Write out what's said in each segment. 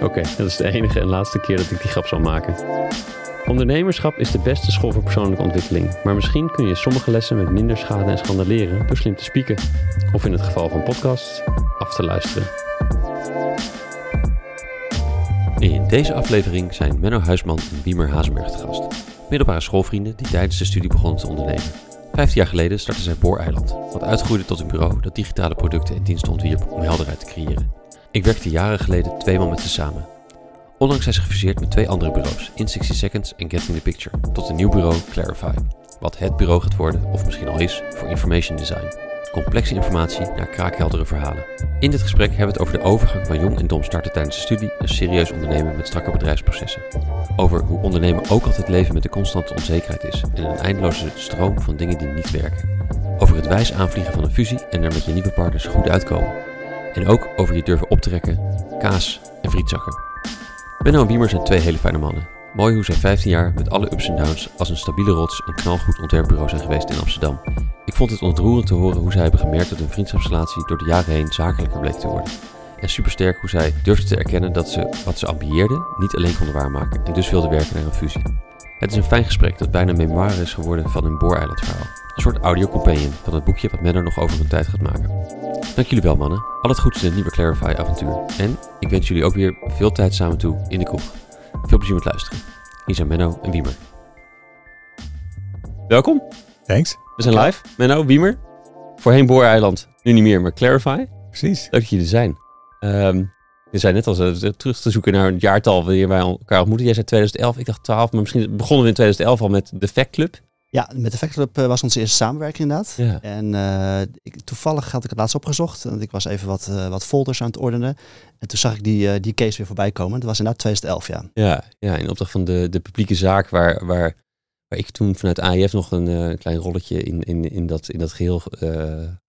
Oké, dat is de enige en laatste keer dat ik die grap zal maken. Ondernemerschap is de beste school voor persoonlijke ontwikkeling, maar misschien kun je sommige lessen met minder schade en schande leren door slim te spieken. Of in het geval van podcasts, af te luisteren. In deze aflevering zijn Menno Huisman en Wiemer Hazenberg te gast. Middelbare schoolvrienden die tijdens de studie begonnen te ondernemen. Vijftien jaar geleden startten zij Booreiland, wat uitgroeide tot een bureau dat digitale producten en diensten ontwierp om helderheid te creëren. Ik werkte jaren geleden tweemaal met ze samen. Onlangs zijn ze gefuseerd met twee andere bureaus, In 60 Seconds en Getting the Picture, tot een nieuw bureau Clarify. Wat het bureau gaat worden, of misschien al is, voor information design. Complexe informatie naar kraakheldere verhalen. In dit gesprek hebben we het over de overgang van jong en dom starten tijdens de studie naar serieus ondernemen met strakke bedrijfsprocessen. Over hoe ondernemen ook altijd leven met de constante onzekerheid is en een eindeloze stroom van dingen die niet werken. Over het wijs aanvliegen van een fusie en er met je nieuwe partners goed uitkomen. En ook over je durven optrekken, kaas en frietzakken. Benno en Wiemer zijn twee hele fijne mannen. Mooi hoe zij 15 jaar met alle ups en downs als een stabiele rots een knalgoed ontwerpbureau zijn geweest in Amsterdam. Ik vond het ontroerend te horen hoe zij hebben gemerkt dat hun vriendschapsrelatie door de jaren heen zakelijker bleek te worden. En supersterk hoe zij durfden te erkennen dat ze wat ze ambieerden niet alleen konden waarmaken en dus wilden werken naar een fusie. Het is een fijn gesprek dat bijna memoire is geworden van hun booreilandverhaal. Een soort audiocompanion van het boekje wat Menno nog over hun tijd gaat maken. Dank jullie wel mannen. Al het goeds in het nieuwe Clarify avontuur. En ik wens jullie ook weer veel tijd samen toe in de kroeg. Veel plezier met luisteren. Hier zijn Menno en Wiemer. Welkom. Thanks. We zijn live. Menno, Wiemer. Voorheen Booreiland. Nu niet meer, maar Clarify. Precies. Leuk dat jullie er zijn. Ehm, we zijn net als uh, terug te zoeken naar het jaartal wanneer wij elkaar ontmoeten. Jij zei 2011, ik dacht 12, maar misschien begonnen we in 2011 al met de Fact Club. Ja, met de Fact Club uh, was onze eerste samenwerking inderdaad. Ja. En uh, ik, toevallig had ik het laatst opgezocht. Want ik was even wat, uh, wat folders aan het ordenen. En toen zag ik die, die case weer voorbij komen. Dat was inderdaad 2011, ja. Ja, ja in opdracht van de, de publieke zaak waar, waar, waar ik toen vanuit AIF nog een klein rolletje in, in, in, dat, in dat geheel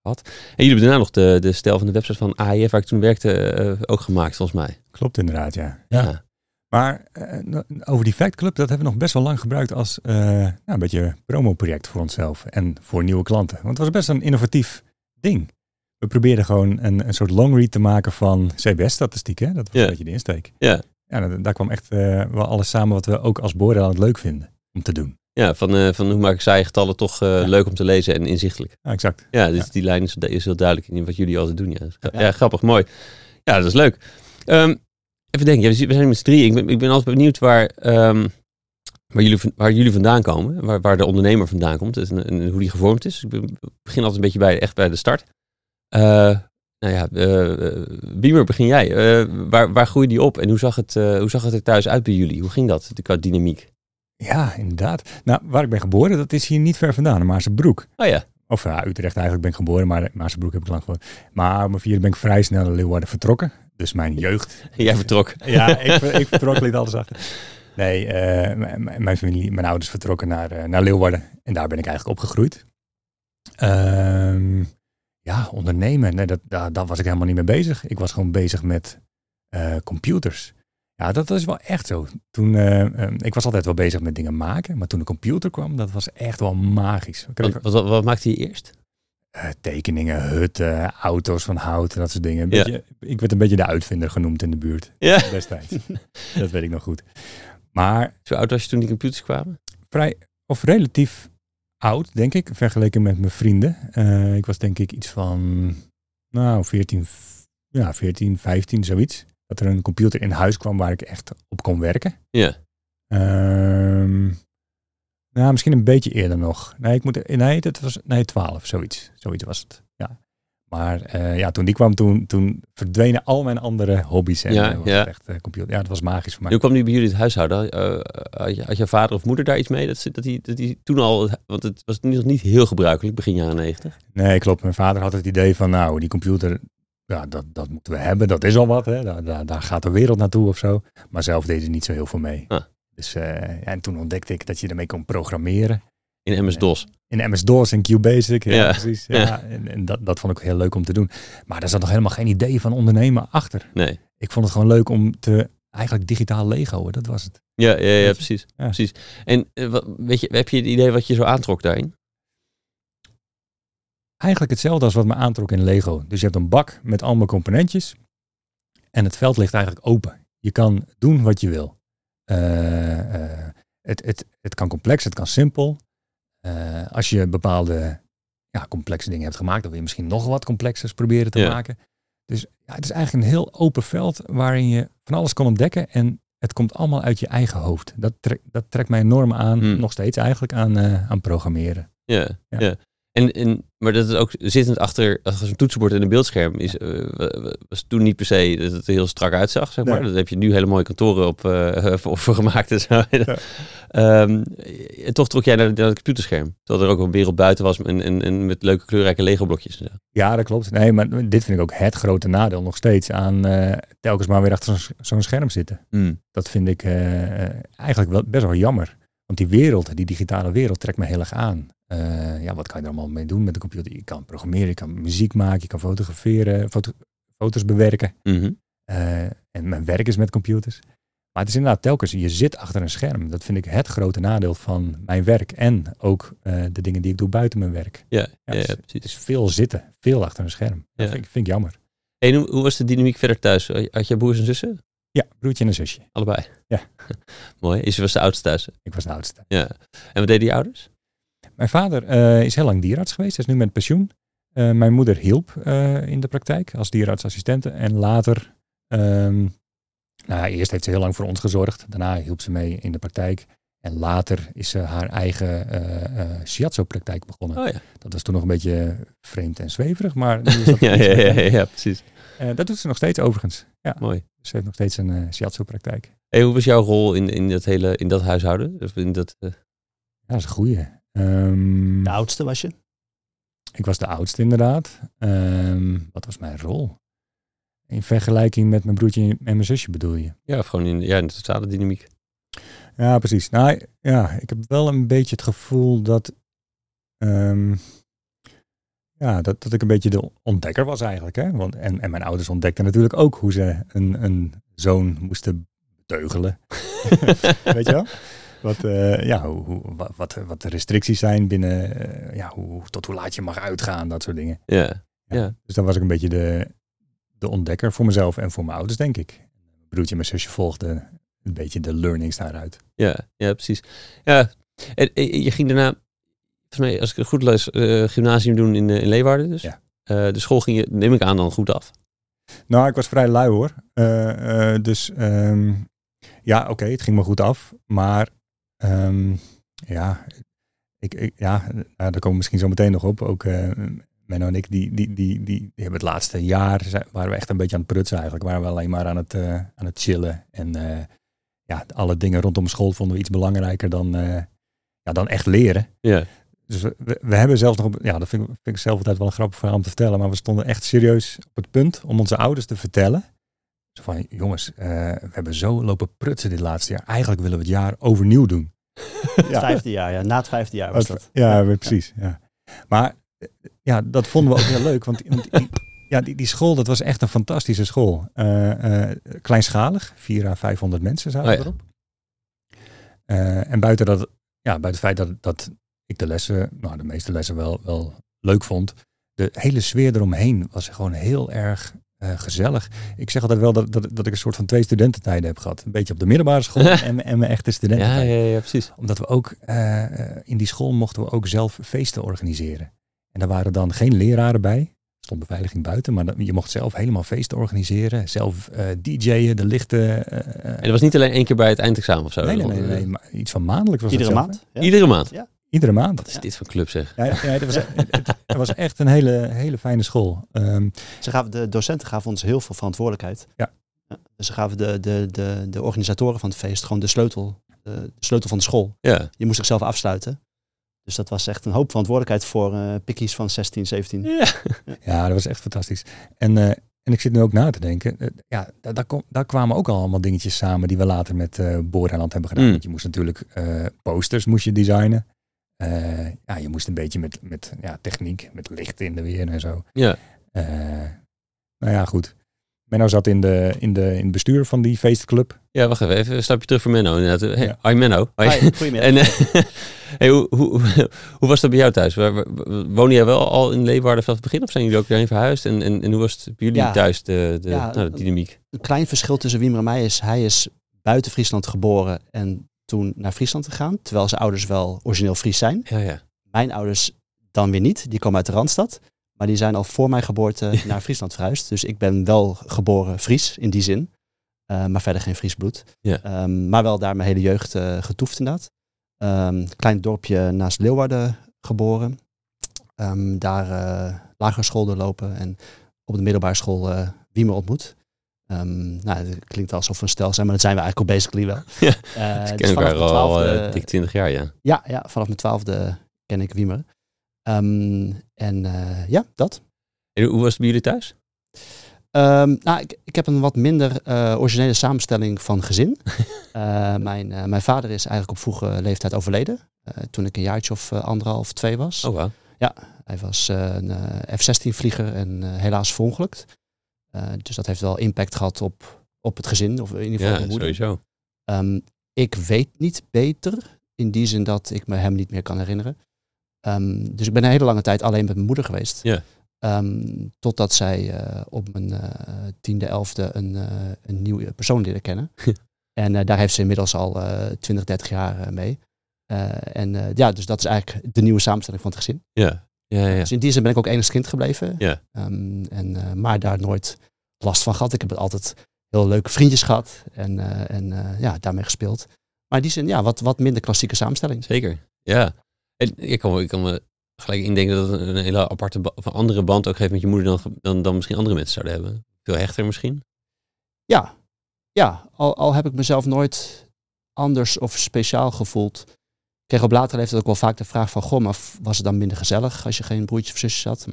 had. En jullie hebben daarna nog de, de stijl van de website van AIF waar ik toen werkte ook gemaakt, volgens mij. Klopt inderdaad, ja. Ja. ja. Maar over die Fact Club, dat hebben we nog best wel lang gebruikt als nou, een beetje promoproject voor onszelf en voor nieuwe klanten. Want het was best een innovatief ding. We probeerden gewoon een, een soort long read te maken van CBS-statistieken. Dat was Ja. een beetje de insteek. Ja, Ja, daar, kwam echt wel alles samen wat we ook als Boordeland leuk vinden om te doen. Ja van, eh, van hoe maak ik saaie getallen toch eh, Ja. leuk om te lezen en inzichtelijk. Ja, exact. Ja, dus Ja. die lijn is, is heel duidelijk in wat jullie altijd doen. Ja, ja. Grappig, mooi. Ja, dat is leuk. Ehm, even denken, ja, we zi- we zijn met z'n drieën. Ik ben, ik ben altijd benieuwd waar, em, waar, jullie, waar jullie vandaan komen. Waar, waar de ondernemer vandaan komt en, en hoe die gevormd is. Ik begin altijd een beetje bij, echt bij de start. Eh, nou ja, Wiemer, begin jij. Waar, waar groeide die op en hoe zag, het, hoe zag het er thuis uit bij jullie? Hoe ging dat, de dynamiek? Ja, inderdaad. Nou, waar ik ben geboren, dat is hier niet ver vandaan, in Maarsebroek. Oh ja, Of ja, Utrecht eigenlijk ben ik geboren, maar Maarsebroek heb ik lang gewoond. Maar op mijn vierde ben ik vrij snel naar Leeuwarden vertrokken. Dus mijn jeugd jij vertrok. Ja, ik, ik vertrok, liet alles achter. Nee, eh, mijn familie, mijn ouders vertrokken naar, eh, naar Leeuwarden. En daar ben ik eigenlijk opgegroeid. Ehm, ja, ondernemen, nee, dat, daar, daar was ik helemaal niet mee bezig. Ik was gewoon bezig met eh, computers. Ja, dat is wel echt zo. Toen, eh, eh, ik was altijd wel bezig met dingen maken. Maar toen de computer kwam, dat was echt wel magisch. Kregen, Wat, wat, wat maakte je eerst? eh, tekeningen, hutten, auto's van hout en dat soort dingen. Een Ja. beetje, Ik werd een beetje de uitvinder genoemd in de buurt Ja. destijds. dat weet ik nog goed. Maar Zo oud was je toen die computers kwamen? vrij, of relatief oud, denk ik, vergeleken met mijn vrienden. Eh, ik was denk ik iets van, nou, 14, f- ja, 14, 15, zoiets. Dat er een computer in huis kwam waar ik echt op kon werken. Ja. Ehm, nou, misschien een beetje eerder nog. Nee, ik moet, nee, dat was, nee, 12, zoiets. Zoiets was het, ja. Maar eh, ja, toen die kwam, toen, toen verdwenen al mijn andere hobby's. En Ja, was ja. het echt eh, computer. Ja, dat was magisch voor mij. Hoe kwam die bij jullie het huishouden? Eh, had, je, had je vader of moeder daar iets mee? Dat, dat, die, dat die toen al, want het was nog niet heel gebruikelijk, begin jaren negentig. Nee, klopt. Mijn vader had het idee van, nou, die computer, ja, dat, dat moeten we hebben, dat is al wat. Hè. Daar, daar, daar gaat de wereld naartoe of zo. Maar zelf deed er niet zo heel veel mee. Ah. Dus, eh, ja, en toen ontdekte ik dat je ermee kon programmeren. In MS-DOS. In MS-DOS en QBasic, ja, Ja. precies. Ja. Ja. En, en dat, dat vond ik heel leuk om te doen. Maar daar zat nog helemaal geen idee van ondernemen achter. Nee. Ik vond het gewoon leuk om te, eigenlijk digitaal Lego, dat was het. Ja, ja, ja precies. Ja. precies. En eh, weet je, heb je het idee wat je zo aantrok daarin? Eigenlijk hetzelfde als wat me aantrok in Lego. Dus je hebt een bak met allemaal componentjes. En het veld ligt eigenlijk open. Je kan doen wat je wil. Eh, eh, het, het, het kan complex, het kan simpel. Eh, als je bepaalde ja, complexe dingen hebt gemaakt, dan wil je misschien nog wat complexers proberen te Ja. maken. Dus ja, het is eigenlijk een heel open veld waarin je van alles kan ontdekken. En het komt allemaal uit je eigen hoofd. Dat, trek, dat trekt mij enorm aan, Hmm. nog steeds eigenlijk, aan, aan programmeren. Ja, Ja. ja. En, en, maar dat is ook zittend achter, achter zo'n toetsenbord en een beeldscherm is, eh, wa- wa- was toen niet per se dat het er heel strak uitzag, zeg maar. Nee. Dat heb je nu hele mooie kantoren op, eh, voor, voor gemaakt en zo. Ehm, en toch trok jij naar, naar het computerscherm. Terwijl er ook een wereld buiten was en, en, en met leuke kleurrijke Lego blokjes en zo. Ja, dat klopt. Nee, maar dit vind ik ook het grote nadeel nog steeds aan eh, telkens maar weer achter zo'n- scherm zitten. Dat vind ik eigenlijk wel best wel jammer. Want die wereld, die digitale wereld, trekt me heel erg aan. Eh, ja, wat kan je er allemaal mee doen met de computer? Je kan programmeren, je kan muziek maken, je kan fotograferen, foto- foto's bewerken. Mhm. Eh, en mijn werk is met computers. Maar het is inderdaad telkens, je zit achter een scherm. Dat vind ik het grote nadeel van mijn werk. En ook eh, de dingen die ik doe buiten mijn werk. Ja, ja, het, is, ja, het precies. is veel zitten, veel achter een scherm. Dat Ja. vind, ik, vind ik jammer. En hoe, hoe was de dynamiek verder thuis? Had je broers en zussen? Ja, broertje en een zusje. Allebei? Ja. Mooi. Is was de oudste thuis? Ik was de oudste. Ja. En wat deden je ouders? Mijn vader eh, is heel lang dierarts geweest. Hij is nu met pensioen. Eh, mijn moeder hielp eh, in de praktijk als dierartsassistente. En later, ehm, nou, eerst heeft ze heel lang voor ons gezorgd. Daarna hielp ze mee in de praktijk. En later is ze haar eigen eh shiatsu-praktijk begonnen. Oh ja. Dat was toen nog een beetje vreemd en zweverig, maar nu is dat ja, ja, ja, precies. Eh, dat doet ze nog steeds overigens. Ja, Mooi. ze heeft nog steeds een eh shiatsu-praktijk. Hey, hoe was jouw rol in, in, dat hele, in dat huishouden? Of in dat, eh, Ja, dat is een goeie. Ehm, De oudste was je? Ik was de oudste inderdaad. Ehm, wat was mijn rol? In vergelijking met mijn broertje en mijn zusje bedoel je? ja, of gewoon in, ja, in de totale dynamiek. Ja, precies. Nou, ja, ik heb wel een beetje het gevoel dat, ehm, ja, dat, dat ik een beetje de ontdekker was eigenlijk. Hè? Want, en, en mijn ouders ontdekten natuurlijk ook hoe ze een, een zoon moesten beteugelen. Weet je wel? Wat, eh, ja, hoe, hoe- wat, wat, wat de restricties zijn binnen, eh, ja, hoe, tot hoe laat je mag uitgaan, dat soort dingen. Ja, Ja. Dus dan was ik een beetje de, de ontdekker voor mezelf en voor mijn ouders, denk ik. Mijn broertje en mijn zusje volgden een beetje de learnings daaruit. ja, ja, precies. Ja, en, en je ging daarna, mij, als ik het goed lees, eh, gymnasium doen in, eh, in Leeuwarden dus. Ja. Eh, de school ging je, neem ik aan, dan goed af. Nou, ik was vrij lui hoor. Dus ehm, ja, oké, het ging me goed af. Maar ehm, ja, ik, ik, ja, daar komen we misschien zo meteen nog op. Ook eh Menno en ik, die, die, die, die, die hebben het laatste jaar, zijn- waren we echt een beetje aan het prutsen eigenlijk. Waren we alleen maar aan het, aan het chillen. En ja, alle dingen rondom school vonden we iets belangrijker dan, ja, dan echt leren. Ja, Dus we, we, hebben zelfs nog, ja, dat vind ik, vind ik zelf altijd wel een grappig verhaal om te vertellen, maar we stonden echt serieus op het punt om onze ouders te vertellen. Zo van, jongens, eh, we hebben zo lopen prutsen dit laatste jaar. Eigenlijk willen we het jaar overnieuw doen. Het vijfde jaar, ja. Na het vijfde jaar was dat. Ja, precies. Ja. Maar ja, dat vonden we ook heel leuk, want, ja, die, die school, dat was echt een fantastische school. Eh, eh, kleinschalig, 400 à 500 mensen zaten Oh ja. erop. En buiten, dat, ja, buiten het feit dat, dat ik de lessen, nou de meeste lessen wel, wel leuk vond, de hele sfeer eromheen was gewoon heel erg eh, gezellig. Ik zeg altijd wel dat, dat, dat ik een soort van twee studententijden heb gehad. Een beetje op de middelbare school en, mijn- en mijn echte ja, studententijd ja, ja, precies. omdat we ook eh, eh, in die school mochten we ook zelf feesten organiseren. En daar waren dan geen leraren bij. Er stond beveiliging buiten, maar je mocht zelf helemaal feesten organiseren. Zelf eh DJ'en, de lichten. En dat was niet alleen één keer bij het eindexamen of zo? nee, nee, nee, nee, maar iets van maandelijks was Iedere zelf, maand. Ja. Iedere maand? hè? Iedere maand. Wat is dit voor club zeg? Ja, ja, het, was, het, het was echt een hele, hele fijne school. Ehm, Ze gaven, de docenten gaven ons heel veel verantwoordelijkheid. Ja. Dus ze gaven de, de, de, de organisatoren van het feest gewoon de sleutel, de, de sleutel van de school. Ja. Je moest zichzelf afsluiten. Dus dat was echt een hoop verantwoordelijkheid voor eh pikkies van 16, 17. Ja. Ja, dat was echt fantastisch. En, eh, En ik zit nu ook na te denken. eh, ja, daar, daar, kom- daar kwamen ook al allemaal dingetjes samen die we later met eh Booreiland hebben gedaan. Mm. Want je moest natuurlijk eh, posters moest je designen. Eh, ja, je moest een beetje met, met ja, techniek, met licht in de weer en zo. Ja. Eh, nou ja, goed. Menno zat in, de, in, de, in het bestuur van die feestclub. Ja, wacht even. Even een stapje terug voor Menno. Inderdaad. Hey, Ja. Hoi Menno. Hi, goedemiddag. En hey, hoe, hoe, hoe was dat bij jou thuis? Waar- waar- Woon jij wel al in Leeuwarden vanaf het begin of zijn jullie ook daarheen verhuisd? En, en, en hoe was het bij jullie Ja. thuis, de, de, Ja, nou, de dynamiek? een klein verschil tussen Wiemer en mij is, hij is buiten Friesland geboren en toen naar Friesland gegaan. Terwijl zijn ouders wel origineel Fries zijn. Ja, ja. Mijn ouders dan weer niet. Die komen uit de Randstad. Maar die zijn al voor mijn geboorte naar Friesland verhuisd. Dus ik ben wel geboren Fries in die zin. Eh, maar verder geen Fries bloed. Ja. Ehm, maar wel daar mijn hele jeugd eh, getoefd inderdaad. Ehm klein dorpje naast Leeuwarden geboren. Ehm, daar eh lagere school doorlopen en op de middelbare school eh Wiemer ontmoet. Ehm, nou, het klinkt alsof we een stel zijn, maar dat zijn we eigenlijk al basically wel. Ja, Ik dus vanaf elkaar mijn al twaalfde- eh, dik 20 jaar, ja. ja, ja, vanaf mijn twaalfde ken ik Wiemer. Ehm, en eh, ja, dat. En hoe was het bij jullie thuis? Ehm, nou, ik, ik heb een wat minder originele samenstelling van gezin. Mijn, mijn vader is eigenlijk op vroege leeftijd overleden. toen ik een jaartje of anderhalf, twee was. Oh, wauw. Hij was een eh, F-16-vlieger en helaas verongelukt. Eh, dus dat heeft wel impact gehad op, op het gezin, of in ieder geval Ja, mijn moeder. sowieso. Ehm, ik weet niet beter, in die zin dat ik me hem niet meer kan herinneren. Ehm, dus ik ben een hele lange tijd alleen met mijn moeder geweest. Ja. Ehm, totdat zij eh, op mijn eh, tiende, elfde een, een nieuwe persoon leerde kennen. en daar heeft ze inmiddels al eh 20, 30 jaar mee. En ja, dus dat is eigenlijk de nieuwe samenstelling van het gezin. Ja, ja, ja. Dus in die zin ben ik ook enigszins kind gebleven. Ja. Ehm, en, eh, maar daar nooit last van gehad. Ik heb altijd heel leuke vriendjes gehad en, eh, en eh, ja, daarmee gespeeld. Maar in die zin, ja, wat, wat minder klassieke samenstelling. Zeker, ja. En ik kan, me- ik kan me gelijk indenken dat het een hele aparte, of een andere band ook geeft met je moeder dan, dan, dan misschien andere mensen zouden hebben. Veel hechter misschien. Ja, ja al, al heb ik mezelf nooit anders of speciaal gevoeld. Ik kreeg op latere leeftijd ook wel vaak de vraag van, goh, maar was het dan minder gezellig als je geen broertjes of zusjes had?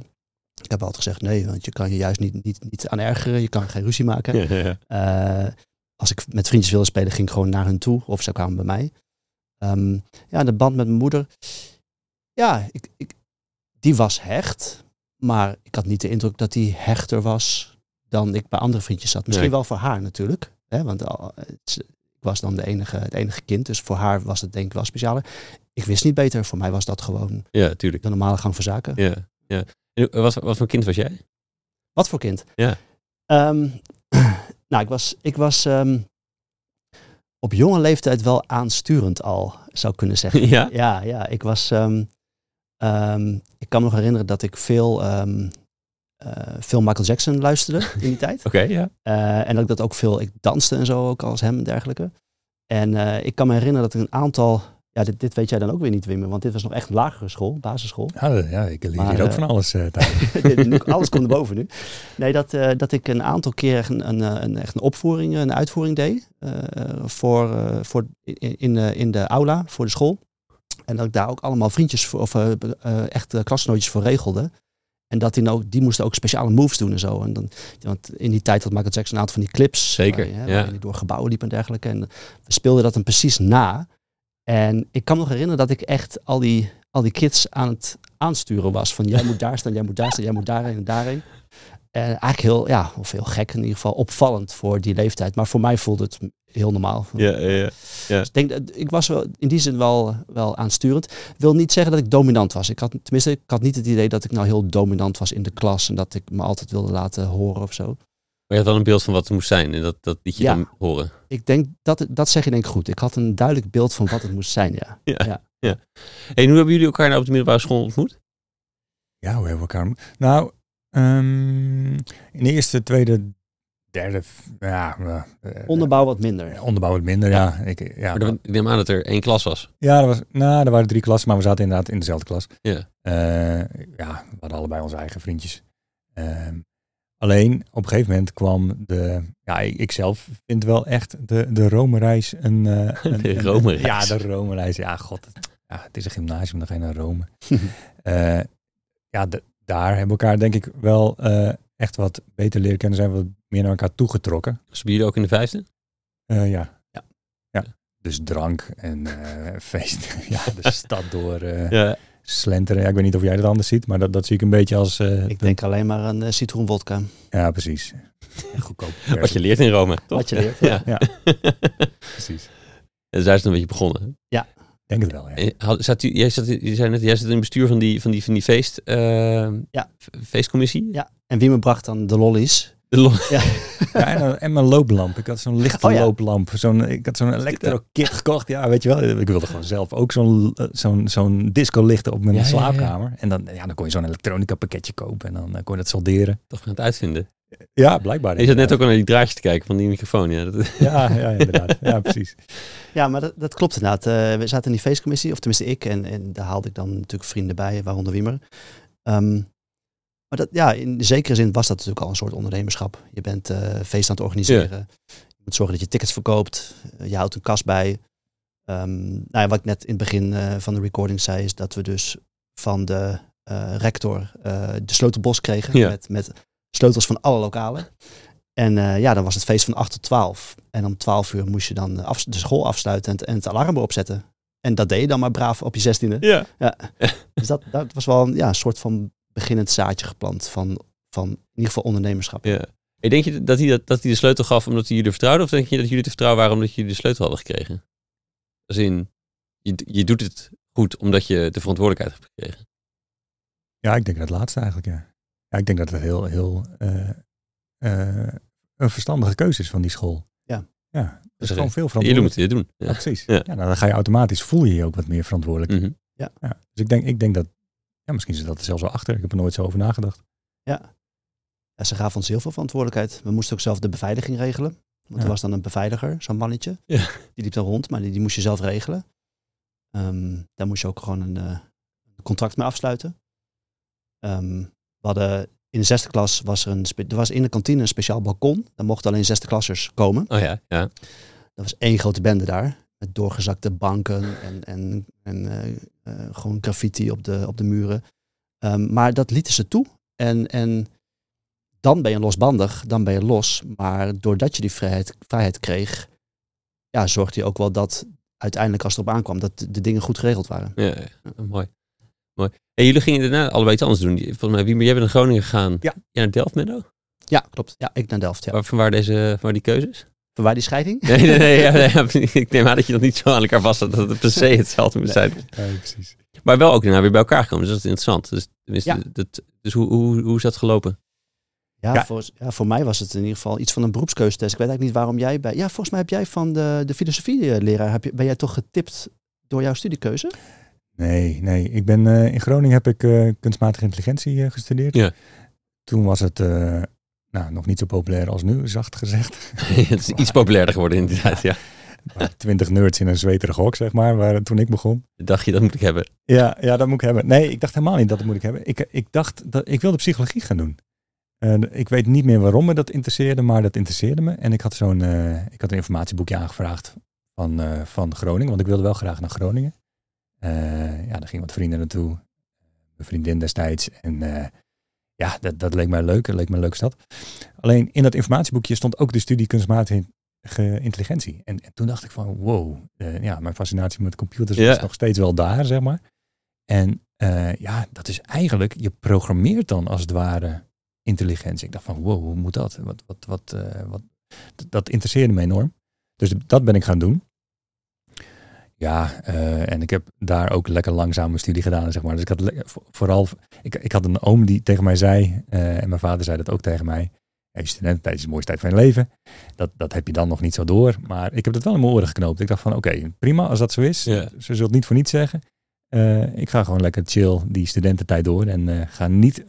Ik heb altijd gezegd, nee, want je kan je juist niet, niet, niet aan ergeren. Je kan geen ruzie maken. Ja, ja, ja. Eh, als ik met vriendjes wilde spelen, ging ik gewoon naar hun toe. Of ze kwamen bij mij. Ehm, ja, de band met mijn moeder. Ja, ik, ik, die was hecht. Maar ik had niet de indruk dat die hechter was dan ik bij andere vriendjes zat. Misschien Nee. wel voor haar natuurlijk. Hè, want al- is- ik was dan de enige, het enige kind. Dus voor haar was het denk ik wel specialer. Ik wist niet beter. Voor mij was dat gewoon ja, tuurlijk. de normale gang van zaken. Ja, ja. En hoe- wat, wat voor kind was jij? Wat voor kind? Ja. Ehm, nou, ik was, ik was ehm, op jonge leeftijd wel aansturend al, zou ik kunnen zeggen. Ja? Ja, ja. Ik was. ehm, ik kan me nog herinneren dat ik veel, eh, veel Michael Jackson luisterde in die tijd. Oké, ja. Eh, en dat ik dat ook veel. Ik danste en zo ook als hem en dergelijke. En eh, ik kan me herinneren dat ik een aantal. Ja, dit, dit weet jij dan ook weer niet, Wim, want dit was nog echt een lagere school, basisschool. Ja, dat- ja ik leer Maar, hier ook eh, van alles uh, thuis. Alles komt erboven nu. Nee, dat, eh, dat ik een aantal keer een, een, eh, een, echt een opvoering, een uitvoering deed. eh, voor, eh, voor in, in, de, in de aula, voor de school. En dat ik daar ook allemaal vriendjes voor, of eh, eh, echt eh, klasgenootjes voor regelde. En dat die, nou, die moesten ook speciale moves doen en zo. En dan, want in die tijd had Michael Jackson een aantal van die clips. Zeker, waar ja. hij door gebouwen liep en dergelijke. En we speelden dat dan precies na. En ik kan me nog herinneren dat ik echt al die, al die kids aan het aansturen was. Van jij moet daar staan, jij moet daar staan, jij moet daarheen en daarheen. En eigenlijk heel, ja, of heel gek in ieder geval, opvallend voor die leeftijd. Maar voor mij voelde het heel normaal. Ja, ja, ja. Dus ik denk, dat- ik was wel in die zin wel, wel aansturend. Wil niet zeggen dat ik dominant was. Ik had, tenminste, ik had niet het idee dat ik nou heel dominant was in de klas. En dat ik me altijd wilde laten horen of zo. Maar je had wel een beeld van wat het moest zijn en dat, dat liet je Ja. dan horen. Ik denk, dat, dat zeg je denk ik goed. Ik had een duidelijk beeld van wat het moest zijn, ja. Ja. Ja. ja. Hey, en hoe hebben jullie elkaar nou op de middelbare school ontmoet? Ja, hoe hebben we elkaar... Nou, ehm, in de eerste, tweede, derde... Ja, eh, Onderbouw wat minder. eh, onderbouw wat minder, ja. Ik, ja, Maar dan- ik neem aan dat er één klas was. ja er, was, nou, er waren drie klassen, maar we zaten inderdaad in dezelfde klas. Ja. Eh, ja, we hadden allebei onze eigen vriendjes. Ehm, alleen, op een gegeven moment kwam de... Ja, ik, ik zelf vind wel echt de, de Rome-reis een... eh, een- De Rome-reis. Ja, de Rome-reis. Ja, god. het- Ja, het is een gymnasium, dan ga je naar Rome. Eh, ja, de- daar hebben we elkaar denk ik wel eh, echt wat beter leren kennen, zijn we wat meer naar elkaar toegetrokken. Was jullie ook in de vijfde? Eh, ja. Ja. ja. Dus drank en eh, feest. ja, de stad door eh, Ja. slenteren. Ja, ik weet niet of jij dat anders ziet, maar dat, dat zie ik een beetje als... eh, Ik denk alleen maar aan uh, citroenwodka. Ja, precies. Goedkoop. Wat je leert in Rome, toch? Wat je leert. Ja. Ja. Precies. En daar is het een beetje begonnen. Ik denk het wel, ja. Had, zat u, jij, zat, je zei net, jij zit in het bestuur van die, van die, van die feest, Ja. feestcommissie. Ja. En wie me bracht dan de lollies. De lo- ja en, een- en mijn looplamp. Ik had zo'n lichte Oh ja. looplamp. Zo'n, ik had zo'n elektro-kit gekocht. Ja, weet je wel. Ik wilde gewoon zelf ook zo'n, eh, zo'n, zo'n disco lichten op mijn Ja, ja, ja. slaapkamer. En dan, ja, dan kon je zo'n elektronica pakketje kopen. En dan eh, kon je dat solderen. Toch gaan het uitvinden. Ja, blijkbaar. Je zat net ook al naar die draadjes te kijken van die microfoon. Ja, dat, Ja, ja, inderdaad. Ja, precies. Ja, maar dat, dat klopt inderdaad. Eh, we zaten in die feestcommissie, of tenminste ik. En, en daar haalde ik dan natuurlijk vrienden bij, waaronder Wiemer. Ehm, maar dat, ja, in zekere zin was dat natuurlijk al een soort ondernemerschap. Je bent eh feest aan het organiseren. Je moet zorgen dat je tickets verkoopt. Eh, je houdt een kas bij. Ehm, nou ja, wat ik net in het begin eh, van de recording zei, is dat we dus van de rector de sleutelbos kregen. Ja. Met, met sleutels van alle lokalen. En ja, dan was het feest van 8 tot 12. En om 12 uur moest je dan af, de school afsluiten en, het- en het alarm erop zetten. En dat deed je dan maar braaf op je zestiende. ja. Dus dat, dat was wel een, ja, een soort van beginnend zaadje geplant van, van in ieder geval ondernemerschap. ja. En denk je dat hij, dat, dat hij de sleutel gaf omdat hij jullie vertrouwde? Of denk je dat jullie te vertrouwen waren omdat jullie de sleutel hadden gekregen? Als in, je, je doet het goed omdat je de verantwoordelijkheid hebt gekregen. Ja, ik denk dat het laatste eigenlijk, ja. Ja, ik denk dat het heel, heel eh, eh, een verstandige keuze is van die school. Ja. Ja, er is Dus gewoon veel Jullie verantwoordelijkheid. moeten dit doen. Ja, Ja. precies. Ja. Ja. nou, dan ga je automatisch, voel je je ook wat meer verantwoordelijk. Mhm. Ja, dus ik denk, ik denk dat, ja, misschien zit dat er zelfs wel achter. Ik heb er nooit zo over nagedacht. Ja. Ja, ze gaven ons heel veel verantwoordelijkheid. We moesten ook zelf de beveiliging regelen. Want er was dan een beveiliger, zo'n mannetje. Ja. Die liep dan rond, maar die, die moest je zelf regelen. Ehm, daar moest je ook gewoon een eh, contract mee afsluiten. Ehm, we hadden in de zesde klas was er een, er was in de kantine een speciaal balkon. Daar mochten alleen zesde klassers komen. Oh ja, ja. Dat was één grote bende daar. Met doorgezakte banken en, en, en eh, eh, gewoon graffiti op de, op de muren. Ehm, maar dat lieten ze toe. En, en dan ben je losbandig, dan ben je los. Maar doordat je die vrijheid, vrijheid kreeg, ja, zorgde je ook wel dat uiteindelijk als het erop aankwam, dat de, dingen goed geregeld waren. Ja, ja, mooi. mooi. En jullie gingen daarna allebei iets anders doen. Volgens mij, Wiemer, jij bent naar Groningen gegaan. Ja. Jij naar Delft, Menno? Ja, klopt. Ja, ik naar Delft. Ja. Waar, deze, van waar die keuzes? Waar die scheiding? Nee, nee, nee. ja, nee, ja, ik neem aan dat je dat niet zo aan elkaar vast had. Dat het per se hetzelfde moet zijn. Ja, precies. Maar wel ook daarna weer bij elkaar gekomen. Dus dat is interessant. Dus, tenminste, Ja. dat, dus hoe, hoe, hoe is dat gelopen? Ja, Ja. Voor, ja, voor mij was het in ieder geval iets van een beroepskeuzetest. Ik weet eigenlijk niet waarom jij bij... Ja, volgens mij heb jij van de, de filosofie-leraar... Heb je, ben jij toch getipt door jouw studiekeuze? Nee, nee. Ik ben, eh, in Groningen heb ik eh, kunstmatige intelligentie eh, gestudeerd. Ja. Toen was het eh, nou, nog niet zo populair als nu, zacht gezegd. het is iets populairder geworden in die tijd. Ja. Twintig nerds in een zweterige hok, zeg maar, waar, toen ik begon. Dacht je, dat moet ik hebben. Ja, ja, dat moet ik hebben. Nee, ik dacht helemaal niet dat moet ik hebben. Ik, ik dacht dat ik wilde psychologie gaan doen. En ik weet niet meer waarom me dat interesseerde, maar dat interesseerde me. En ik had zo'n, eh, ik had een informatieboekje aangevraagd van, eh, van Groningen, want ik wilde wel graag naar Groningen. Eh, ja, daar gingen wat vrienden naartoe. Mijn vriendin destijds. En ja, dat, dat leek mij leuk. Dat leek me een leuke stad. Alleen in dat informatieboekje stond ook de studie kunstmatige intelligentie. En, en toen dacht ik van, wow, eh, ja, mijn fascinatie met computers Ja. is nog steeds wel daar, zeg maar. En eh, ja, dat is eigenlijk, je programmeert dan als het ware intelligentie. Ik dacht van, wow, hoe moet dat? Wat, wat, wat, eh, wat, dat interesseerde me enorm. Dus dat ben ik gaan doen. Ja, eh, en ik heb daar ook lekker langzaam mijn studie gedaan, zeg maar. Dus ik had vooral, ik, ik had een oom die tegen mij zei, eh, en mijn vader zei dat ook tegen mij. Je studententijd is de mooiste tijd van je leven. Dat, dat heb je dan nog niet zo door. Maar ik heb dat wel in mijn oren geknoopt. Ik dacht van, oké, prima als dat zo is. Ja. Ze zult niet voor niets zeggen. Eh, ik ga gewoon lekker chill die studententijd door. En eh, ga niet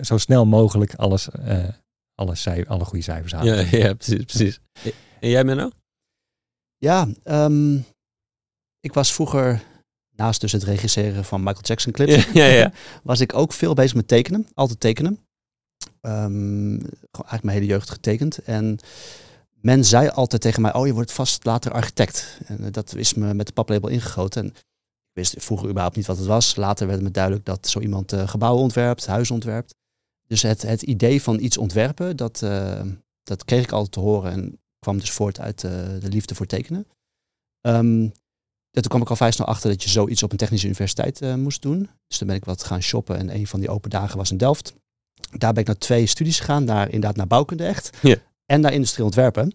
zo snel mogelijk alles, eh, alle, goede cijfers halen. Ja, ja precies. precies. En jij, Menno? Ja, ehm, ik was vroeger, naast dus het regisseren van Michael Jackson clips, Ja, ja, ja. was ik ook veel bezig met tekenen. Altijd tekenen. Gewoon eigenlijk mijn hele jeugd getekend. En men zei altijd tegen mij, oh je wordt vast later architect. En eh, dat is me met de paplabel ingegoten. En ik wist vroeger überhaupt niet wat het was. Later werd het me duidelijk dat zo iemand eh, gebouwen ontwerpt, huizen ontwerpt. dus het, het idee van iets ontwerpen, dat, eh, dat kreeg ik altijd te horen en kwam dus voort uit de liefde voor tekenen. Ehm, toen kwam ik al vrij snel achter dat je zoiets op een technische universiteit eh, moest doen. Dus toen ben ik wat gaan shoppen en een van die open dagen was in Delft. Daar ben ik naar twee studies gegaan, naar, inderdaad naar bouwkunde echt. En naar industrieel ontwerpen.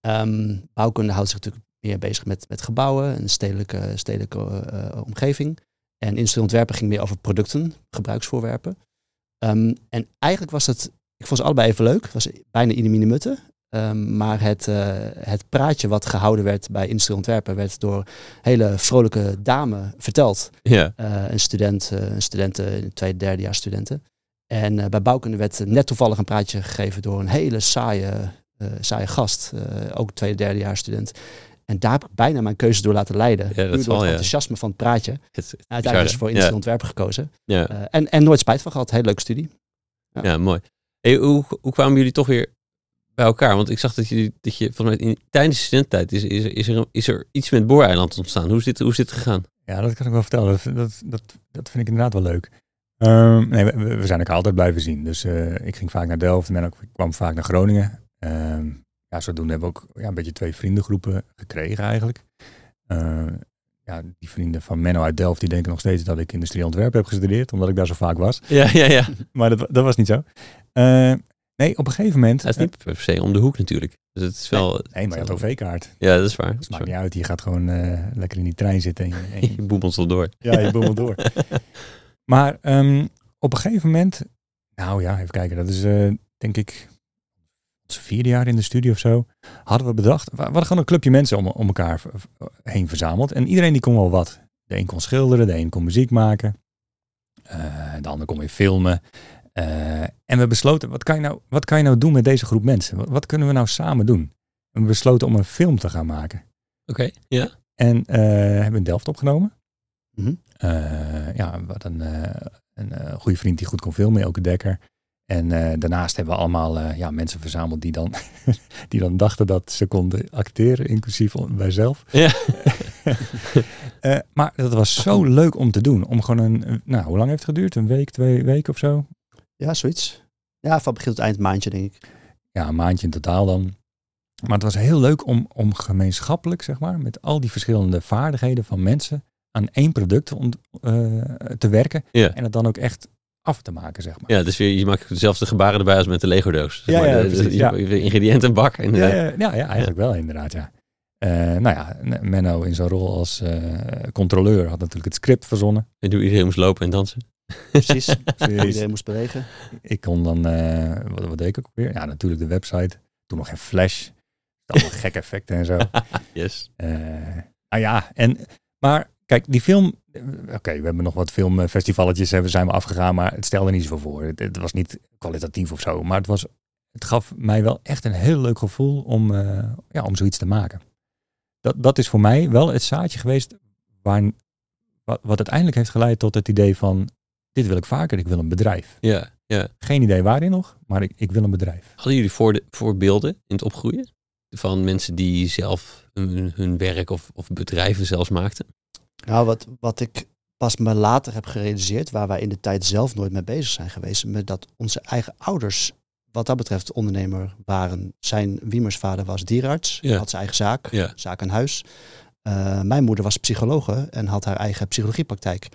Ehm, bouwkunde houdt zich natuurlijk meer bezig met, met gebouwen en stedelijke, stedelijke eh, omgeving. En industrieel ontwerpen ging meer over producten, gebruiksvoorwerpen. Ehm, en eigenlijk was het, ik vond ze allebei even leuk. Het was bijna ieder mutte. Ehm, maar het, eh, het praatje wat gehouden werd bij industrieel ontwerpen werd door hele vrolijke dame verteld. Ja. Eh, een student, eh, een studenten, tweede, derde jaar studenten. En bij bouwkunde werd net toevallig een praatje gegeven door een hele saaie, saaie gast. ook tweede, derde jaar student. En daar heb ik bijna mijn keuze door laten leiden. Ja, dat door het ja. enthousiasme van het praatje. Het, het- Uiteindelijk is voor ja. industrieel ontwerpen gekozen. Ja. En, en nooit spijt van gehad. Hele leuke studie. Ja, mooi. Hey, hoe, hoe kwamen jullie toch weer bij elkaar? Want ik zag dat je, dat je volgens mij in, tijdens de studententijd is, is, is, er, is er iets met Booreiland ontstaan. Hoe is dit, hoe is dit gegaan? Ja, dat kan ik wel vertellen. Dat, dat, dat, dat vind ik inderdaad wel leuk. Ehm, nee, we, we zijn elkaar altijd blijven zien. Dus eh, ik ging vaak naar Delft en ook, ik kwam vaak naar Groningen. Ehm, ja, zodoende hebben we ook ja, een beetje twee vriendengroepen gekregen eigenlijk. Eh, ja, die vrienden van Menno uit Delft, die denken nog steeds dat ik industrieel ontwerpen heb gestudeerd, omdat ik daar zo vaak was. Ja, ja, ja. Maar dat, dat was niet zo. Nee, op een gegeven moment... Het is niet per se om de hoek natuurlijk. Dus het is wel... nee, maar je had OV-kaart. Ja, dat is waar. Dat Dat maakt niet uit. Je gaat gewoon eh, lekker in die trein zitten en je, en je Je boemelt wel door. Ja, je boemelt door. Maar ehm, op een gegeven moment, nou ja, even kijken, dat is eh, denk ik ons vierde jaar in de studie of zo, hadden we bedacht, we hadden gewoon een clubje mensen om, om elkaar heen verzameld. En iedereen die kon wel wat. De een kon schilderen, de een kon muziek maken, eh, de ander kon weer filmen. Eh, en we besloten, wat kan, je nou, wat kan je nou doen met deze groep mensen? Wat, wat kunnen we nou samen doen? En we besloten om een film te gaan maken. Oké, ja. En eh, hebben in Delft opgenomen. Mhm. Eh, ja, wat een, eh, een eh, goede vriend die goed kon filmen, Elke Dekker. En eh, daarnaast hebben we allemaal eh, ja, mensen verzameld die dan, die dan dachten dat ze konden acteren, inclusief wij zelf. Ja. Eh, maar dat was zo leuk om te doen. Om gewoon een, een- nou, hoe lang heeft het geduurd? Een week, twee weken of zo? Ja, zoiets. Ja, van begin tot eind maandje denk ik. Ja, een maandje in totaal dan. Maar het was heel leuk om, om gemeenschappelijk, zeg maar, met al die verschillende vaardigheden van mensen aan één product ont- eh, te werken. Ja. En het dan ook echt af te maken, zeg maar. Ja, dus weer, je maakt dezelfde gebaren erbij als met de Lego doos. Zeg Ja, maar. ja, De- de- ja. de ingrediëntenbak. En, Ja, eh, ja, ja, ja, eigenlijk wel inderdaad, ja. Eh, nou ja, Menno in zijn rol als eh, controleur had natuurlijk het script verzonnen. en hoe iedereen moest lopen en dansen. Precies. Iedereen moest bewegen. Ik kon dan, eh, wat, wat deed ik ook weer? Ja, natuurlijk de website. Toen nog geen flash. Allemaal gekke effecten en zo. Yes. Eh, nou ja, en, maar kijk, die film. eh, Oké, we hebben nog wat filmfestivalletjes hebben, zijn we afgegaan, maar het stelde niet zoveel voor. Het, het was niet kwalitatief of zo, maar het, was, het gaf mij wel echt een heel leuk gevoel om, ja, om zoiets te maken. Dat, dat is voor mij wel het zaadje geweest waar, wat, wat uiteindelijk heeft geleid tot het idee van: dit wil ik vaker, ik wil een bedrijf. Ja, ja. Geen idee waarin nog, maar ik, ik wil een bedrijf. Hadden jullie voor voorbeelden in het opgroeien? Van mensen die zelf hun, hun werk of, of bedrijven zelfs maakten? Nou, wat, wat ik pas me later heb gerealiseerd, waar wij in de tijd zelf nooit mee bezig zijn geweest, met dat onze eigen ouders, wat dat betreft, ondernemer waren. Zijn Wiemers vader was dierarts, Ja. had zijn eigen zaak, Ja. zaak aan huis. Eh, mijn moeder was psychologe en had haar eigen psychologiepraktijk.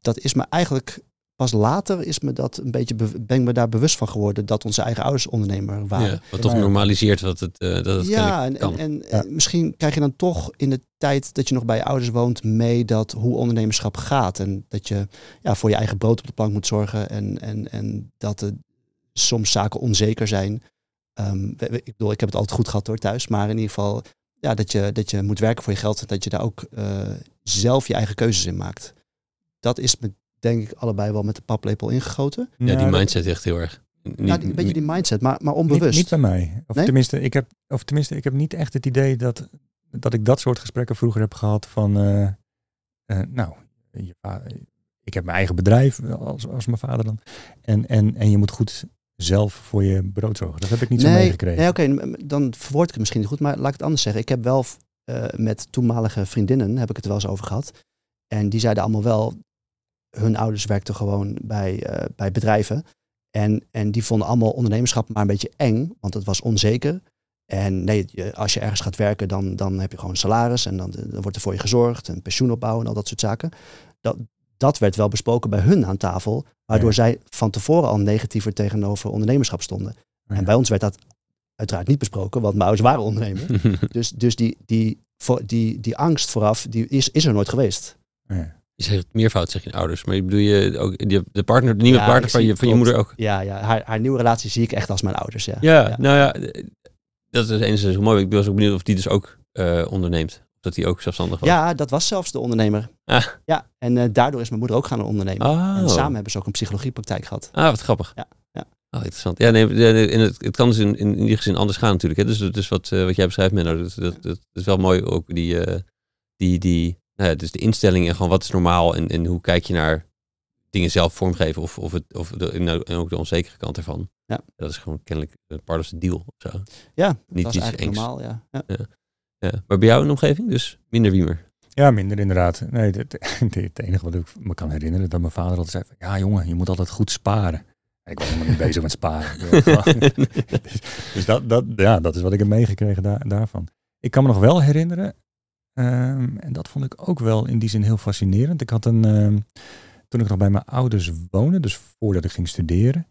Dat is me eigenlijk pas later is me dat een beetje be- ben ik me daar bewust van geworden dat onze eigen ouders ondernemer waren. Ja, wat toch Maar- normaliseert dat het, eh, dat het ja, en, en, kan. en Ja. misschien krijg je dan toch in de tijd dat je nog bij je ouders woont mee dat hoe ondernemerschap gaat. En dat je ja, voor je eigen brood op de plank moet zorgen en, en, en dat er soms zaken onzeker zijn. Ehm, ik bedoel, ik heb het altijd goed gehad hoor thuis, maar in ieder geval ja, dat, je, dat je moet werken voor je geld en dat je daar ook eh, zelf je eigen keuzes in maakt. Dat is me denk ik allebei wel met de paplepel ingegoten. ja, die mindset echt heel erg. Niet- ja, die, een beetje die mindset, maar, maar Niet, onbewust. niet bij mij. Of, Nee? tenminste, ik heb, of tenminste, ik heb niet echt het idee dat, dat ik dat soort gesprekken vroeger heb gehad van, eh, eh, nou, je ik heb mijn eigen bedrijf als, als mijn vader dan. En, en, en je moet goed zelf voor je brood zorgen. Dat heb ik niet zo meegekregen. Nee, oké, dan verwoord ik het misschien niet goed, maar laat ik het anders zeggen. Ik heb wel eh, met toenmalige vriendinnen, heb ik het er wel eens over gehad. En die zeiden allemaal wel, hun ouders werkten gewoon bij, eh, bij bedrijven. En, en die vonden allemaal ondernemerschap maar een beetje eng, want het was onzeker. En nee, als je ergens gaat werken, dan, dan heb je gewoon een salaris en dan, dan wordt er voor je gezorgd, een pensioenopbouw en al dat soort zaken. Dat, dat werd wel besproken bij hun aan tafel, waardoor Ja. zij van tevoren al negatiever tegenover ondernemerschap stonden. Ja. En bij ons werd dat uiteraard niet besproken, want mijn ouders waren ondernemer. dus dus die, die, voor, die, die angst vooraf, die is, is er nooit geweest. Ja. Je zegt meervoud, zeg je ouders. Maar bedoel je ook de partner, de nieuwe Ja, partner van je, van je moeder ook? Ja, ja haar, haar nieuwe relatie zie ik echt als mijn ouders. Ja, Ja, nou ja, dat is enerzijds heel mooi. Ik was ook benieuwd of die dus ook eh, onderneemt. Dat hij ook zelfstallig was. Ja, dat was zelfs de ondernemer. Ah. Ja, en eh, daardoor is mijn moeder ook gaan ondernemen. Oh. En samen hebben ze ook een psychologiepraktijk gehad. Ah, wat grappig. Ja, ja. Oh, interessant. Ja, nee, en het, het kan dus in, in, in die gezin anders gaan natuurlijk. Hè. Dus, dus wat, eh, wat jij beschrijft, Menno, dat, dat, dat is wel mooi ook die, die, die nou ja, dus de instelling en gewoon wat is normaal en, en hoe kijk je naar dingen zelf vormgeven of, of, het, of de, en ook- en ook de onzekere kant ervan. Ja. Dat is gewoon kennelijk eh, part of the deal of zo. Ja, dat Niet was iets eigenlijk engs. normaal. Ja. Ja. Ja. Maar bij jou in de omgeving dus minder wiemer. Ja, minder inderdaad. Nee, het, enige wat ik me kan herinneren, dat mijn vader altijd zei, van, ja jongen, je moet altijd goed sparen. En ik was helemaal niet bezig met sparen. Dus dus dat, dat, ja, dat is wat ik heb meegekregen daar, daarvan. Ik kan me nog wel herinneren, ehm, en dat vond ik ook wel in die zin heel fascinerend. Ik had een, ehm, toen ik nog bij mijn ouders woonde, dus voordat ik ging studeren,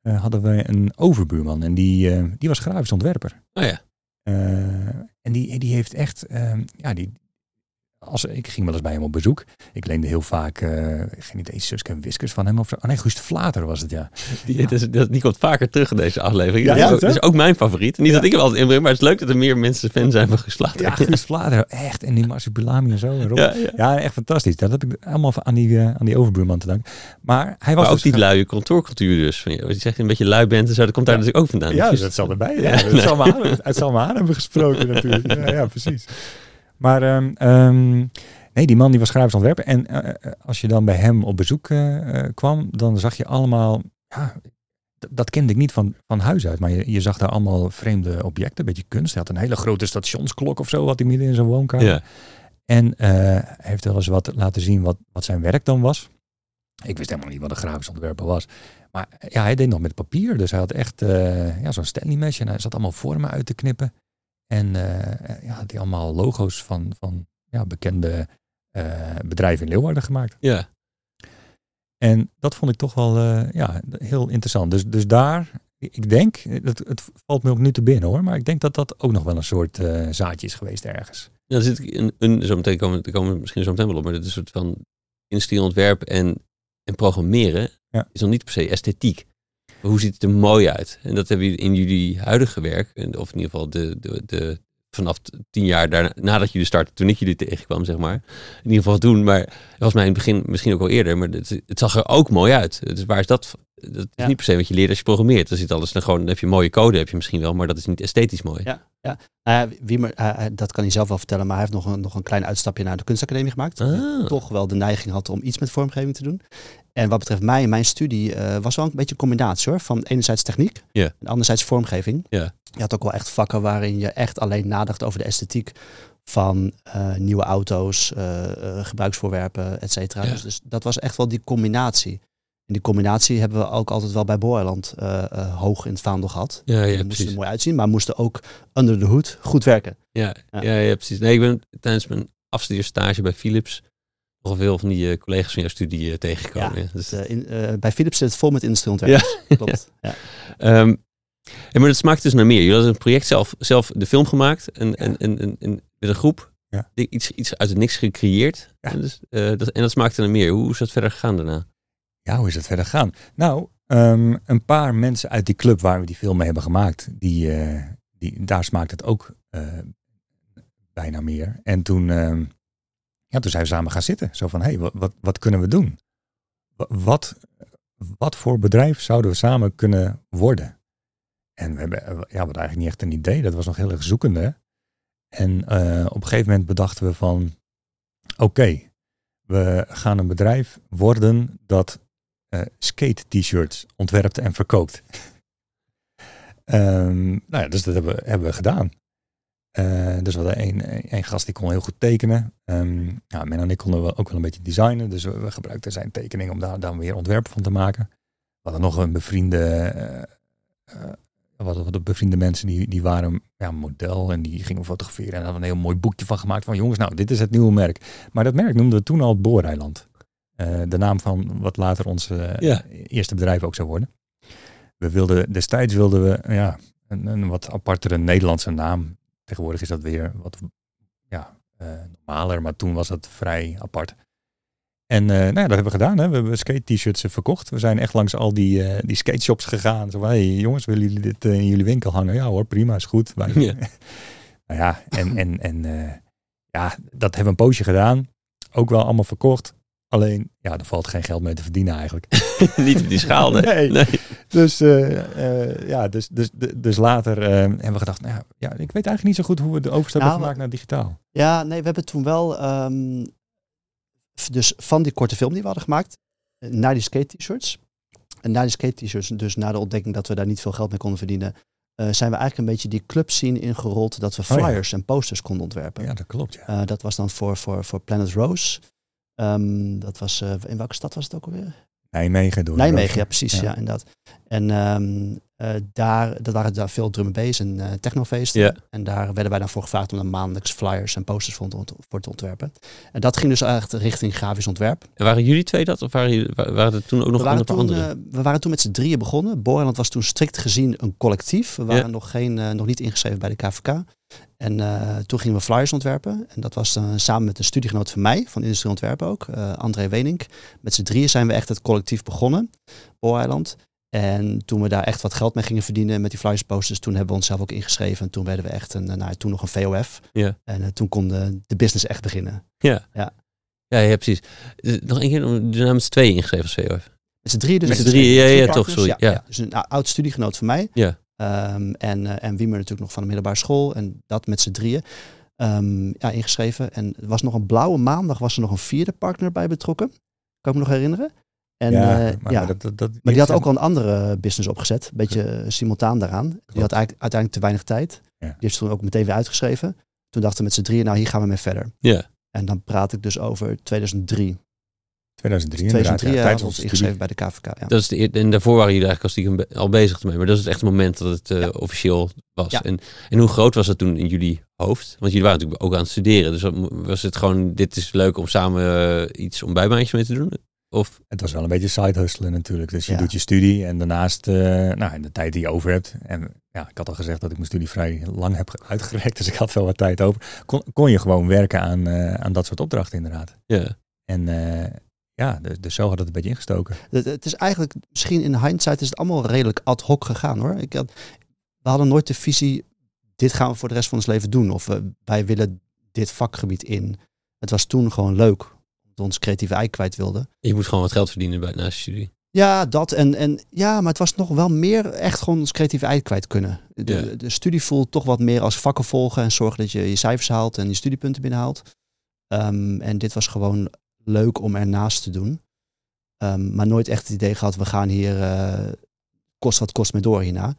eh, hadden wij een overbuurman. En die, eh, die was grafisch ontwerper. Oh ja. Eh, en die, die heeft echt, ehm, ja, die, als, ik ging wel eens bij hem op bezoek. Ik leende heel vaak, eh, geen idee, Suske en Wiskers van hem. Of zo. Oh nee, Guus de Vlater was het, ja. Die, is- dat- die komt vaker terug in deze aflevering. Ja, dat, is ja, ook, zo? dat is ook mijn favoriet. Niet dat ik hem altijd inbreng, maar het is leuk dat er meer mensen fan zijn van geslacht. Ja, Guus de Vlater, echt. En die Marsupilami en zo. En Rob. ja, ja. Ja, echt fantastisch. Dat heb ik allemaal aan die, eh, aan die overbuurman te danken. Maar hij was Maar ook dus die luie kantoorcultuur dus. Van, je je zegt een beetje lui bent en zo, dat komt daar Ja. natuurlijk ook vandaan. Ja, Dus- dat zal erbij. Ja, nee. zal me aan, het zal me aan hebben gesproken natuurlijk. Ja, ja precies. Maar ehm, ehm, nee, die man die was grafisch ontwerper. En eh, eh, als je dan bij hem op bezoek eh, kwam, dan zag je allemaal... Ja, dat kende ik niet van, van huis uit. Maar je, je zag daar allemaal vreemde objecten, een beetje kunst. Hij had een hele grote stationsklok of zo, wat hij midden in zijn woonkamer. ja. En hij heeft wel eens wat laten zien wat, wat zijn werk dan was. Ik wist helemaal niet wat een grafisch ontwerper was. Maar ja, hij deed nog met papier. Dus hij had echt ja, zo'n Stanley mesh. En hij zat allemaal vormen uit te knippen. En eh, ja, hij allemaal logo's van, van ja, bekende eh, bedrijven in Leeuwarden gemaakt. ja. En dat vond ik toch wel eh, ja, heel interessant. Dus, dus daar, ik denk, het, het valt me ook nu te binnen hoor. Maar ik denk dat dat ook nog wel een soort zaadje is geweest ergens. Ja, dan zit ik in een, zo meteen komen, daar komen we misschien zo meteen wel op, maar dat is een soort van industrieontwerp en, en programmeren Ja. is nog niet per se esthetiek. Hoe ziet het er mooi uit? En dat hebben jullie in jullie huidige werk, of in ieder geval de, de, de, vanaf tien jaar daarna, nadat jullie starten, toen ik jullie tegenkwam, zeg maar. In ieder geval doen, maar het was mij in het begin misschien ook al eerder, maar het, het zag er ook mooi uit. Dus waar is dat? Dat is Ja. niet per se wat je leert als je programmeert. Dan zit alles dan gewoon, dan heb je mooie code, heb je misschien wel, maar dat is niet esthetisch mooi. Ja, ja. Nou ja, Wiemer, hij- hij- dat kan hij zelf wel vertellen, maar hij heeft nog een, nog een klein uitstapje naar de kunstacademie gemaakt. Ah. Toch wel de neiging had om iets met vormgeving te doen. En wat betreft mij, mijn studie eh, was wel een beetje een combinatie hoor. Van enerzijds techniek en anderzijds vormgeving. Ja. Je had ook wel echt vakken waarin je echt alleen nadacht over de esthetiek van eh, nieuwe auto's, eh, gebruiksvoorwerpen, et cetera. Dus, dus dat was echt wel die combinatie. En die combinatie hebben we ook altijd wel bij Boerland hoog in het vaandel gehad. Ja, ja, moesten er mooi uitzien, maar moesten ook under de hoed goed werken. Ja, Ja. ja. Ja, precies. Nee, ik ben tijdens mijn afstudeerstage bij Philips veel van die eh, collega's van jouw studie eh, tegengekomen. Ja, Ja, dus, eh, in, bij Philips zit het vol met industrieontwerpers. Klopt. Ja. Ehm, ja, maar het smaakt dus naar meer. Jullie hadden een project zelf, zelf de film gemaakt en, en, en, en, en met een groep Ja. iets, iets uit het niks gecreëerd. Ja. En, dus, dat, en dat smaakte naar meer. Hoe is dat verder gegaan daarna? Ja, hoe is het verder gegaan? Nou, ehm, een paar mensen uit die club waar we die film mee hebben gemaakt, die, die, daar smaakt het ook bijna meer. En toen, ehm, ja, toen zijn we samen gaan zitten. Zo van, hé, hey, wat, wat, wat kunnen we doen? Wa- Wat, wat voor bedrijf zouden we samen kunnen worden? En we hebben, eh, ja, we hadden eigenlijk niet echt een idee. Dat was nog heel erg zoekende. En eh, op een gegeven moment bedachten we van, oké, we gaan een bedrijf worden dat eh, skate-t-shirts ontwerpt en verkoopt. Ehm, nou ja, dus dat hebben hebben we gedaan. Eh, dus we hadden één, één gast die kon heel goed tekenen. Ehm ja, Men en ik konden wel, ook wel een beetje designen. Dus we, we gebruikten zijn tekening om daar dan weer ontwerpen van te maken. we hadden nog een bevriende, eh, eh, we hadden wat bevriende mensen die, die waren ja, model en die gingen fotograferen. En daar hadden we een heel mooi boekje van gemaakt van jongens, nou dit is het nieuwe merk. Maar dat merk noemden we toen al Booreiland. De naam van wat later ons Ja. eerste bedrijf ook zou worden. We wilden, destijds wilden we ja, een, een wat apartere Nederlandse naam. Tegenwoordig is dat weer wat ja, eh, normaler, maar toen was dat vrij apart. En eh, nou ja, dat hebben we gedaan. Hè. We hebben skate-t-shirts eh, verkocht. We zijn echt langs al die, eh die skate shops gegaan. Zo van, hey, jongens, willen jullie dit in jullie winkel hangen? Ja hoor, prima, is goed. Wij, Ja. nou ja, en, en, en ja, dat hebben we een poosje gedaan. Ook wel allemaal verkocht. Alleen, ja, er valt geen geld mee te verdienen eigenlijk. Niet op die schaal, nee. Nee. Nee. Dus, eh, eh, ja, dus, dus, dus, later eh, hebben we gedacht, nou ja, ja, ik weet eigenlijk niet zo goed hoe we de overstap Nou, hebben gemaakt naar digitaal. Ja, nee, we hebben toen wel, ehm, dus van die korte film die we hadden gemaakt, naar die skate-t-shirts. En na die skate-t-shirts, dus na de ontdekking dat we daar niet veel geld mee konden verdienen, eh, zijn we eigenlijk een beetje die club scene ingerold dat we Oh ja. flyers en posters konden ontwerpen. Ja, dat klopt. Ja. Eh, dat was dan voor, voor, voor Planet Rose. Ehm, dat was, eh, in welke stad was het ook alweer? Nijmegen door. Nijmegen, ja precies, Ja. ja, inderdaad. En ehm, eh, daar, dat waren daar veel drum and bass en eh technofeesten. Ja. En daar werden wij dan voor gevraagd om dan maandelijks flyers en posters voor, te ont- voor te ontwerpen. En dat ging dus echt richting grafisch ontwerp. En waren jullie twee dat? Of waren, waren er toen ook nog We waren, een paar toen, andere? we waren toen met z'n drieën begonnen. Boorland was toen strikt gezien een collectief. We waren nog, geen, nog niet ingeschreven bij de KVK. En eh, toen gingen we flyers ontwerpen. En dat was dan samen met een studiegenoot van mij, van Industrie Ontwerpen ook, eh, André Wenink. Met z'n drieën zijn we echt het collectief begonnen, Booreiland. En toen we daar echt wat geld mee gingen verdienen met die flyers posters, toen hebben we onszelf ook ingeschreven. En toen werden we echt een, eh, nou, toen nog een VOF. Ja. En eh, toen kon de, de business echt beginnen. Ja. ja. Ja, ja, precies. Eh, Nog één keer, de naam is twee ingeschreven als VOF. Met z'n drieën dus. Met z'n drieën, ja, ja, toch, sorry, ja. Dus een ou- oud studiegenoot van mij. Ja. Ehm, en, eh, en Wiemer natuurlijk nog van de middelbare school. En dat met z'n drieën ehm, ja, ingeschreven. En er was nog een blauwe maandag, was er nog een vierde partner bij betrokken. Kan ik me nog herinneren. En, ja, eh, maar, ja, maar dat, dat, dat, maar die had ook al een andere business opgezet. Een beetje simultaan daaraan. Die had eigenlijk uiteindelijk te weinig tijd. Ja. Die heeft ze toen ook meteen weer uitgeschreven. Toen dachten we met z'n drieën, nou hier gaan we mee verder. Ja. En dan praat ik dus over 2003. 2003 inderdaad. 2003 ja, ja, tijdens ons ingeschreven bij de KVK. Ja. Dat is de, en daarvoor waren jullie eigenlijk als stiekem be- al bezig ermee. Maar dat is het echte moment dat het eh, Ja. officieel was. Ja. En, en hoe groot was dat toen in jullie hoofd? Want jullie waren natuurlijk ook aan het studeren. Dus was het gewoon, dit is leuk om samen eh, iets om bijbaantjes mee te doen? Of, Het was wel een beetje side hustlen natuurlijk. Dus je Ja. doet je studie en daarnaast, eh, nou, in de tijd die je over hebt. En ja, ik had al gezegd dat ik mijn studie vrij lang heb ge- uitgereikt. Dus ik had wel wat tijd over. Kon, kon je gewoon werken aan, eh, aan dat soort opdrachten inderdaad. ja. En eh, ja, dus, dus zo had het een beetje ingestoken. Het, het is eigenlijk, misschien in hindsight is het allemaal redelijk ad hoc gegaan hoor. Ik had, we hadden nooit de visie, dit gaan we voor de rest van ons leven doen. Of we, wij willen dit vakgebied in. Het was toen gewoon leuk, omdat we ons creatieve ei kwijt wilden. Je moet gewoon wat geld verdienen bij, naast je studie. Ja, dat en, en ja, maar het was nog wel meer echt gewoon ons creatieve ei kwijt kunnen. De, Ja. de studie voelt toch wat meer als vakken volgen en zorgen dat je je cijfers haalt en je studiepunten binnenhaalt. Ehm, en dit was gewoon leuk om ernaast te doen. Ehm, maar nooit echt het idee gehad, we gaan hier eh, kost wat kost mee door hierna.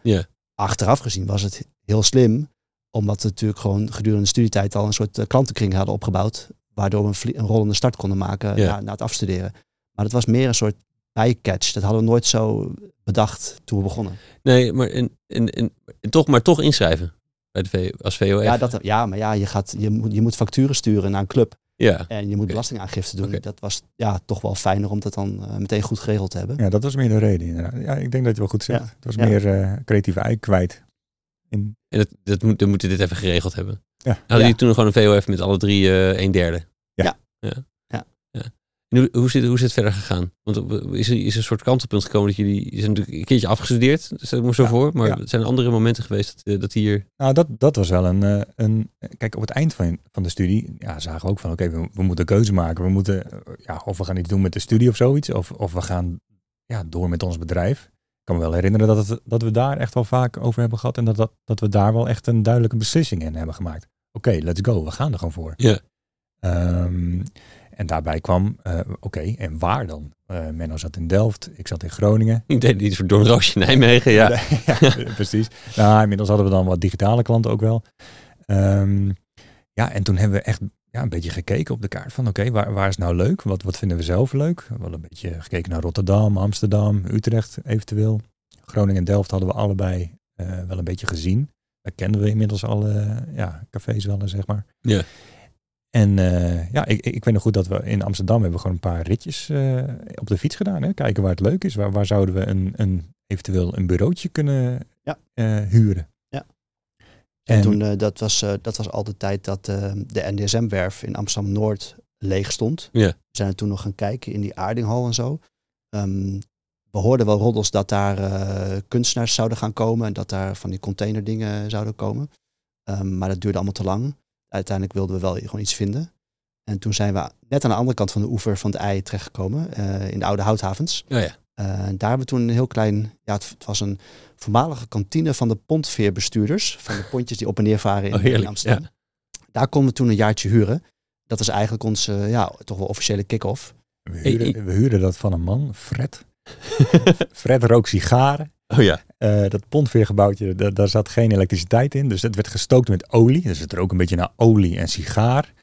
Achteraf gezien was het heel slim, omdat we natuurlijk gewoon gedurende de studietijd al een soort eh, klantenkring hadden opgebouwd, waardoor we een, rollende start konden maken na, na het afstuderen. Maar het was meer een soort bijcatch. Dat hadden we nooit zo bedacht toen we begonnen. Nee, maar, en, en, en, en toch, maar toch inschrijven bij de v, als VOF. Ja, dat, ja, maar ja, je, gaat, je, moet, je moet facturen sturen naar een club Ja. en je moet belastingaangifte doen. Dat was ja, toch wel fijner om dat dan eh, meteen goed geregeld te hebben. Ja, dat was meer de reden inderdaad. Ja, ik denk dat je het wel goed zegt. Ja. Het was Ja. meer eh, creatieve ei kwijt. In, En dat, dat moet, dan moeten dit even geregeld hebben. Ja. Hadden Ja. jullie toen gewoon een VOF met alle drie eh een derde? Ja. Ja. En hoe, hoe, zit, hoe is het verder gegaan? Want is er, is een soort kantelpunt gekomen dat jullie... Je zijn natuurlijk een keertje afgestudeerd, stel ik me zo Ja, voor. Maar ja. zijn er andere momenten geweest dat, eh, dat hier... Nou, dat, dat was wel een, eh, een. Kijk, op het eind van, van de studie ja, zagen we ook van: oké, we, we moeten keuze maken. We moeten, eh, ja, of we gaan iets doen met de studie of zoiets, of, of we gaan ja, door met ons bedrijf. Ik kan me wel herinneren dat, het, dat we daar echt wel vaak over hebben gehad en dat, dat, dat we daar wel echt een duidelijke beslissing in hebben gemaakt. Oké, let's go, we gaan er gewoon voor. Ja. Ehm, en daarbij kwam, eh, oké, en waar dan? Eh Menno zat in Delft, ik zat in Groningen. Ik deed iets voor Doornroosje Nijmegen, ja. ja, precies. Nou, inmiddels hadden we dan wat digitale klanten ook wel. Ehm, ja, en toen hebben we echt ja, een beetje gekeken op de kaart van oké, waar, waar is nou leuk? Wat, wat vinden we zelf leuk? We hadden een beetje gekeken naar Rotterdam, Amsterdam, Utrecht eventueel. Groningen en Delft hadden we allebei eh, wel een beetje gezien. Daar kenden we inmiddels alle ja, cafés wel, zeg maar. Ja. En eh, ja, ik, ik weet nog goed dat we in Amsterdam hebben gewoon een paar ritjes uh, op de fiets gedaan. Hè? Kijken waar het leuk is. Waar, waar zouden we een, een, eventueel een bureautje kunnen Ja. uh, huren. Ja. En, En toen, eh, dat, was, eh, dat was al de tijd dat eh, de NDSM-werf in Amsterdam-Noord leeg stond. Ja. We zijn er toen nog gaan kijken in die Aardinghal en zo. Ehm, we hoorden wel roddels dat daar eh, kunstenaars zouden gaan komen en dat daar van die containerdingen zouden komen. Ehm, maar dat duurde allemaal te lang. Uiteindelijk wilden we wel gewoon iets vinden. En toen zijn we net aan de andere kant van de oever van het ei terechtgekomen, eh, in de oude houthavens. Oh ja. Eh, daar hebben we toen een heel klein, ja, het, het was een voormalige kantine van de pontveerbestuurders, van de pontjes die op en neer varen in, Oh, heerlijk, in Amsterdam. Daar konden we toen een jaartje huren. Dat is eigenlijk onze, ja, toch wel officiële kick-off. we, huurden, we huurden dat van een man, Fred. Fred rook sigaren. Oh ja. Uh, dat pontveergebouwtje, da daar zat geen elektriciteit in. Dus het werd gestookt met olie. Dus het rook een beetje naar olie en sigaar.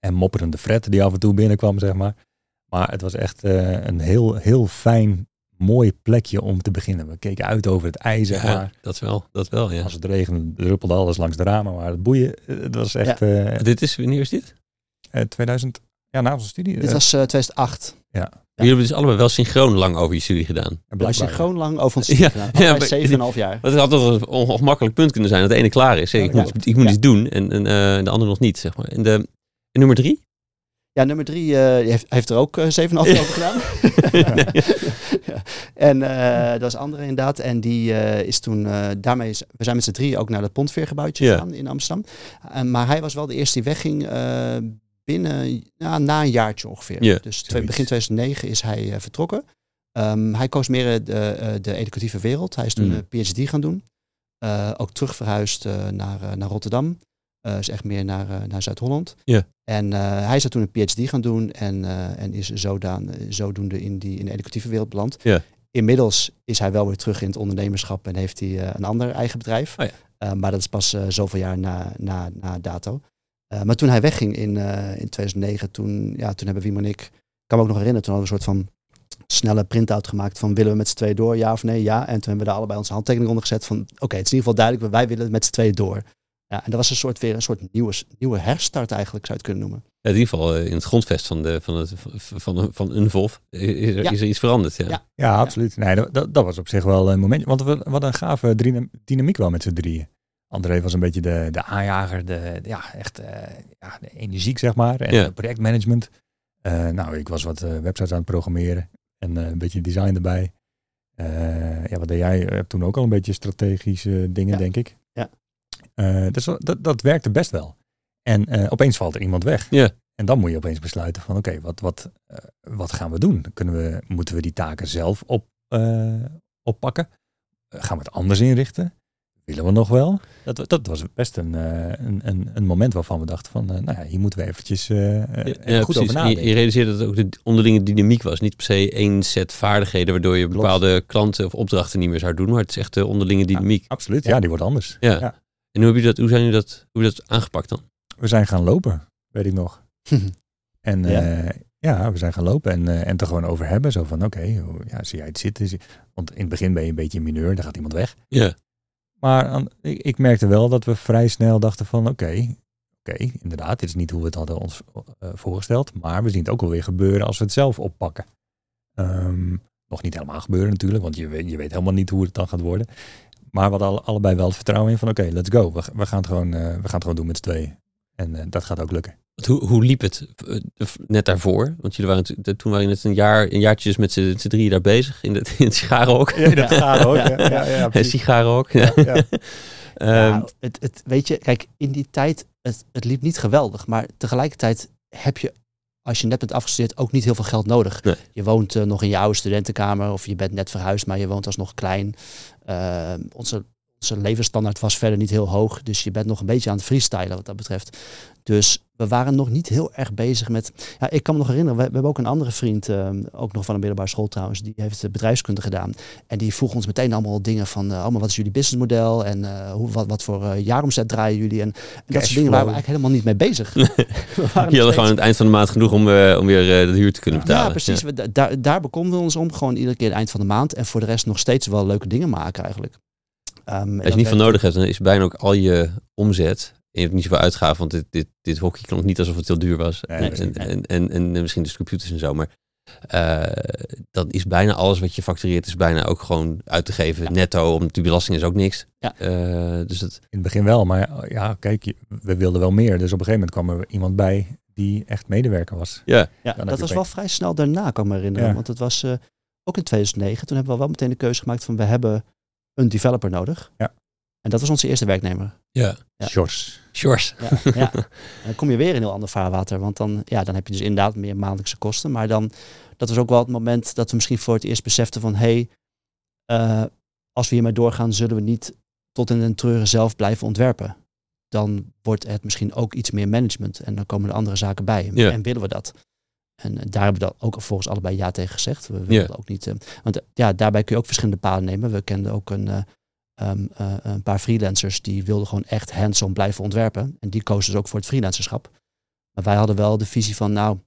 En mopperende Fred die af en toe binnenkwam, zeg maar. Maar het was echt uh, een heel, heel fijn, mooi plekje om te beginnen. We keken uit over het ijs, zeg Ja, maar. dat wel. Dat wel, ja. Als het regende, druppelde alles langs de ramen. Maar het boeien, het was echt... eh Dit is, wanneer is dit? eh, 2000, ja, na onze studie. Dit eh, was eh, 2008. ja. Jullie hebben dus allebei wel synchroon lang over je studie gedaan. Blijkbaar, synchroon lang over ons Ja, studie gedaan. ja, Allebei maar- 7,5 jaar. Het had toch een ongemakkelijk punt kunnen zijn dat de ene klaar is. Ik Ja, moet, ik moet Ja. iets doen en, en eh, de andere nog niet, zeg maar. En, de, en nummer drie? Ja, nummer drie eh, heeft, heeft er ook eh, 7,5 jaar over gedaan. ja. En eh, dat is andere inderdaad. En die eh, is toen, eh, daarmee is, we zijn met z'n drie ook naar dat pontveergebouwtje Ja. gegaan in Amsterdam. Maar hij was wel de eerste die wegging eh, binnen, ja, na een jaartje ongeveer. Dus twee- begin 2009 is hij eh, vertrokken. Ehm, hij koos meer eh, de, eh, de educatieve wereld. Hij is toen Mm. een PhD gaan doen. Ook terug verhuisd naar, naar Rotterdam. Is echt meer naar, naar Zuid-Holland. En hij is daar toen een PhD gaan doen en, en is zodaan, zodoende in, die, in de educatieve wereld beland. Inmiddels is hij wel weer terug in het ondernemerschap en heeft hij een ander eigen bedrijf. Oh ja. Maar dat is pas zoveel jaar na, na, na dato. Eh, maar toen hij wegging in, eh, in 2009, toen, ja, toen hebben Wim en ik, ik kan me ook nog herinneren, toen hadden we een soort van snelle print-out gemaakt van willen we met z'n tweeën door, ja of nee, ja. En toen hebben we daar allebei onze handtekening onder gezet van oké, het is in ieder geval duidelijk, wij willen met z'n tweeën door. Ja, en dat was een soort weer een soort nieuwe, nieuwe herstart eigenlijk, zou je het kunnen noemen. Ja, in ieder geval eh, in het grondvest van, de, van, het, van, van, van Unvolv is er, Ja. is er iets veranderd. Ja. Ja. Ja, absoluut. Nee, dat, dat, was op zich wel een momentje. Want we, hadden een gave dynam- dynamiek wel met z'n drieën. André was een beetje de, de aanjager, de, de- ja, echt eh, ja, de energiek, zeg maar. En Ja. projectmanagement. Eh, nou, ik was wat eh, websites aan het programmeren. En eh, een beetje design erbij. Eh, ja, wat deed jij? Je hebt toen ook al een beetje strategische dingen, Ja. denk ik. Ja. Eh, dus dat, dat werkte best wel. En eh, opeens valt er iemand weg. Ja. En dan moet je opeens besluiten van oké, wat, wat, eh, wat gaan we doen? Kunnen we, moeten we die taken zelf op, eh, oppakken? Eh, gaan we het anders inrichten? Willen we nog wel? Dat, dat was best een, eh, een, een, een moment waarvan we dachten van, eh, nou ja, hier moeten we eventjes eh, eh, Ja, even ja, goed precies. over En nadenken. Je, je realiseerde dat het ook de onderlinge dynamiek was. Niet per se één set vaardigheden waardoor je Klopt. bepaalde klanten of opdrachten niet meer zou doen. Maar het is echt de onderlinge dynamiek. Absoluut, Ja. ja, die wordt anders. Ja. En hoe, heb je dat, hoe zijn jullie dat, hoe heb je dat aangepakt dan? We zijn gaan lopen, weet ik nog. En Ja. ja, ja we zijn gaan lopen en, eh, en het er gewoon over hebben. Zo van, oké, hoe- ja, zie jij het zitten? Zie- Want in het begin ben je een beetje in mineur, dan gaat iemand weg. Ja. Maar ik, ik merkte wel dat we vrij snel dachten van, oké, oké, inderdaad, dit is niet hoe we het hadden ons eh, voorgesteld. Maar we zien het ook wel weer gebeuren als we het zelf oppakken. Ehm, nog niet helemaal gebeuren natuurlijk, want je weet, je weet helemaal niet hoe het dan gaat worden. Maar we hadden alle- allebei wel het vertrouwen in van, oké, let's go. We, we, gaan het gewoon, eh, we gaan het gewoon doen met z'n tweeën. En eh, dat gaat ook lukken. Hoe, hoe liep het eh, net daarvoor? Want jullie waren toen waren net een jaar, een jaartje dus met z'n drieën daar bezig in, het in het sigarenhok. Ja, dat gaat ook. Ja. Ja, ja, ja, Het sigarenhok. Ja. Ehm, het, het, weet je, kijk, in die tijd, het, het liep niet geweldig. Maar tegelijkertijd heb je, als je net bent afgestudeerd, ook niet heel veel geld nodig. Nee. Je woont eh, nog in je oude studentenkamer of je bent net verhuisd, maar je woont alsnog klein. Ehm, onze, onze levensstandaard was verder niet heel hoog. Dus je bent nog een beetje aan het freestylen wat dat betreft. Dus we waren nog niet heel erg bezig met. Ja, ik kan me nog herinneren, we, we hebben ook een andere vriend, eh, ook nog van een middelbare school trouwens, die heeft bedrijfskunde gedaan. En die vroeg ons meteen allemaal dingen van, uh, allemaal wat is jullie businessmodel en uh, hoe, wat, wat voor uh, jaaromzet draaien jullie. En, en dat soort dingen waren we eigenlijk helemaal niet mee bezig. je hadden gewoon aan het eind van de maand genoeg om, om weer de huur te kunnen betalen. Ja, precies. Ja. We, daar, daar bekonden we ons om, gewoon iedere keer het eind van de maand. En voor de rest nog steeds wel leuke dingen maken eigenlijk. Um, Als je niet van nodig hebt, dan is bijna ook al je omzet je hebt niet zoveel uitgaven, want dit, dit, dit hockey klonk niet alsof het heel duur was. Nee, en, en, en, en, misschien dus computers en zo. Maar uh, dat is bijna alles wat je factureert, is bijna ook gewoon uit te geven. Netto, omdat die belasting is ook niks. Ja. Uh, dus dat... In het begin wel, maar ja, kijk, we wilden wel meer. Dus op een gegeven moment kwam er iemand bij die echt medewerker was. Ja, ja dat was wel vrij snel daarna, kan ik me herinneren. Ja. Want het was uh, ook in 2009. Toen hebben we wel meteen de keuze gemaakt van we hebben een developer nodig. Ja. En dat was onze eerste werknemer. Ja, ja. Shores. Shores. Ja, ja. dan kom je weer in een heel ander vaarwater. Want dan, ja, dan heb je dus inderdaad meer maandelijkse kosten. Maar dan, dat was ook wel het moment dat we misschien voor het eerst beseften van... hé, hey, uh, als we hiermee doorgaan, zullen we niet tot in den treuren zelf blijven ontwerpen. Dan wordt het misschien ook iets meer management. En dan komen er andere zaken bij. Ja. En willen we dat? En daar hebben we dan ook volgens allebei ja tegen gezegd. We willen Ja. ook niet. Uh, want uh, ja, daarbij kun je ook verschillende paden nemen. We kenden ook een, uh, um, een paar freelancers die wilden gewoon echt hands-on blijven ontwerpen. En die kozen dus ook voor het freelancerschap. Maar wij hadden wel de visie van, nou,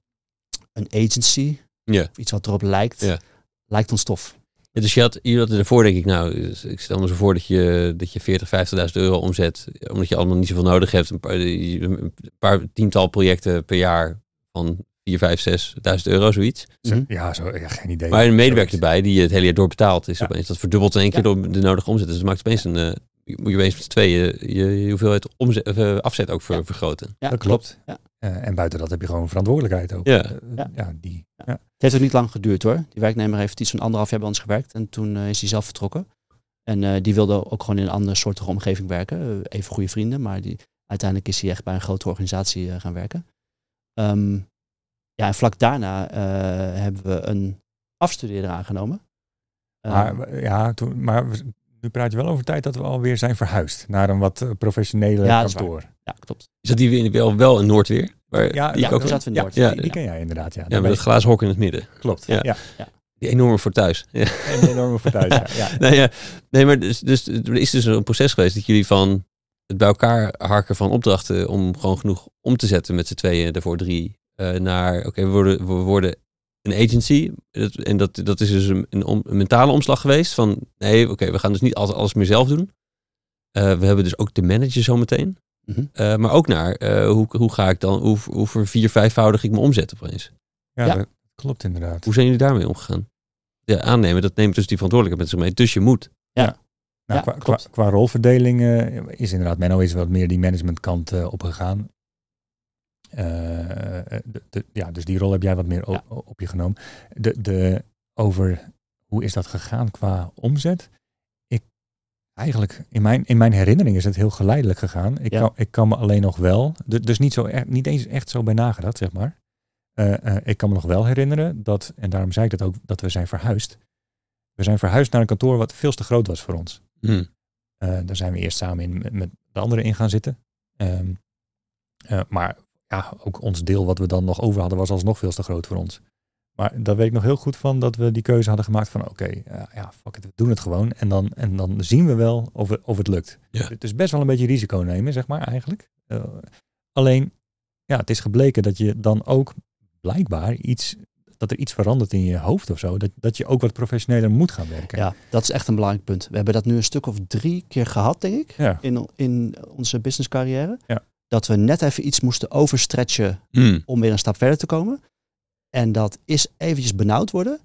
een agency, of iets wat erop lijkt, lijkt ons tof. Ja, dus je had, je had ervoor denk ik, nou, dus ik stel me zo voor dat je, dat je 40, 50.000 euro omzet, omdat je allemaal niet zoveel nodig hebt. Een paar, een paar tiental projecten per jaar van 4, 5, 6.000 euro, zoiets. Zo, Mhm. Ja, zo, ja, geen idee. Maar een medewerker erbij die je het hele jaar door betaalt, is Ja. opeens dat verdubbelt in één keer Ja. door de nodige omzet. Dus het maakt opeens een, eh, je moet je opeens met z'n tweeën je, je hoeveelheid omzet, eh, afzet ook ver- Ja. vergroten. Ja, dat klopt. Ja. Eh, en buiten dat heb je gewoon verantwoordelijkheid ook. Ja. Ja. ja, die. Ja. Het heeft ook niet lang geduurd hoor. Die werknemer heeft iets van anderhalf jaar bij ons gewerkt. En toen is hij zelf vertrokken. En eh, die wilde ook gewoon in een andere soortige omgeving werken. Even goede vrienden, maar die, uiteindelijk is hij echt bij een grote organisatie gaan werken. Ehm, ja, en vlak daarna eh, hebben we een afstudeerder aangenomen. Ehm, Maar, ja, toen, maar we- nu praat je wel over tijd dat we alweer zijn verhuisd naar een wat eh, professionele Ja, kantoor. ja, klopt. Is dat die weer wel, wel in Noordweer? Waar Ja, die ja, ook zaten we in ja, Noord. Ja, die, die ken jij inderdaad. Ja, ja, met het glazen hok in het midden. klopt. Ja. Ja. Die enorme voor thuis. Ja. Een enorme fortuin. Ja. Ja. Nee, ja. nee, maar dus, dus, er is dus een proces geweest dat jullie van het bij elkaar harken van opdrachten om gewoon genoeg om te zetten met z'n tweeën, daarvoor drie, eh, naar oké, we, worden, we worden een agency. Dat- En dat, dat is dus een, een, om- een mentale omslag geweest van nee, oké, we gaan dus niet alles, alles meer zelf doen. Eh, we hebben dus ook de manager zometeen. Mhm. Eh, maar ook naar eh, hoe, hoe ga ik dan, hoe, hoe voor vier, vijfvoudig ik mijn omzet opeens. Ja, Ja. dat klopt inderdaad. Hoe zijn jullie daarmee omgegaan? Ja, aannemen, dat neemt dus die verantwoordelijkheid met zich mee. Dus je moet. Nou, Ja, qua, qua, qua rolverdeling eh, is inderdaad Menno is wat meer die managementkant eh opgegaan. Eh, eh, de- de- ja, dus die rol heb jij wat meer Ja. op je genomen. De, de, over hoe is dat gegaan qua omzet? Ik, eigenlijk, in mijn, in mijn herinnering is het heel geleidelijk gegaan. Ik, Ja. kan, ik kan me alleen nog wel, du- dus niet, zo, e- niet eens echt zo bij nagedacht, zeg maar. Eh, ik kan me nog wel herinneren dat, en daarom zei ik dat ook, dat we zijn verhuisd. We zijn verhuisd naar een kantoor wat veel te groot was voor ons. Eh, daar zijn we eerst samen in, met, de anderen in gaan zitten. Ehm, eh, maar ja, ook ons deel wat we dan nog over hadden was alsnog veel te groot voor ons. Maar daar weet ik nog heel goed van dat we die keuze hadden gemaakt van oké, eh, ja, fuck it, we doen het gewoon. En dan, en dan zien we wel of, het- of het lukt. Ja. Het is best wel een beetje risico nemen, zeg maar eigenlijk. Eh, alleen, ja, het is gebleken dat je dan ook blijkbaar iets, dat er iets verandert in je hoofd of zo. Dat, dat je ook wat professioneler moet gaan werken. Ja, dat is echt een belangrijk punt. We hebben dat nu een stuk of drie keer gehad, denk ik, Ja. in, in onze business carrière. Ja. Dat we net even iets moesten overstretchen Hm. om weer een stap verder te komen. En dat is eventjes benauwd worden.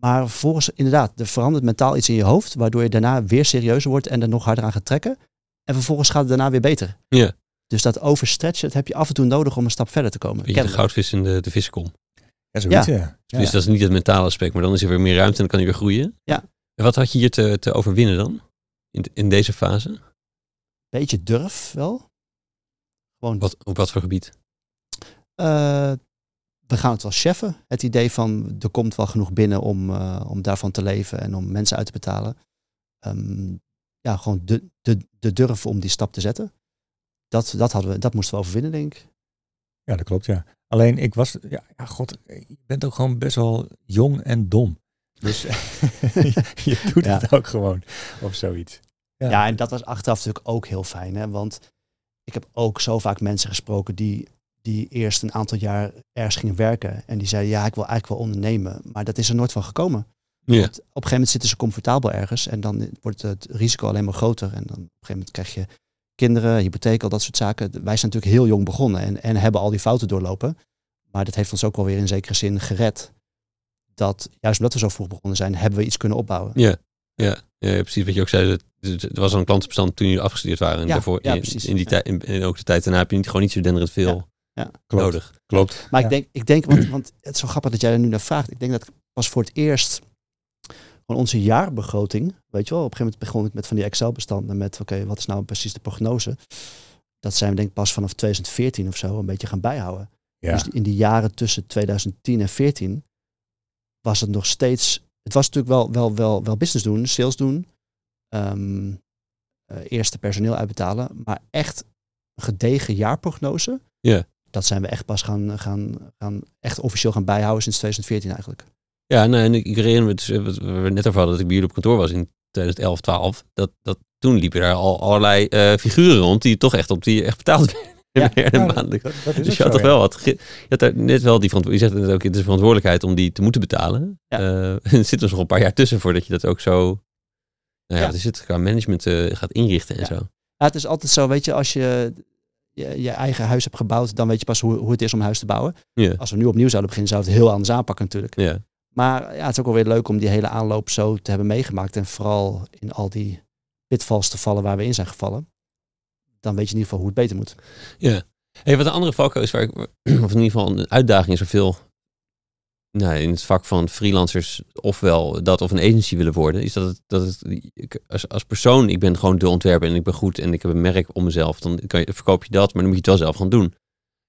Maar vervolgens inderdaad, er verandert mentaal iets in je hoofd, waardoor je daarna weer serieuzer wordt en er nog harder aan gaat trekken. En vervolgens gaat het daarna weer beter. Ja. Dus dat overstretchen, dat heb je af en toe nodig om een stap verder te komen. Beetje de je? goudvis in de, de vissenkom. Ja, zoiets, ja. Ja. Dus dat is niet het mentale aspect, maar dan is er weer meer ruimte en dan kan hij weer groeien. Ja. En wat had je hier te, te overwinnen dan? In, in deze fase? Beetje durf wel. Gewoon Wat, op wat voor gebied? Eh, we gaan het wel cheffen. Het idee van er komt wel genoeg binnen om, eh, om daarvan te leven en om mensen uit te betalen. Ehm, ja, gewoon de, de, de durf om die stap te zetten. Dat, dat, hadden we, dat moesten we overwinnen, denk ik. Ja, dat klopt, ja. Alleen ik was, ja, ja god, je bent ook gewoon best wel jong en dom. Dus je doet Ja. het ook gewoon, of zoiets. Ja. en dat was achteraf natuurlijk ook heel fijn. Hè? Want ik heb ook zo vaak mensen gesproken die, die eerst een aantal jaar ergens gingen werken. En die zeiden, ja, ik wil eigenlijk wel ondernemen. Maar dat is er nooit van gekomen. Ja. Want op een gegeven moment zitten ze comfortabel ergens. En dan wordt het risico alleen maar groter. En dan op een gegeven moment krijg je kinderen, hypotheek, al dat soort zaken. Wij zijn natuurlijk heel jong begonnen en, en hebben al die fouten doorlopen. Maar dat heeft ons ook wel weer in zekere zin gered. Dat juist omdat we zo vroeg begonnen zijn, hebben we iets kunnen opbouwen. Ja, ja, ja, precies wat je ook zei. het- het- Er was al een klantenbestand toen jullie afgestudeerd waren. En Ja, daarvoor, ja, in, precies. in die Ja. tijd, in, in ook de tijd daarna heb je niet, gewoon niet zo denderend veel Klopt. nodig. Klopt. Maar Ja. ik denk, ik denk want, want het is zo grappig dat jij er nu naar vraagt. Ik denk dat ik pas voor het eerst gewoon onze jaarbegroting, weet je wel, op een gegeven moment begon ik met van die Excel-bestanden met, oké, wat is nou precies de prognose? Dat zijn we denk ik pas vanaf 2014 of zo een beetje gaan bijhouden. Ja. Dus in die jaren tussen 2010 en 14 was het nog steeds, het was natuurlijk wel, wel, wel, wel business doen, sales doen, ehm eh, eerste personeel uitbetalen, maar echt een gedegen jaarprognose. Ja. Dat zijn we echt pas gaan, gaan, gaan echt officieel gaan bijhouden sinds 2014 eigenlijk. Ja, nou, en ik, herinner me, dus, eh, wat we net over hadden, dat ik bij jullie op kantoor was in 2011, 12. Dat, dat, toen liepen daar al allerlei eh, figuren rond die toch echt op die echt betaald werden Ja, Dus je had zo, toch ja. wel wat. Je had daar net wel die verantwoordelijkheid. Je zegt net ook, het is een verantwoordelijkheid om die te moeten betalen. Ja. Eh, er zit dus nog een paar jaar tussen voordat je dat ook zo. Nou ja, wat is het? Qua management eh, gaat inrichten en zo. Ja, het is altijd zo, weet je, als je je, je eigen huis hebt gebouwd, dan weet je pas hoe, hoe het is om huis te bouwen. Als we nu opnieuw zouden beginnen, zou het heel anders aanpakken natuurlijk. Ja. Maar ja, het is ook wel weer leuk om die hele aanloop zo te hebben meegemaakt. En vooral in al die pitfalls te vallen waar we in zijn gevallen. Dan weet je in ieder geval hoe het beter moet. ja. Hey, wat een andere valkuil is, waar ik, of in ieder geval een uitdaging is er veel. Nou, in het vak van freelancers, ofwel dat of een agency willen worden, is dat het, dat het ik- als, als persoon, ik ben gewoon de ontwerper en ik ben goed en ik heb een merk om mezelf, dan kan je, verkoop je dat, maar dan moet je het wel zelf gaan doen.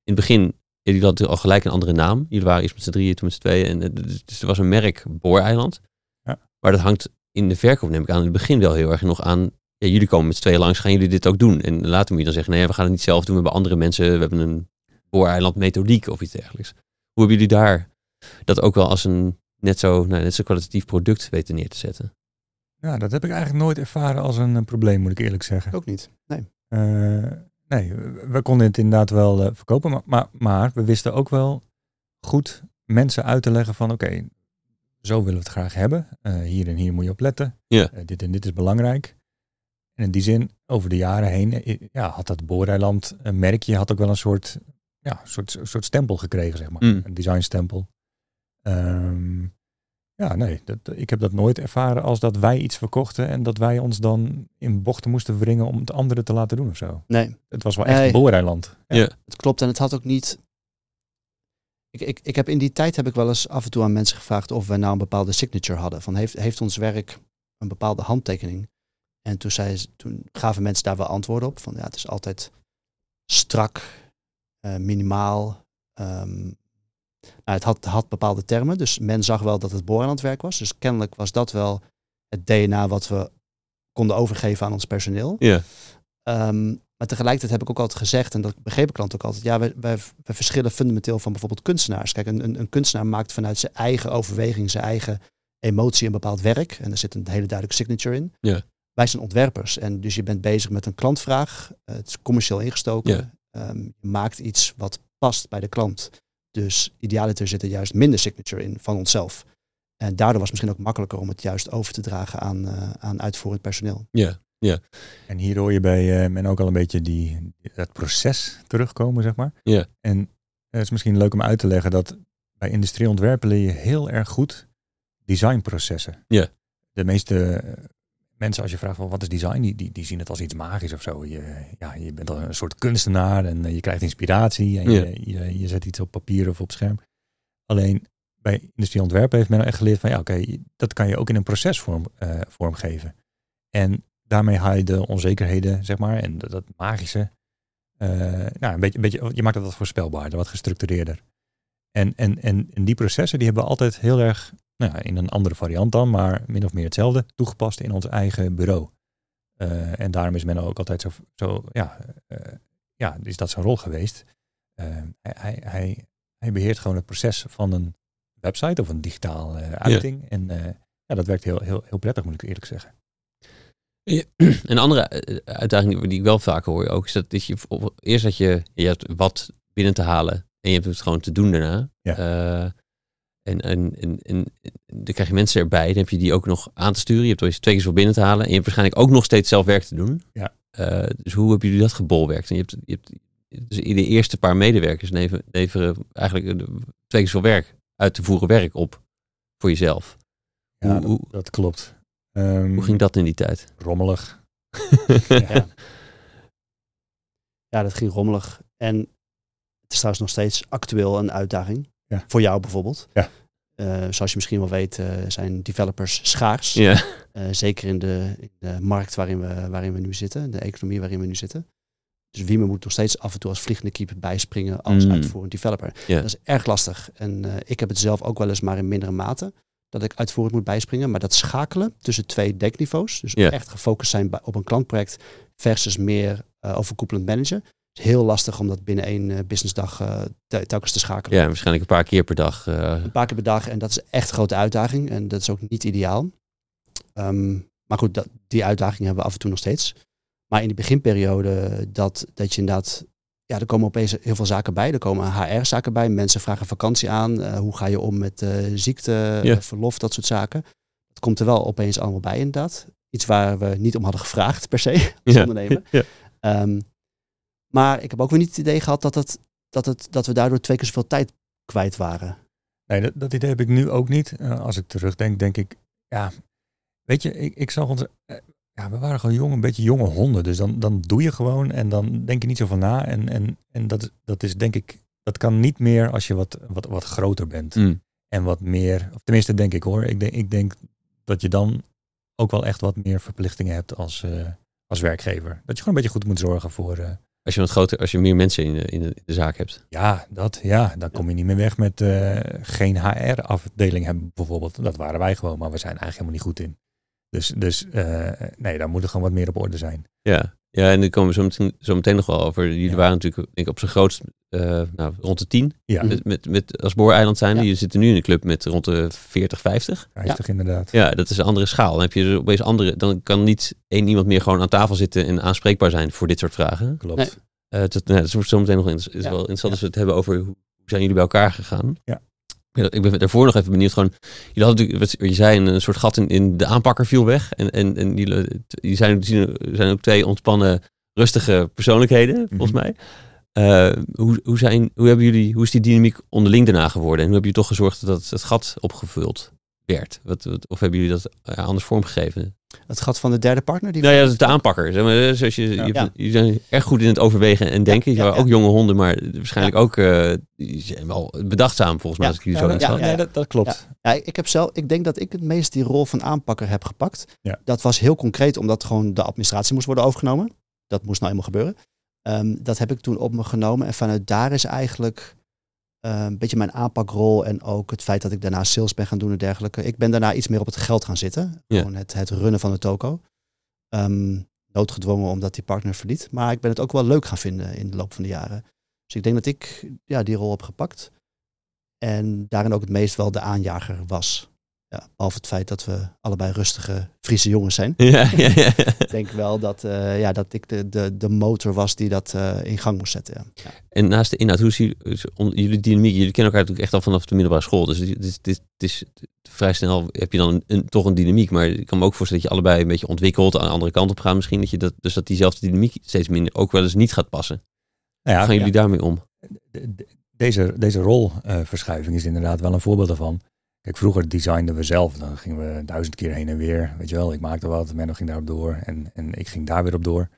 In het begin, jullie hadden al gelijk een andere naam. Jullie waren eerst met z'n drieën, toen met z'n tweeën. En, eh, dus dus er was een merk, Booreiland. Ja. Maar dat hangt in de verkoop, neem ik aan, in het begin wel heel erg nog aan. Ja, jullie komen met z'n tweeën langs, gaan jullie dit ook doen? En later moet je dan zeggen, nee, we gaan het niet zelf doen. We hebben andere mensen, we hebben een Booreiland methodiek of iets dergelijks. Hoe hebben jullie daar dat ook wel als een net zo, nou, net zo kwalitatief product weten neer te zetten? Ja, dat heb ik eigenlijk nooit ervaren als een, eh, probleem, moet ik eerlijk zeggen. Ook niet. Nee. Eh, nee, we we konden het inderdaad wel eh, verkopen, maar, maar, maar we wisten ook wel goed mensen uit te leggen van oké, zo willen we het graag hebben. Eh, hier en hier moet je op letten. Ja. Dit en dit is belangrijk. En in die zin, over de jaren heen, eh, ja, had dat Booreiland een merkje, had ook wel een soort, ja, soort, soort stempel gekregen, zeg maar. Mm. Een designstempel. Ehm, ja, nee, dat, ik heb dat nooit ervaren als dat wij iets verkochten en dat wij ons dan in bochten moesten wringen om het anderen te laten doen of zo. Nee, Het was wel echt Nee. Ja. Ja. het klopt. En het had ook niet... Ik, ik, ik heb in die tijd heb ik wel eens af en toe aan mensen gevraagd of we nou een bepaalde signature hadden. Van heeft, heeft ons werk een bepaalde handtekening? En toen, zei, ze- toen gaven mensen daar wel antwoorden op. Van ja, het is altijd strak, eh, minimaal. ehm, nou, het had, had bepaalde termen, dus men zag wel dat het Booreilandwerk was. Dus kennelijk was dat wel het DNA wat we konden overgeven aan ons personeel. Ja. Ehm, maar tegelijkertijd heb ik ook altijd gezegd, en dat begreep ik klant ook altijd, ja, wij, wij, wij verschillen fundamenteel van bijvoorbeeld kunstenaars. Kijk, een, een, een kunstenaar maakt vanuit zijn eigen overweging, zijn eigen emotie een bepaald werk. En er zit een hele duidelijke signature in. Ja. Wij zijn ontwerpers. En dus je bent bezig met een klantvraag. eh, het is commercieel ingestoken. Ja. Ehm, je maakt iets wat past bij de klant. Dus idealiter zit er juist minder signature in van onszelf. En daardoor was het misschien ook makkelijker om het juist over te dragen aan, eh, aan uitvoerend personeel. Ja. En hier hoor je bij eh, men ook al een beetje die, dat proces terugkomen, zeg maar. Ja. En het is misschien leuk om uit te leggen dat bij industrieontwerpen leer je heel erg goed designprocessen. Ja. De meeste mensen, als je vraagt van wat is design, die, die, die zien het als iets magisch of zo. Je, ja, je bent een soort kunstenaar en eh, je krijgt inspiratie en Ja. je, je, je zet iets op papier of op scherm. Alleen bij industrieontwerpen heeft men echt geleerd van ja, oké, dat kan je ook in een procesvorm eh, vormgeven. En daarmee haal je de onzekerheden, zeg maar, en dat, dat magische. eh, nou, een beetje, een beetje, je maakt het wat voorspelbaarder, wat gestructureerder. En, en, en, en die processen die hebben we altijd heel erg, nou ja, in een andere variant dan, maar min of meer hetzelfde, toegepast in ons eigen bureau. Eh, en daarom is men ook altijd zo, zo ja, eh, ja, is dat zijn rol geweest. eh, hij, hij, hij, beheert gewoon het proces van een website of een digitaal uiting. En ja, dat werkt heel, heel, heel prettig, moet ik eerlijk zeggen. Een andere uitdaging die ik wel vaker hoor ook, is dat, dat je eerst dat je, je hebt wat binnen te halen en je hebt het gewoon te doen daarna. Ja. En, en, en, en, dan krijg je mensen erbij, dan heb je die ook nog aan te sturen. Je hebt er twee keer zoveel binnen te halen en je hebt waarschijnlijk ook nog steeds zelf werk te doen. Ja. Eh, dus hoe hebben jullie dat gebolwerkt? En je hebt, je hebt dus in de eerste paar medewerkers leveren, leveren eigenlijk twee keer zoveel werk uit te voeren werk op voor jezelf. Ja, Hoe- dat, hoe- dat klopt. Ehm, Hoe ging dat in die tijd? Rommelig. Ja. ja, dat ging rommelig. En het is trouwens nog steeds actueel een uitdaging. Ja. Voor jou bijvoorbeeld. Ja. Eh, zoals je misschien wel weet, eh, zijn developers schaars. Ja. Eh, zeker in de, in de markt waarin we, waarin we nu zitten, de economie waarin we nu zitten. Dus Wiemen moet nog steeds af en toe als vliegende keep bijspringen als Mm. uitvoerend developer. Ja. Dat is erg lastig. En eh, ik heb het zelf ook wel eens maar in mindere mate dat ik uitvoerend moet bijspringen. Maar dat schakelen tussen twee denkniveaus, dus Ja. echt gefocust zijn op een klantproject versus meer eh, overkoepelend managen. Het is heel lastig om dat binnen één eh, businessdag eh, te- telkens te schakelen. Ja, waarschijnlijk een paar keer per dag. eh, Een paar keer per dag en dat is echt een grote uitdaging en dat is ook niet ideaal. Ehm, maar goed, dat, die uitdaging hebben we af en toe nog steeds. Maar in die beginperiode dat, dat je inderdaad, ja, er komen opeens heel veel zaken bij. Er komen HR-zaken bij. Mensen vragen vakantie aan. Hoe ga je om met eh, ziekte, Ja. verlof, dat soort zaken. Dat komt er wel opeens allemaal bij inderdaad. Iets waar we niet om hadden gevraagd per se als ja. ondernemer. Ja. Ehm, maar ik heb ook weer niet het idee gehad dat, het, dat, het, dat we daardoor twee keer zoveel tijd kwijt waren. Nee, dat, dat idee heb ik nu ook niet. Eh, als ik terugdenk, denk ik, ja, weet je, ik, ik zag ons, eh, ja, we waren gewoon jong, een beetje jonge honden. Dus dan, dan doe je gewoon en dan denk je niet zo van na. En, en, en dat, is- dat is denk ik, dat kan niet meer als je wat, wat, wat groter bent. Mm. En wat meer, of tenminste denk ik hoor, ik denk, ik denk dat je dan ook wel echt wat meer verplichtingen hebt als, eh, als werkgever. Dat je gewoon een beetje goed moet zorgen voor, eh, Als je wat groter, als je meer mensen in de, in de, in de zaak hebt. Ja, dat, ja, dan kom je niet meer weg met eh, geen HR-afdeling hebben bijvoorbeeld. Dat waren wij gewoon, maar we zijn eigenlijk helemaal niet goed in. Dus, dus eh, nee, daar moet er gewoon wat meer op orde zijn. Ja, ja en daar komen we zo meteen, zo meteen nog wel over. Jullie Ja. waren natuurlijk denk ik, op zijn grootst eh, nou, rond de 10 Ja, met, met, met, als Booreiland zijn. Ja. Je zit nu in een club met rond de 40, 50. 50 inderdaad. Ja, dat is een andere schaal. Dan heb je dus opeens andere. Dan kan niet één iemand meer gewoon aan tafel zitten en aanspreekbaar zijn voor dit soort vragen. Klopt. Nee. Eh, dat, nou, dat wordt zo meteen nog in, is Ja. wel interessant als we het hebben over hoe zijn jullie bij elkaar gegaan. Ja. Ik ben daarvoor nog even benieuwd. Gewoon, jullie hadden natuurlijk, wat je zei, een soort gat in, in de aanpakker viel weg. En, en, en jullie, die zijn, zijn ook twee ontspannen, rustige persoonlijkheden, volgens Mhm. mij. Eh, hoe, hoe, zijn, hoe, hebben jullie, hoe is die dynamiek onderling daarna geworden? En hoe hebben jullie toch gezorgd dat het gat opgevuld werd? Wat, wat- of hebben jullie dat eh, anders vormgegeven? Het gat van de derde partner. Die Nou ja, dat is de aanpakker. Zeg maar, zoals je, Ja. je, jullie zijn erg goed in het overwegen en denken. Je ja, ook jonge honden, maar waarschijnlijk ook eh, zijn wel bedachtzaam volgens mij Ja. als ik jullie zo ja, nee, dat, dat klopt. Ja, ik, heb zelf, ik denk dat ik het meest die rol van aanpakker heb gepakt. Ja. Dat was heel concreet, omdat gewoon de administratie moest worden overgenomen. Dat moest nou eenmaal gebeuren. Ehm, dat heb ik toen op me genomen. En vanuit daar is eigenlijk eh, een beetje mijn aanpakrol. En ook het feit dat ik daarna sales ben gaan doen en dergelijke. Ik ben daarna iets meer op het geld gaan zitten. Ja. Gewoon het, het runnen van de toko. Ehm, noodgedwongen omdat die partner verliet. Maar ik ben het ook wel leuk gaan vinden in de loop van de jaren. Dus ik denk dat ik ja, die rol heb gepakt. En daarin ook het meest wel de aanjager was. Ja, behalve het feit dat we allebei rustige Friese jongens zijn. Ja, ja, ja. Ik denk wel dat, eh, ja, dat ik de, de, de motor was die dat eh, in gang moest zetten. Ja. Ja. En naast de inhoud, hoe is jullie, dynamiek? Jullie kennen elkaar natuurlijk echt al vanaf de middelbare school. Dus dit, dit, dit, het is vrij snel heb je dan een, een- toch een dynamiek. Maar ik kan me ook voorstellen dat je allebei een beetje ontwikkelt, aan de andere kant op gaat misschien. Dat je dat, dus dat diezelfde dynamiek steeds minder ook wel eens niet gaat passen. Nou Hoe gaan jullie daarmee om? de- de- deze, deze rolverschuiving is inderdaad wel een voorbeeld daarvan. Kijk, vroeger designden we zelf. Dan gingen we duizend keer heen en weer. Weet je wel, ik maakte wat, Menno ging daarop door. En, en ik ging daar weer op door.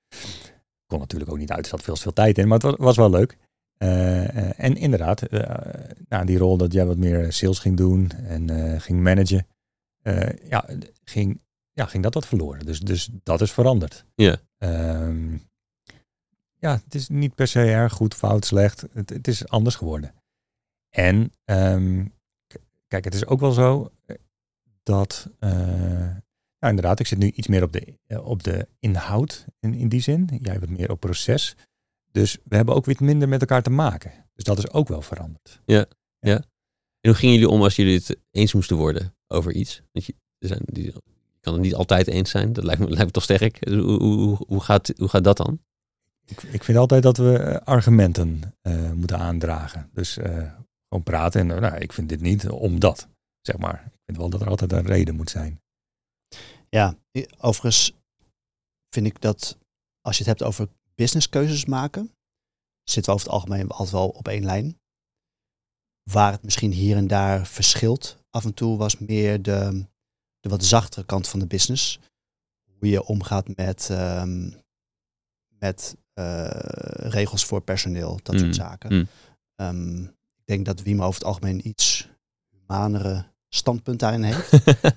Kon natuurlijk ook niet uit, er zat veel veel tijd in. Maar het was, was wel leuk. Eh, eh, en inderdaad, eh, nou, die rol dat jij wat meer sales ging doen en ging managen. ja, ging, ja, ging dat wat verloren. Dus, dus dat is veranderd. Ja. Ehm, ja, het is niet per se erg goed, fout, slecht. Het, het is anders geworden. En ehm, kijk, het is ook wel zo eh, dat, eh, nou inderdaad, ik zit nu iets meer op de, eh, op de inhoud in, in die zin. Jij wat meer op proces. Dus we hebben ook weer minder met elkaar te maken. Dus dat is ook wel veranderd. En hoe gingen jullie om als jullie het eens moesten worden over iets? Want je, er zijn, die, kan het niet altijd eens zijn. Dat lijkt me, lijkt me toch sterk. Dus Hoe, hoe, hoe, gaat, hoe gaat dat dan? Ik, ik vind altijd dat we argumenten moeten aandragen. Dus gewoon praten en nou, ik vind dit niet omdat, zeg maar. Ik vind wel dat er altijd een reden moet zijn. Ja, overigens vind ik dat als je het hebt over businesskeuzes maken, zitten we over het algemeen altijd wel op één lijn. Waar het misschien hier en daar verschilt af en toe was meer de, de wat zachtere kant van de business. Hoe je omgaat met, ehm, met eh, regels voor personeel, dat Mm, soort zaken. mm. Ehm, denk dat Wiem over het algemeen iets humanere standpunt daarin heeft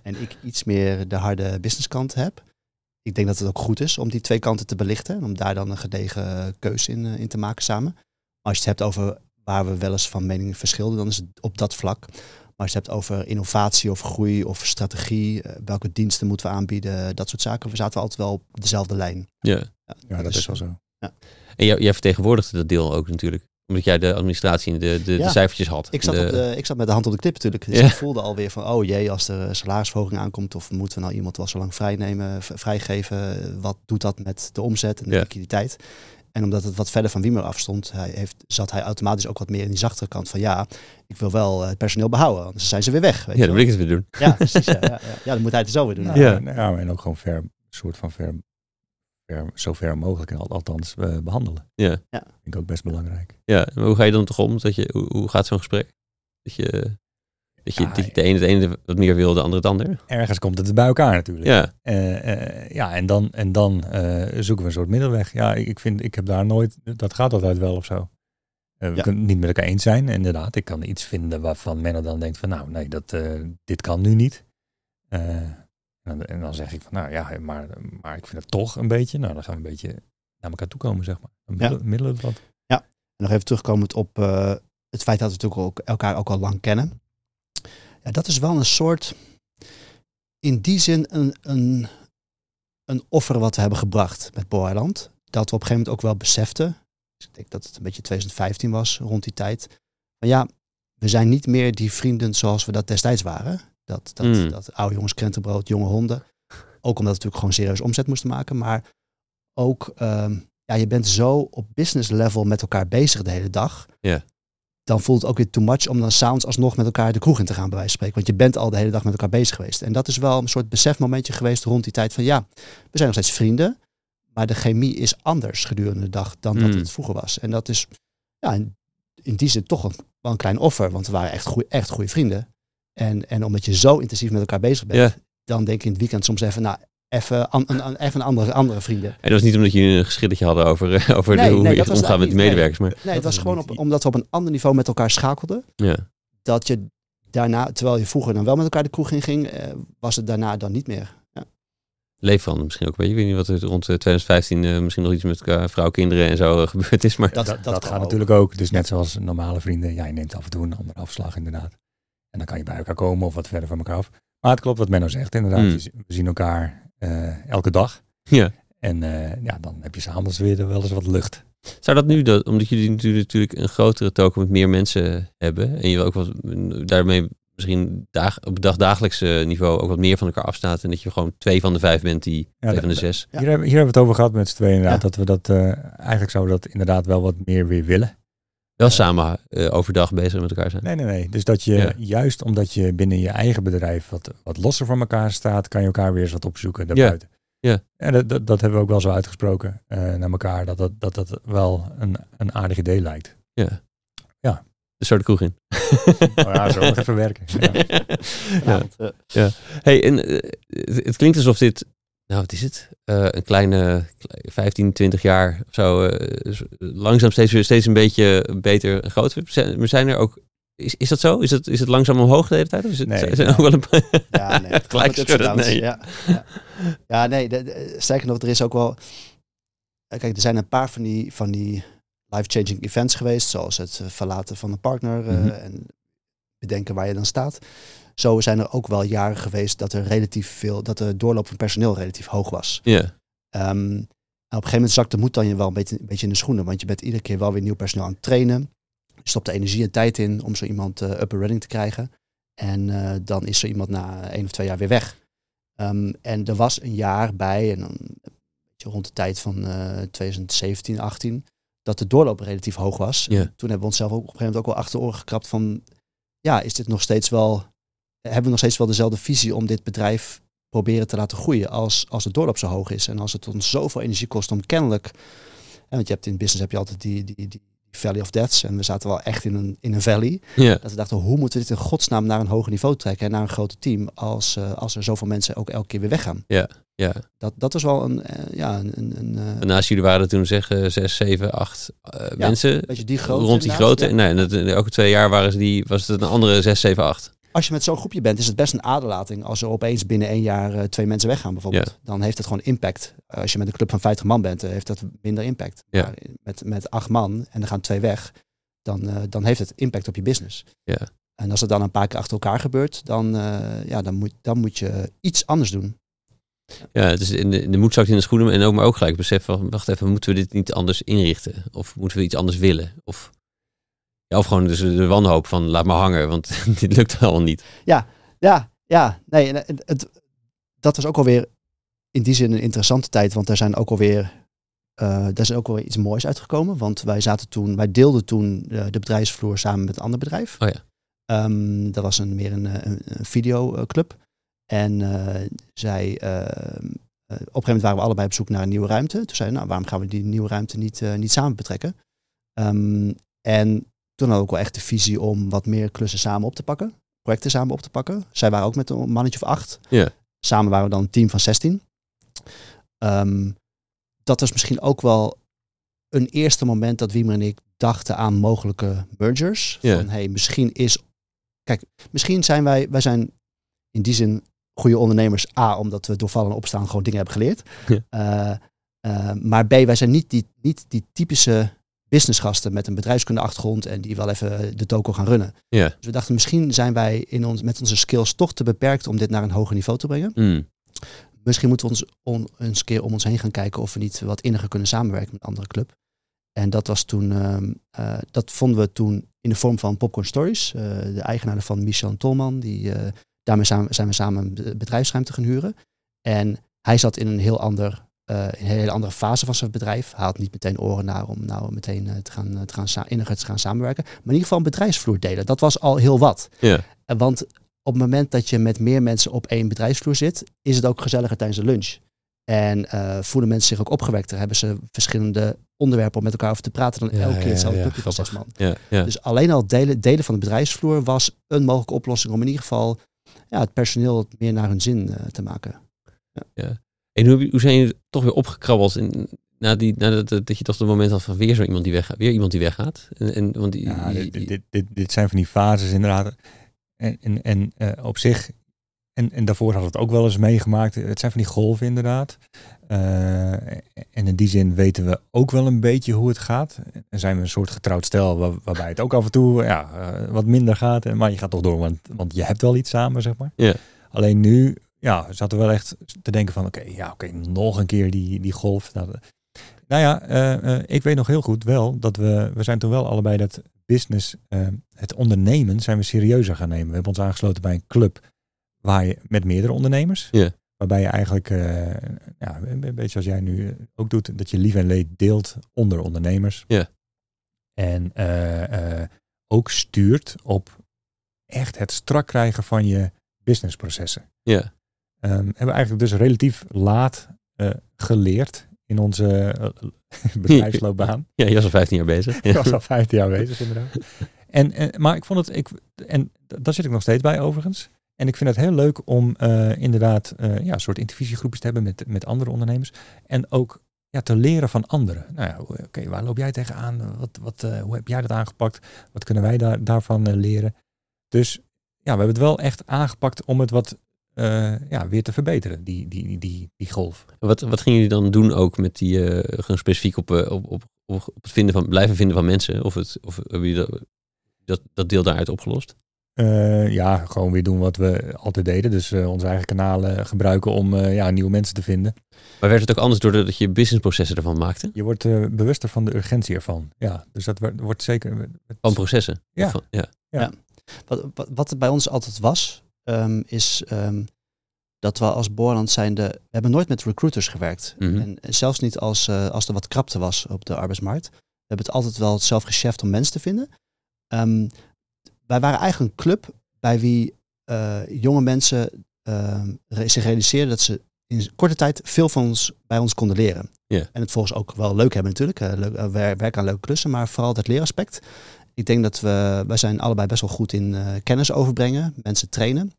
en ik iets meer de harde businesskant heb. Ik denk dat het ook goed is om die twee kanten te belichten en om daar dan een gedegen keuze in, eh, in te maken samen. Maar als je het hebt over waar we wel eens van mening verschillen, dan is het op dat vlak. Maar als je het hebt over innovatie of groei of strategie, eh, welke diensten moeten we aanbieden, dat soort zaken, we zaten altijd wel op dezelfde lijn. Ja. Ja, dat Dus, is wel zo. En jij, jij vertegenwoordigde dat deel ook natuurlijk. Omdat jij de administratie en de, de, Ja. de cijfertjes had. Ik zat, de, op de, ik zat met de hand op de knip natuurlijk. Dus Ja. ik voelde alweer van, oh jee, als er salarisverhoging aankomt, of moeten we nou iemand wel zo lang vrijnemen, vrijgeven, wat doet dat met de omzet en de Ja. liquiditeit? En omdat het wat verder van Wiemer afstond, hij heeft, zat hij automatisch ook wat meer in die zachtere kant van, ja, ik wil wel eh, het personeel behouden, anders zijn ze weer weg. Weet ja, dan wil ik het weer doen. ja, precies. Ja, ja, ja. ja, dan moet hij het zo weer doen. Nou, Ja. en, ja, en ook gewoon ver, soort van ver, ver, zo ver mogelijk, al- althans, eh, behandelen. Ja. Vind ik ook best belangrijk. Ja, maar hoe ga je dan toch om? Dat je, hoe, hoe gaat zo'n gesprek? Dat je, dat je, Ja, dat je de ene het ene wat meer wil, de andere het ander? Ergens komt het bij elkaar natuurlijk. Ja, Eh, eh, ja, en dan, en dan eh, zoeken we een soort middelweg. Ja, ik, ik vind, ik heb daar nooit, dat gaat altijd wel of zo. Eh, we Ja. kunnen het niet met elkaar eens zijn, inderdaad. Ik kan iets vinden waarvan Menno dan denkt van, nou, nee, dat, eh, dit kan nu niet. En, dan, en dan zeg ik van, nou ja, maar, maar ik vind het toch een beetje. Nou, dan gaan we een beetje naar elkaar toe komen, zeg maar. Dan Ja. middelen, we wat. En nog even terugkomend op eh, het feit dat we natuurlijk ook elkaar ook al lang kennen. Ja, dat is wel een soort, in die zin een, een, een offer wat we hebben gebracht met Boeiland. Dat we op een gegeven moment ook wel beseften, dus ik denk dat het een beetje 2015 was, rond die tijd. Maar ja, we zijn niet meer die vrienden zoals we dat destijds waren. Dat, dat, Mm. dat oude jongens krentenbrood, jonge honden. Ook omdat we natuurlijk gewoon serieus omzet moesten maken. Maar ook, ehm, ja, je bent zo op business level met elkaar bezig de hele dag. Ja. Dan voelt het ook weer too much om dan s'avonds alsnog met elkaar de kroeg in te gaan, bij wijze van spreken. Want je bent al de hele dag met elkaar bezig geweest. En dat is wel een soort besefmomentje geweest rond die tijd van ja, we zijn nog steeds vrienden. Maar de chemie is anders gedurende de dag dan dat Mm. het vroeger was. En dat is ja, in, in die zin toch een, wel een klein offer. Want we waren echt goede, echt goede vrienden. En, en omdat je zo intensief met elkaar bezig bent, Ja. dan denk je in het weekend soms even, nou, even, an, een, een- even andere, andere vrienden. en dat was niet omdat jullie een geschilletje hadden over, eh, over Nee, de, hoe nee, je dat gaat was omgaan met niet. medewerkers. Maar Nee, het was gewoon op, omdat we op een ander niveau met elkaar schakelden. ja, Dat je daarna, terwijl je vroeger dan wel met elkaar de kroeg in ging, eh, was het daarna dan niet meer. Ja. leef van misschien ook. Weet je, ik weet niet wat er rond eh, 2015 eh, misschien nog iets met elkaar, vrouw, kinderen en zo gebeurd is. Maar Dat- Dat, dat dat, kan gaat ook. natuurlijk ook. Dus net zoals normale vrienden. Ja, je neemt af en toe een andere afslag inderdaad. En dan kan je bij elkaar komen of wat verder van elkaar af. Maar het klopt wat Menno zegt inderdaad. Mm. We zien elkaar eh, elke dag. ja. En eh, ja, dan heb je s'avonds weer wel eens wat lucht. Zou dat nu, dat, omdat jullie natuurlijk, natuurlijk een grotere token met meer mensen hebben en je ook wat, daarmee misschien dag, op niveau ook wat meer van elkaar afstaat en dat je gewoon twee van de vijf bent die twee dat- van de zes. Ja. Hier, hebben, hier hebben we het over gehad met z'n tweeën inderdaad. Ja. Dat we dat, eh, eigenlijk zouden dat inderdaad wel wat meer weer willen. Wel samen eh, overdag bezig met elkaar zijn. Nee, nee, nee. Dus dat je Ja. juist omdat je binnen je eigen bedrijf wat, wat losser van elkaar staat, kan je elkaar weer eens wat opzoeken daarbuiten. Ja. En dat, dat, dat hebben we ook wel zo uitgesproken eh, naar elkaar, dat dat, dat, dat wel een, een aardig idee lijkt. Ja. Ja. Dus zo de kroeg in. Oh ja, zo nog even werken. Ja. ja. Hey, en eh, het, het klinkt alsof dit, nou wat is het, Eh, een kleine kle- 15, 20 jaar of zo, eh, langzaam steeds, steeds een beetje beter en groter. Zijn, er ook, is, is dat zo? Is het, is het langzaam omhoog de hele tijd? Of is het, Nee, zijn- nou. ook wel een Ja, nee. het Gelijk schudden, nee. Ja, ja. ja nee. De, de- sterker nog, er is ook wel... eh, Kijk, er zijn een paar van die, van die life-changing events geweest. Zoals het verlaten van een partner Mhm. en bedenken waar je dan staat. Zo zijn er ook wel jaren geweest dat er relatief veel... Dat de doorloop van personeel relatief hoog was. Ja, Ehm, en op een gegeven moment zakt de moed dan je wel een beetje, een beetje in de schoenen. Want je bent iedere keer wel weer nieuw personeel aan het trainen. Je stopt de energie en tijd in om zo iemand uh, up and running te krijgen. En uh, dan is zo iemand na één of twee jaar weer weg. Um, en er was een jaar bij, en dan rond de tijd van uh, 2017, 18, dat de doorloop relatief hoog was. Toen hebben we onszelf ook op een gegeven moment ook wel achter de oren gekrapt van, ja, is dit nog steeds wel, hebben we nog steeds wel dezelfde visie om dit bedrijf proberen te laten groeien als, als de doorloop zo hoog is. En als het ons zoveel energie kost om kennelijk, hè, want je hebt in business heb je altijd die, die, die Valley of Deaths. En we zaten wel echt in een, in een valley. Dat we dachten, hoe moeten we dit in godsnaam naar een hoger niveau trekken en naar een groter team als, uh, als er zoveel mensen ook elke keer weer weggaan. Ja, ja. Dat, dat was wel een, uh, ja, een, een, uh, En naast jullie waren toen zeg uh, zes, zeven, acht mensen. Je, die grote, rond die. Ja. Nee, dat, elke twee jaar waren ze die, was het een andere zes, zeven, acht. Als je met zo'n groepje bent, is het best een aderlating als er opeens binnen één jaar uh, twee mensen weggaan bijvoorbeeld. Dan heeft het gewoon impact. Uh, als je met een club van 50 man bent, uh, heeft dat minder impact. Maar met, met acht man en er gaan twee weg, dan, dan heeft het impact op je business. Ja. En als het dan een paar keer achter elkaar gebeurt, dan, ja, dan, moet, dan moet je iets anders doen. Ja, dus in de, in de moed zakt in de schoenen en ook maar ook gelijk beseffen van, wacht even, moeten we dit niet anders inrichten? Of moeten we iets anders willen? Of, ja, of gewoon dus de wanhoop van laat maar hangen, want dit lukt al niet. Ja, ja, ja. Nee, het, het, dat was ook alweer in die zin een interessante tijd, want er zijn ook alweer, uh, daar is ook alweer iets moois uitgekomen. Want wij zaten toen, wij deelden toen uh, de bedrijfsvloer samen met een ander bedrijf. Oh ja. Um, dat was een, meer een, een, een videoclub. En uh, zij, op een gegeven moment waren we allebei op zoek naar een nieuwe ruimte. Toen zeiden we, nou, waarom gaan we die nieuwe ruimte niet, niet samen betrekken? Um, en toen hadden we ook wel echt de visie om wat meer klussen samen op te pakken. Projecten samen op te pakken. Zij waren ook met een mannetje of acht. Ja. Samen waren we dan een team van 16. Um, dat was misschien ook wel een eerste moment dat Wiemer en ik dachten aan mogelijke mergers. Ja. Van hey, misschien is. Kijk, misschien zijn wij, wij zijn in die zin goede ondernemers. A, omdat we door vallen en opstaan gewoon dingen hebben geleerd. Ja. Uh, uh, maar B, wij zijn niet die, niet die typische businessgasten met een bedrijfskunde achtergrond en die wel even de toko gaan runnen. Ja. Dus we dachten misschien zijn wij in ons, met onze skills toch te beperkt om dit naar een hoger niveau te brengen. Mm. Misschien moeten we ons on, eens een keer om ons heen gaan kijken of we niet wat inniger kunnen samenwerken met een andere club. En dat was toen, uh, dat vonden we toen in de vorm van Popcorn Stories. Uh, de eigenaar van Michel Tolman, die uh, daarmee samen, zijn we samen een bedrijfsruimte gaan huren. En hij zat in een heel ander, in een hele andere fase van zijn bedrijf. Had niet meteen oren naar om nou meteen uh, te gaan, te gaan inniger te gaan samenwerken. Maar in ieder geval een bedrijfsvloer delen. Dat was al heel wat. Ja. Want op het moment dat je met meer mensen op één bedrijfsvloer zit, is het ook gezelliger tijdens de lunch. En uh, voelen mensen zich ook opgewekter. Hebben ze verschillende onderwerpen om met elkaar over te praten dan Ja, elke keer ja, hetzelfde ja, clubje van zes man. Ja, ja. Dus alleen al delen, delen van de bedrijfsvloer was een mogelijke oplossing om in ieder geval ja, het personeel meer naar hun zin uh, te maken. En hoe, hoe zijn jullie toch weer opgekrabbeld in, na die, nadat dat, dat je toch het moment had van weer zo iemand die weggaat, weer iemand die weggaat? En, en, want die, Ja, die- dit, dit, dit, dit zijn van die fases inderdaad. En, en, en eh, op zich, en, en daarvoor had het ook wel eens meegemaakt. Het zijn van die golven inderdaad. Eh, en in die zin weten we ook wel een beetje hoe het gaat. En zijn we een soort getrouwd stel waar, waarbij het ook af en toe ja, eh, wat minder gaat. En- Maar je gaat toch door, want, want je hebt wel iets samen, zeg maar. Ja. Alleen nu ja, zaten we wel echt te denken van oké, ja, oké, nog een keer die, die golf. Nou, nou ja, eh, eh, ik weet nog heel goed wel dat we, we zijn toen wel allebei dat business, eh, het ondernemen zijn we serieuzer gaan nemen. We hebben ons aangesloten bij een club waar je met meerdere ondernemers. Waarbij je eigenlijk, ja, een beetje zoals jij nu ook doet, dat je lief en leed deelt onder ondernemers. Ja. En ook stuurt op echt het strak krijgen van je businessprocessen. ja. Ehm, hebben we eigenlijk dus relatief laat eh, geleerd in onze eh, bedrijfsloopbaan. ja, je was al 15 jaar bezig. Ik was al 15 jaar bezig inderdaad. En, en, maar ik vond het, ik, en daar zit ik nog steeds bij overigens. En ik vind het heel leuk om eh, inderdaad eh, ja, een soort intervisiegroepjes te hebben met, met andere ondernemers. En ook ja, te leren van anderen. Nou ja, oké, waar loop jij tegenaan? Wat, wat, eh, hoe heb jij dat aangepakt? Wat kunnen wij daar, daarvan eh, leren? Dus ja, we hebben het wel echt aangepakt om het wat eh, ja, weer te verbeteren, die, die, die, die, die golf. Wat, wat gingen jullie dan doen ook met die, eh, gewoon specifiek op, eh, op, op, op, het vinden van, blijven vinden van mensen? Of, het, of hebben jullie dat, dat, dat deel daaruit opgelost? Eh, ja, gewoon weer doen wat we altijd deden. Dus eh, onze eigen kanalen gebruiken om eh, ja, nieuwe mensen te vinden. Maar werd het ook anders doordat je businessprocessen ervan maakte? Je wordt bewuster van de urgentie ervan. Ja, dus dat wordt- wordt zeker... Van processen? Ja. Van- ja. Wat, wat, wat er bij ons altijd was, ehm, is ehm, dat we als Boorland zijnde, we hebben nooit met recruiters gewerkt. Mhm. en, en zelfs niet als, eh, als er wat krapte was op de arbeidsmarkt. We hebben het altijd wel zelf gecheft om mensen te vinden. Ehm, wij waren eigenlijk een club bij wie eh, jonge mensen zich realiseerden dat ze in korte tijd veel van ons bij ons konden leren. En het volgens ook wel leuk hebben natuurlijk. eh, leuk, eh, wer- werken aan leuke klussen, maar vooral het leeraspect. Ik denk dat we, wij zijn allebei best wel goed in eh, kennis overbrengen, mensen trainen.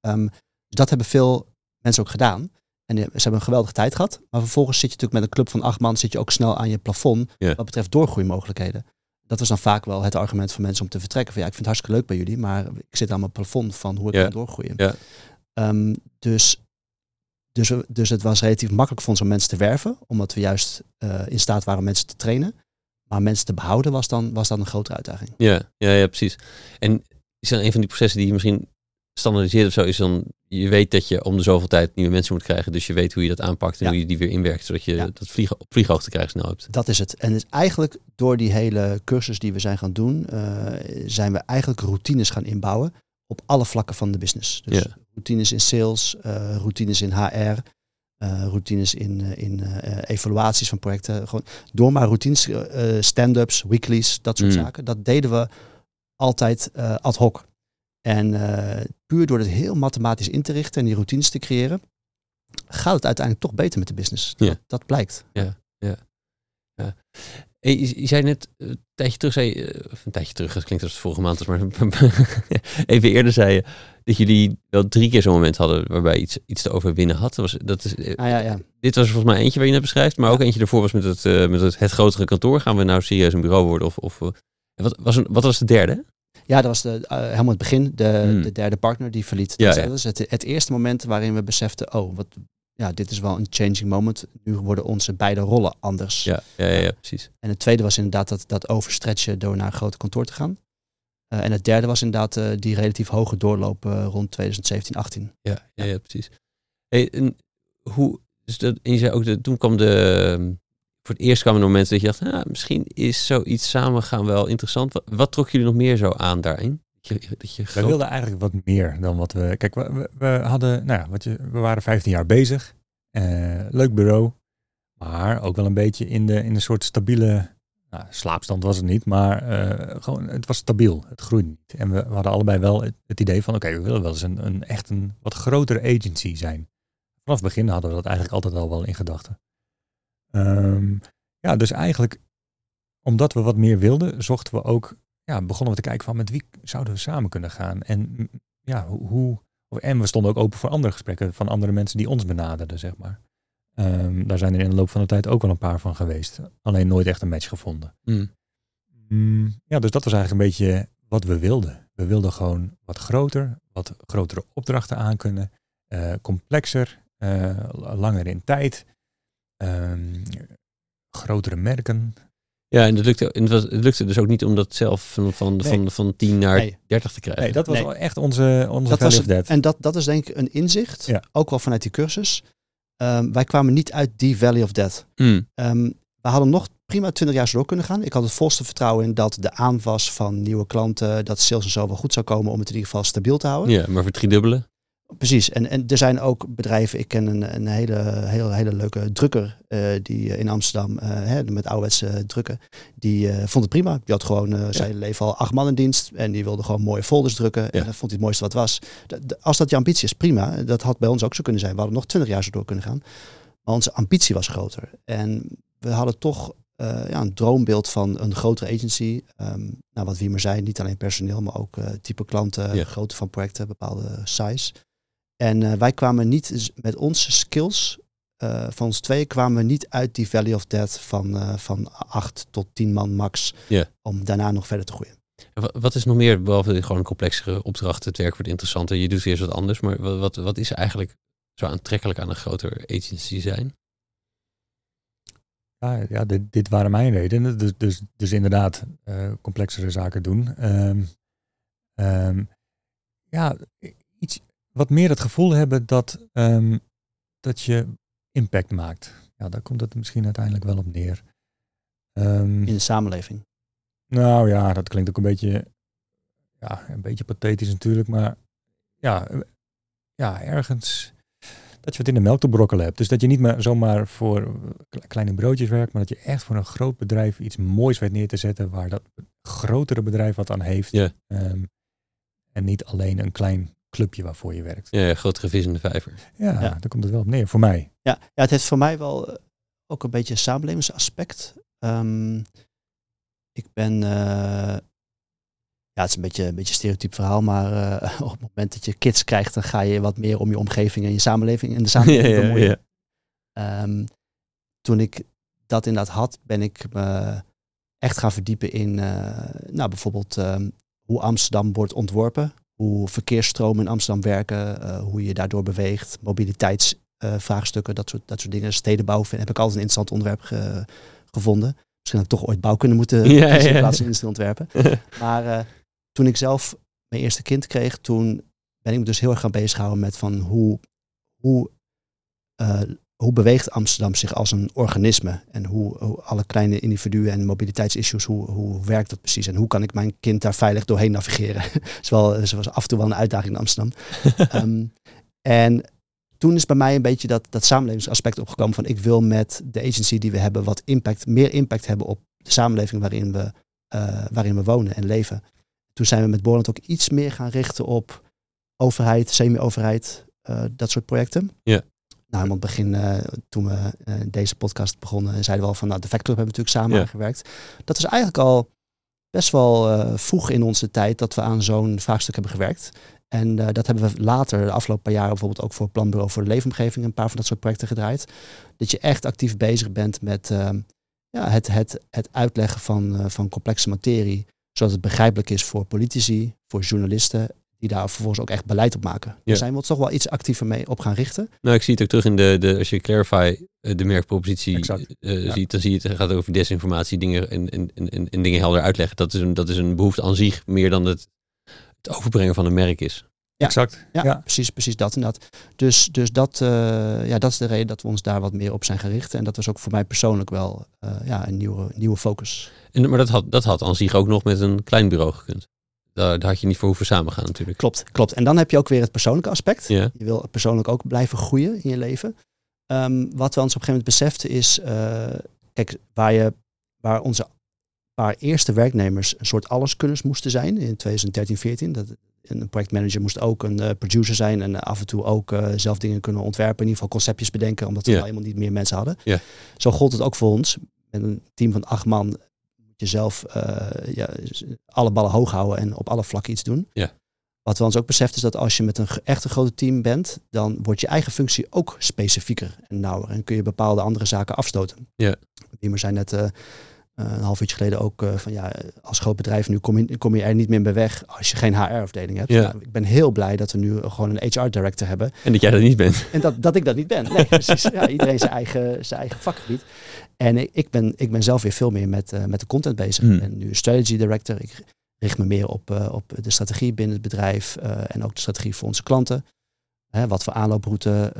Dus dat hebben veel mensen ook gedaan. En ze hebben een geweldige tijd gehad. Maar vervolgens zit je natuurlijk met een club van acht man, zit je ook snel aan je plafond wat betreft doorgroeimogelijkheden. Dat was dan vaak wel het argument van mensen om te vertrekken. Van ja, ik vind het hartstikke leuk bij jullie, maar ik zit aan mijn plafond van hoe ik kan doorgroeien. Ehm, dus, dus, dus het was relatief makkelijk voor ons om mensen te werven, omdat we juist eh, in staat waren mensen te trainen. Maar mensen te behouden was dan, was dan een grotere uitdaging. Ja, ja, ja, precies. En is dan een van die processen die je misschien standaardiseert of zo, is dan, je weet dat je om de zoveel tijd nieuwe mensen moet krijgen, dus je weet hoe je dat aanpakt en Ja. hoe je die weer inwerkt, zodat je Ja. dat vliegen, op vlieghoogte krijgt snel hebt. Dat is het. En is eigenlijk door die hele cursus die we zijn gaan doen, eh, zijn we eigenlijk routines gaan inbouwen op alle vlakken van de business. Dus Ja. routines in sales, eh, routines in HR, routines in, eh, in eh, evaluaties van projecten. Gewoon door maar routines, eh, eh, stand-ups, weeklies, dat soort Mm. zaken. Dat deden we altijd eh, ad hoc. En eh, puur door het heel mathematisch in te richten en die routines te creëren, gaat het uiteindelijk toch beter met de business. Ja. Dat, blijkt. Hey, je, je zei net eh, een tijdje terug, zei, je, eh, of een tijdje terug, dat klinkt als het vorige maand maar even eerder zei je dat jullie wel drie keer zo'n moment hadden waarbij je iets, iets te overwinnen had. Dat was, dat is, eh, Ah, ja, ja. Dit was volgens mij eentje waar je net beschrijft, maar ook eentje ervoor was met het, eh, met het, het grotere kantoor. Gaan we nou serieus een bureau worden? Of, of, eh, wat, was een, wat was de derde? Ja, dat was de, helemaal het begin, de, Hmm. de derde partner die verliet. Ja, Dus ja. Dat was het, het eerste moment waarin we beseften, oh, wat, ja, dit is wel een changing moment. Nu worden onze beide rollen anders. Ja, ja, ja, ja, precies. En het tweede was inderdaad dat, dat overstretchen door naar een groot kantoor te gaan. Eh, en het derde was inderdaad eh, die relatief hoge doorloop eh, rond 2017, 18. Ja, ja, ja precies. Hey, en hoe, dus dat, en je zei ook, dat toen kwam de, ehm, voor het eerst kwam er een moment dat je dacht, ah, misschien is zoiets samen gaan wel interessant. Wat, wat trok jullie nog meer zo aan daarin? Dat je, dat je We wilden eigenlijk wat meer dan wat we... Kijk, we, we, we hadden... Nou ja, wat je, we waren 15 jaar bezig. Eh, leuk bureau. Maar ook wel een beetje in de, in een soort stabiele... Nou, slaapstand was het niet, maar eh, gewoon, het was stabiel. Het groeide niet. En we, hadden allebei wel het, idee van... Oké, we willen wel eens een, een echt een wat grotere agency zijn. Vanaf het begin hadden we dat eigenlijk altijd al wel in gedachten. Ehm, ja, dus eigenlijk... Omdat we wat meer wilden, zochten we ook ja, begonnen we te kijken van met wie zouden we samen kunnen gaan. En ja, hoe, en we stonden ook open voor andere gesprekken van andere mensen die ons benaderden, zeg maar. Ehm, daar zijn er in de loop van de tijd ook wel een paar van geweest. Alleen nooit echt een match gevonden. Mm. Mm, ja, dus dat was eigenlijk een beetje wat we wilden. We wilden gewoon wat groter, wat grotere opdrachten aankunnen, eh complexer, eh, langer in tijd, ehm, grotere merken. Ja, en het lukte, en het, was, het lukte dus ook niet om dat zelf van, van, Nee. van, van 10 naar Nee. 30 te krijgen. Nee, dat was Nee. echt onze, onze Dat was. En dat, dat is denk ik een inzicht, Ja. ook wel vanuit die cursus. Ehm, wij kwamen niet uit die Valley of Death. Mm. Ehm, we hadden nog prima 20 jaar zo door kunnen gaan. Ik had het volste vertrouwen in dat de aanwas van nieuwe klanten, dat sales en zo wel goed zou komen om het in ieder geval stabiel te houden. Ja, maar driedubbele. Precies. En, en er zijn ook bedrijven, ik ken een, een hele, hele, hele leuke drukker eh, die eh, in Amsterdam, eh, hè, met ouderwetse drukken, die vond het prima. Die had gewoon, eh zij leven al acht man in dienst en die wilde gewoon mooie folders drukken. En dat vond hij het mooiste wat was. Als dat je ambitie is, prima. Dat had bij ons ook zo kunnen zijn. We hadden nog twintig jaar zo door kunnen gaan. Maar onze ambitie was groter. En we hadden toch ja, een droombeeld van een grotere agency. Ehm, nou, wat Wiemer zei, niet alleen personeel, maar ook type klanten, Ja. grootte van projecten, bepaalde size. En eh, wij kwamen niet met onze skills eh, van ons twee kwamen we niet uit die Valley of Death van, eh, van acht tot tien man max. Om daarna nog verder te groeien. En wa- Wat is nog meer, behalve gewoon een complexere opdracht, het werk wordt interessanter, je doet eens wat anders, maar wat, wat, wat is eigenlijk zo aantrekkelijk aan een groter agency zijn? Ja, ja dit, dit waren mijn redenen. Dus, dus, dus inderdaad, eh, complexere zaken doen. Ehm, ehm, ja, iets wat meer het gevoel hebben dat, ehm, dat je impact maakt. Ja, daar komt het misschien uiteindelijk wel op neer. Ehm, In de samenleving. nou ja, dat klinkt ook een beetje, ja, een beetje pathetisch natuurlijk, maar ja, ja, ergens dat je wat in de melk te brokkelen hebt. Dus dat je niet meer zomaar voor kle- kleine broodjes werkt, maar dat je echt voor een groot bedrijf iets moois weet neer te zetten waar dat grotere bedrijf wat aan heeft. Ehm, en niet alleen een klein clubje waarvoor je werkt. Ja, grotere vis in de vijver. Ja, Ja. daar komt het wel op neer, voor mij. Ja, ja het heeft voor mij wel eh, ook een beetje een samenlevingsaspect. Ehm, ik ben, eh, ja, het is een beetje een beetje een stereotyp verhaal, maar eh, op het moment dat je kids krijgt, dan ga je wat meer om je omgeving en je samenleving en de samenleving Ja, ja, bemoeien. ja. Ehm, toen ik dat inderdaad had, ben ik me echt gaan verdiepen in, eh, nou bijvoorbeeld ehm, hoe Amsterdam wordt ontworpen, hoe verkeersstromen in Amsterdam werken, eh, hoe je daardoor beweegt, mobiliteitsvraagstukken, dat, soort, dat soort dingen. Stedenbouw vind, heb ik altijd een interessant onderwerp ge- gevonden. Misschien had ik toch ooit bouwkunde moeten Ja, kiezen in plaats van industrie ontwerpen. Maar eh, toen ik zelf mijn eerste kind kreeg, toen ben ik me dus heel erg gaan bezighouden met van hoe, hoe, eh, hoe beweegt Amsterdam zich als een organisme? En hoe, hoe alle kleine individuen en mobiliteitsissues, hoe, hoe werkt dat precies? En hoe kan ik mijn kind daar veilig doorheen navigeren? Het was af en toe wel een uitdaging in Amsterdam. Ehm, en toen is bij mij een beetje dat, dat samenlevingsaspect opgekomen van ik wil met de agency die we hebben wat impact, meer impact hebben op de samenleving waarin we, eh, waarin we wonen en leven. Toen zijn we met Borland ook iets meer gaan richten op overheid, semi-overheid, eh, dat soort projecten. Ja. Nou, in het begin, eh, toen we eh, deze podcast begonnen, zeiden we al van, nou, de Vector hebben we natuurlijk samen Ja. aangewerkt. Dat is eigenlijk al best wel eh, vroeg in onze tijd dat we aan zo'n vraagstuk hebben gewerkt. En dat hebben we later, de afgelopen paar jaren, bijvoorbeeld ook voor Planbureau voor de Leefomgeving, een paar van dat soort projecten gedraaid. Dat je echt actief bezig bent met ehm, ja, het, het, het uitleggen van, van complexe materie, zodat het begrijpelijk is voor politici, voor journalisten, die daar vervolgens ook echt beleid op maken. Ja. Daar zijn we ons toch wel iets actiever mee op gaan richten. Nou, ik zie het ook terug in de, de als je Clarify eh, de merkpropositie eh, Ja. ziet, dan zie je het gaat over desinformatie dingen en, en, en, en- en dingen helder uitleggen. Dat is, een, dat is een behoefte aan zich meer dan het, het overbrengen van een merk is. Ja. Exact. Ja, Ja. Precies, precies dat inderdaad. Dus, dus dat, eh, ja, dat is de reden dat we ons daar wat meer op zijn gericht. En dat was ook voor mij persoonlijk wel eh, ja, een nieuwe, nieuwe focus. En, maar dat had, dat had aan zich ook nog met een klein bureau gekund. Daar, daar had je niet voor hoeven samengaan natuurlijk. Klopt, klopt. En dan heb je ook weer het persoonlijke aspect. Ja. Je wil persoonlijk ook blijven groeien in je leven. Ehm, wat we ons op een gegeven moment beseften is, eh, kijk, waar, je, waar onze paar eerste werknemers een soort alleskunners moesten zijn in 2013, 14. Dat, een projectmanager moest ook een eh, producer zijn en af en toe ook eh, zelf dingen kunnen ontwerpen. In ieder geval conceptjes bedenken, omdat we al helemaal niet meer mensen hadden. Ja. Zo gold het ook voor ons. Met een team van acht man moet je zelf eh, ja, alle ballen hoog houden en op alle vlakken iets doen. Ja. Wat we ons ook beseft is dat als je met een echt een groot team bent, dan wordt je eigen functie ook specifieker en nauwer. En kun je bepaalde andere zaken afstoten. Ja. Wiemer zei net eh, eh, een half uurtje geleden ook van ja, als groot bedrijf nu kom je, kom je er niet meer bij weg als je geen HR-afdeling hebt. Ja. Nou, ik ben heel blij dat we nu gewoon een HR-director hebben. En dat jij dat niet bent. En dat, dat ik dat niet ben. Nee, precies. Ja, iedereen zijn eigen, zijn eigen vakgebied. En ik, ben, ik ben zelf weer veel meer met, eh, met de content bezig. Hmm. Ik ben nu strategy director. Ik richt me meer op, eh, op de strategie binnen het bedrijf eh, en ook de strategie voor onze klanten. Hè, wat voor aanlooproute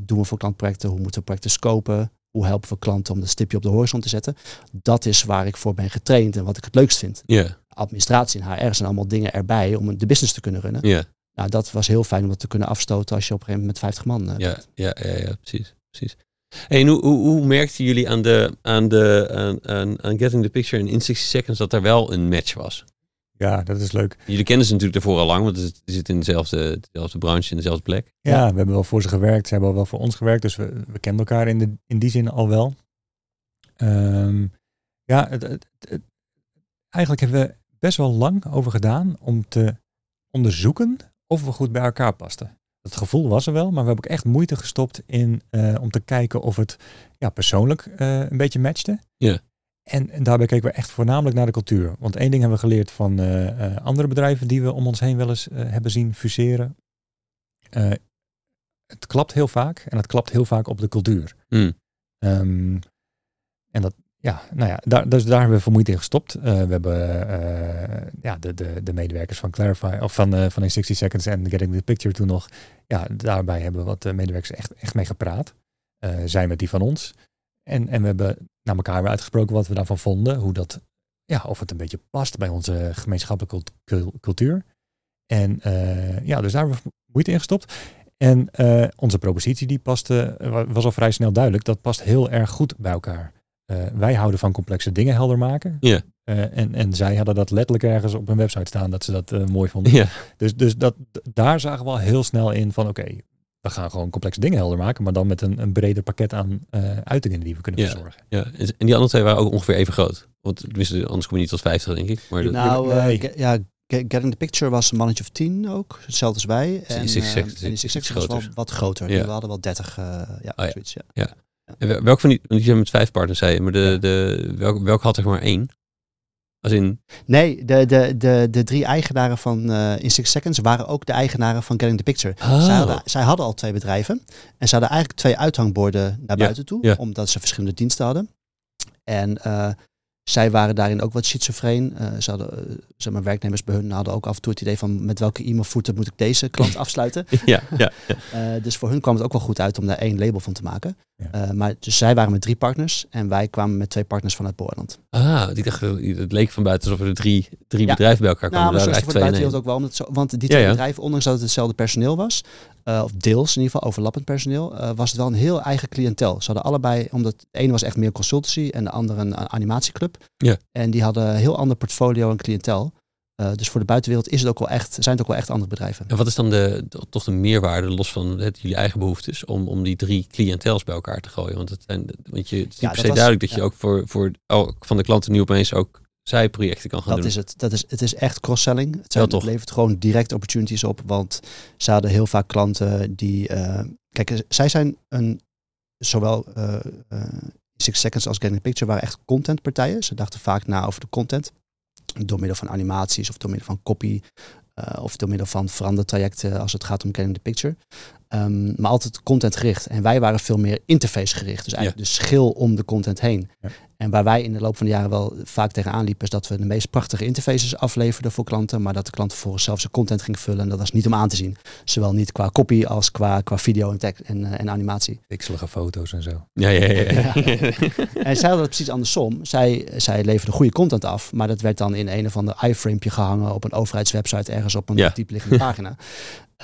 doen we voor klantprojecten? Hoe moeten we projecten scopen? Hoe helpen we klanten om dat stipje op de horizon te zetten? Dat is waar ik voor ben getraind en wat ik het leukst vind. Administratie en HR zijn allemaal dingen erbij om de business te kunnen runnen. ja, Nou, dat was heel fijn om dat te kunnen afstoten als je op een gegeven moment met 50 man ja, ja, ja, ja, precies. precies. En hoe, hoe, hoe merkten jullie aan, de, aan, de, aan, aan, aan Getting the Picture in In 60 Seconds dat er wel een match was? ja, dat is leuk. Jullie kennen ze natuurlijk daarvoor al lang, want ze zitten in dezelfde, dezelfde branche, in dezelfde plek. Ja, we hebben wel voor ze gewerkt. Ze hebben al wel voor ons gewerkt. Dus we, we kennen elkaar in, de, in die zin al wel. Ehm, ja, het, het- het- eigenlijk hebben we best wel lang over gedaan om te onderzoeken of we goed bij elkaar pasten. Het gevoel was er wel, maar we hebben ook echt moeite gestopt in eh, om te kijken of het ja, persoonlijk eh, een beetje matchte. Ja. En, en daarbij keken we echt voornamelijk naar de cultuur. Want één ding hebben we geleerd van eh, andere bedrijven die we om ons heen wel eens hebben zien fuseren. Het klapt heel vaak en het klapt heel vaak op de cultuur. Ehm, en dat, ja, nou ja, daar, dus daar hebben we vermoeid in gestopt. Uh, we hebben uh, ja, de, de, de medewerkers van Clarify, of van, uh, van in 60 Seconds en Getting the Picture toen nog. Ja, daarbij hebben we wat medewerkers echt, echt mee gepraat. zij met die van ons. En, en we hebben naar elkaar weer uitgesproken wat we daarvan vonden. Hoe dat, ja, of het een beetje past bij onze gemeenschappelijke cultuur. En ja, dus daar hebben we moeite in gestopt. En onze propositie die paste, was al vrij snel duidelijk, dat past heel erg goed bij elkaar. Uh, wij houden van complexe dingen helder maken. Ja. Uh, en, en zij hadden dat letterlijk ergens op hun website staan dat ze dat uh, mooi vonden. Ja. Dus, dus dat, daar zagen we al heel snel in van oké, okay, we gaan gewoon complexe dingen helder maken, maar dan met een, een breder pakket aan uitingen die we kunnen ja. verzorgen. Ja, en die andere twee waren ook ongeveer even groot. Want anders kom je niet tot 50, denk ik. Maar nou, nee. ja, Getting the Picture was een mannetje of tien ook, hetzelfde als wij. En, en die Six was wel wat groter. Ja. We hadden wel 30, ja, oh, zoiets. Ja. ja. En welk van die, want die zijn met vijf partners, zei je, maar de, de, welk, welk had er maar één? Als in... Nee, de, de, de, de drie eigenaren van uh, In Six Seconds waren ook de eigenaren van Getting the Picture. Oh. Zij, hadden, zij hadden al twee bedrijven en ze hadden eigenlijk twee uithangborden naar buiten toe, ja. omdat ze verschillende diensten hadden. En uh, zij waren daarin ook wat schizofreen. Uh, ze hadden, zeg maar, werknemers bij hun hadden ook af en toe het idee van met welke e-mailvoeten moet ik deze klant afsluiten. ja, ja, ja. Dus voor hun kwam het ook wel goed uit om daar één label van te maken. Ja. maar dus zij waren met drie partners en wij kwamen met twee partners vanuit Boorland. Ah, die dacht, het leek van buiten alsof er drie, drie ja. bedrijven bij elkaar kwamen. Nou, maar daar voor de buitenwereld ook wel. Omdat zo, want die twee bedrijven, ondanks dat het hetzelfde personeel was, uh, of deels in ieder geval overlappend personeel, uh, was het wel een heel eigen cliëntel. Ze hadden allebei, omdat de ene was echt meer consultancy en de andere een animatieclub. Ja. En die hadden een heel ander portfolio en cliëntel. Uh, dus voor de buitenwereld is het ook wel echt, zijn het ook wel echt andere bedrijven. En wat is dan de, de toch de meerwaarde, los van het, jullie eigen behoeftes, om, om die drie cliëntels bij elkaar te gooien? Want het, zijn, want je, het is ja, per se duidelijk dat ja. je ook voor, voor oh, van de klanten nu opeens ook zijprojecten kan gaan dat doen. Is het. Dat is, het is echt cross-selling. Het, zijn, ja, toch. het levert gewoon direct opportunities op. Want ze hadden heel vaak klanten die... Uh, kijk, zij zijn een... Zowel uh, Six Seconds als Getting Picture waren echt contentpartijen. Ze dachten vaak na over de content. Door middel van animaties of door middel van copy. Uh, of door middel van verandertrajecten als het gaat om Getting the Picture. Um, maar altijd content gericht. En wij waren veel meer interface gericht. Dus eigenlijk ja. de schil om de content heen. Ja. En waar wij in de loop van de jaren wel vaak tegenaan liepen, is dat we de meest prachtige interfaces afleverden voor klanten, maar dat de klant vervolgens zelf zijn content ging vullen. En dat was niet om aan te zien. Zowel niet qua copy als qua, qua video en, tekst en, uh, en animatie. Pixelige foto's en zo. Ja, ja, ja. ja. ja. en zij hadden het precies andersom. Zij, zij leverden goede content af, maar dat werd dan in een of ander iframe gehangen op een overheidswebsite ergens op een Ja. diepliggende pagina.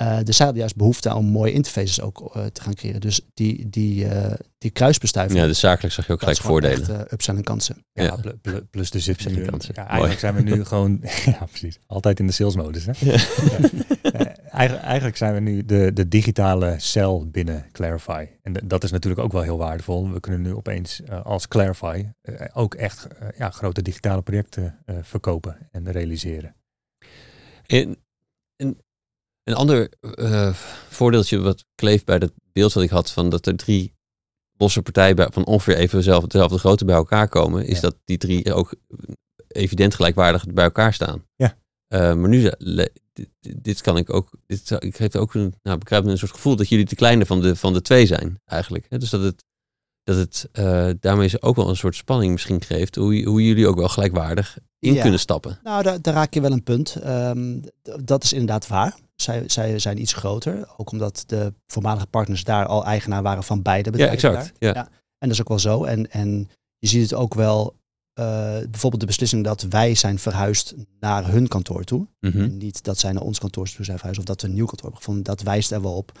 Uh, dus zij hadden juist behoefte om mooie interfaces ook uh, te gaan creëren. Dus die, die, uh, die kruisbestuiving. Ja, dus zakelijk zag je ook gelijk voordelen. Echt, uh, upsell en kansen. Ja, Ja. pl- pl- plus de zips en kansen. Ja, eigenlijk zijn we nu gewoon, ja precies, altijd in de salesmodus. Hè? Ja. Eh, eigenlijk, eigenlijk zijn we nu de, de digitale cel binnen Clarify. En dat is natuurlijk ook wel heel waardevol. We kunnen nu opeens eh, als Clarify eh, ook echt eh, ja, grote digitale projecten eh, verkopen en realiseren. En, en een ander eh, voordeeltje wat kleeft bij dat beeld wat ik had van dat er drie losse partijen bij, van ongeveer even dezelfde, dezelfde grootte bij elkaar komen, is Ja. dat die drie ook evident gelijkwaardig bij elkaar staan. Ja. Eh, maar nu, dit, dit kan ik ook, dit, ik geef ook een, nou, begrijp een soort gevoel dat jullie de kleine van de, van de twee zijn, eigenlijk. Dus dat het, dat het eh, daarmee ze ook wel een soort spanning misschien geeft, hoe, hoe jullie ook wel gelijkwaardig in Ja. kunnen stappen. Nou, daar, daar raak je wel een punt. Ehm, dat is inderdaad waar. Zij, zij zijn iets groter. Ook omdat de voormalige partners daar al eigenaar waren van beide Ja, bedrijven. exact. Ja. Ja. En dat is ook wel zo. En, en je ziet het ook wel, eh, bijvoorbeeld de beslissing dat wij zijn verhuisd naar hun kantoor toe. Mhm. Niet dat zij naar ons kantoor toe zijn verhuisd of dat we een nieuw kantoor hebben gevonden. Dat wijst er wel op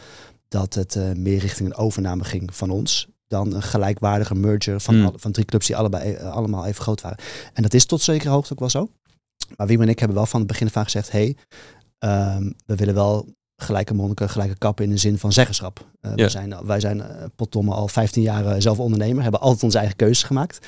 dat het eh, meer richting een overname ging van ons. Dan een gelijkwaardige merger van, Hmm. alle- van drie clubs die allebei, eh, allemaal even groot waren. En dat is tot zekere hoogte ook wel zo. Maar Wim en ik hebben wel van het begin af aan gezegd: hey, ehm, we willen wel gelijke monniken, gelijke kappen in de zin van zeggenschap. Ja. wij zijn, wij zijn uh, potdomme al 15 jaar zelf ondernemer, hebben altijd onze eigen keuzes gemaakt.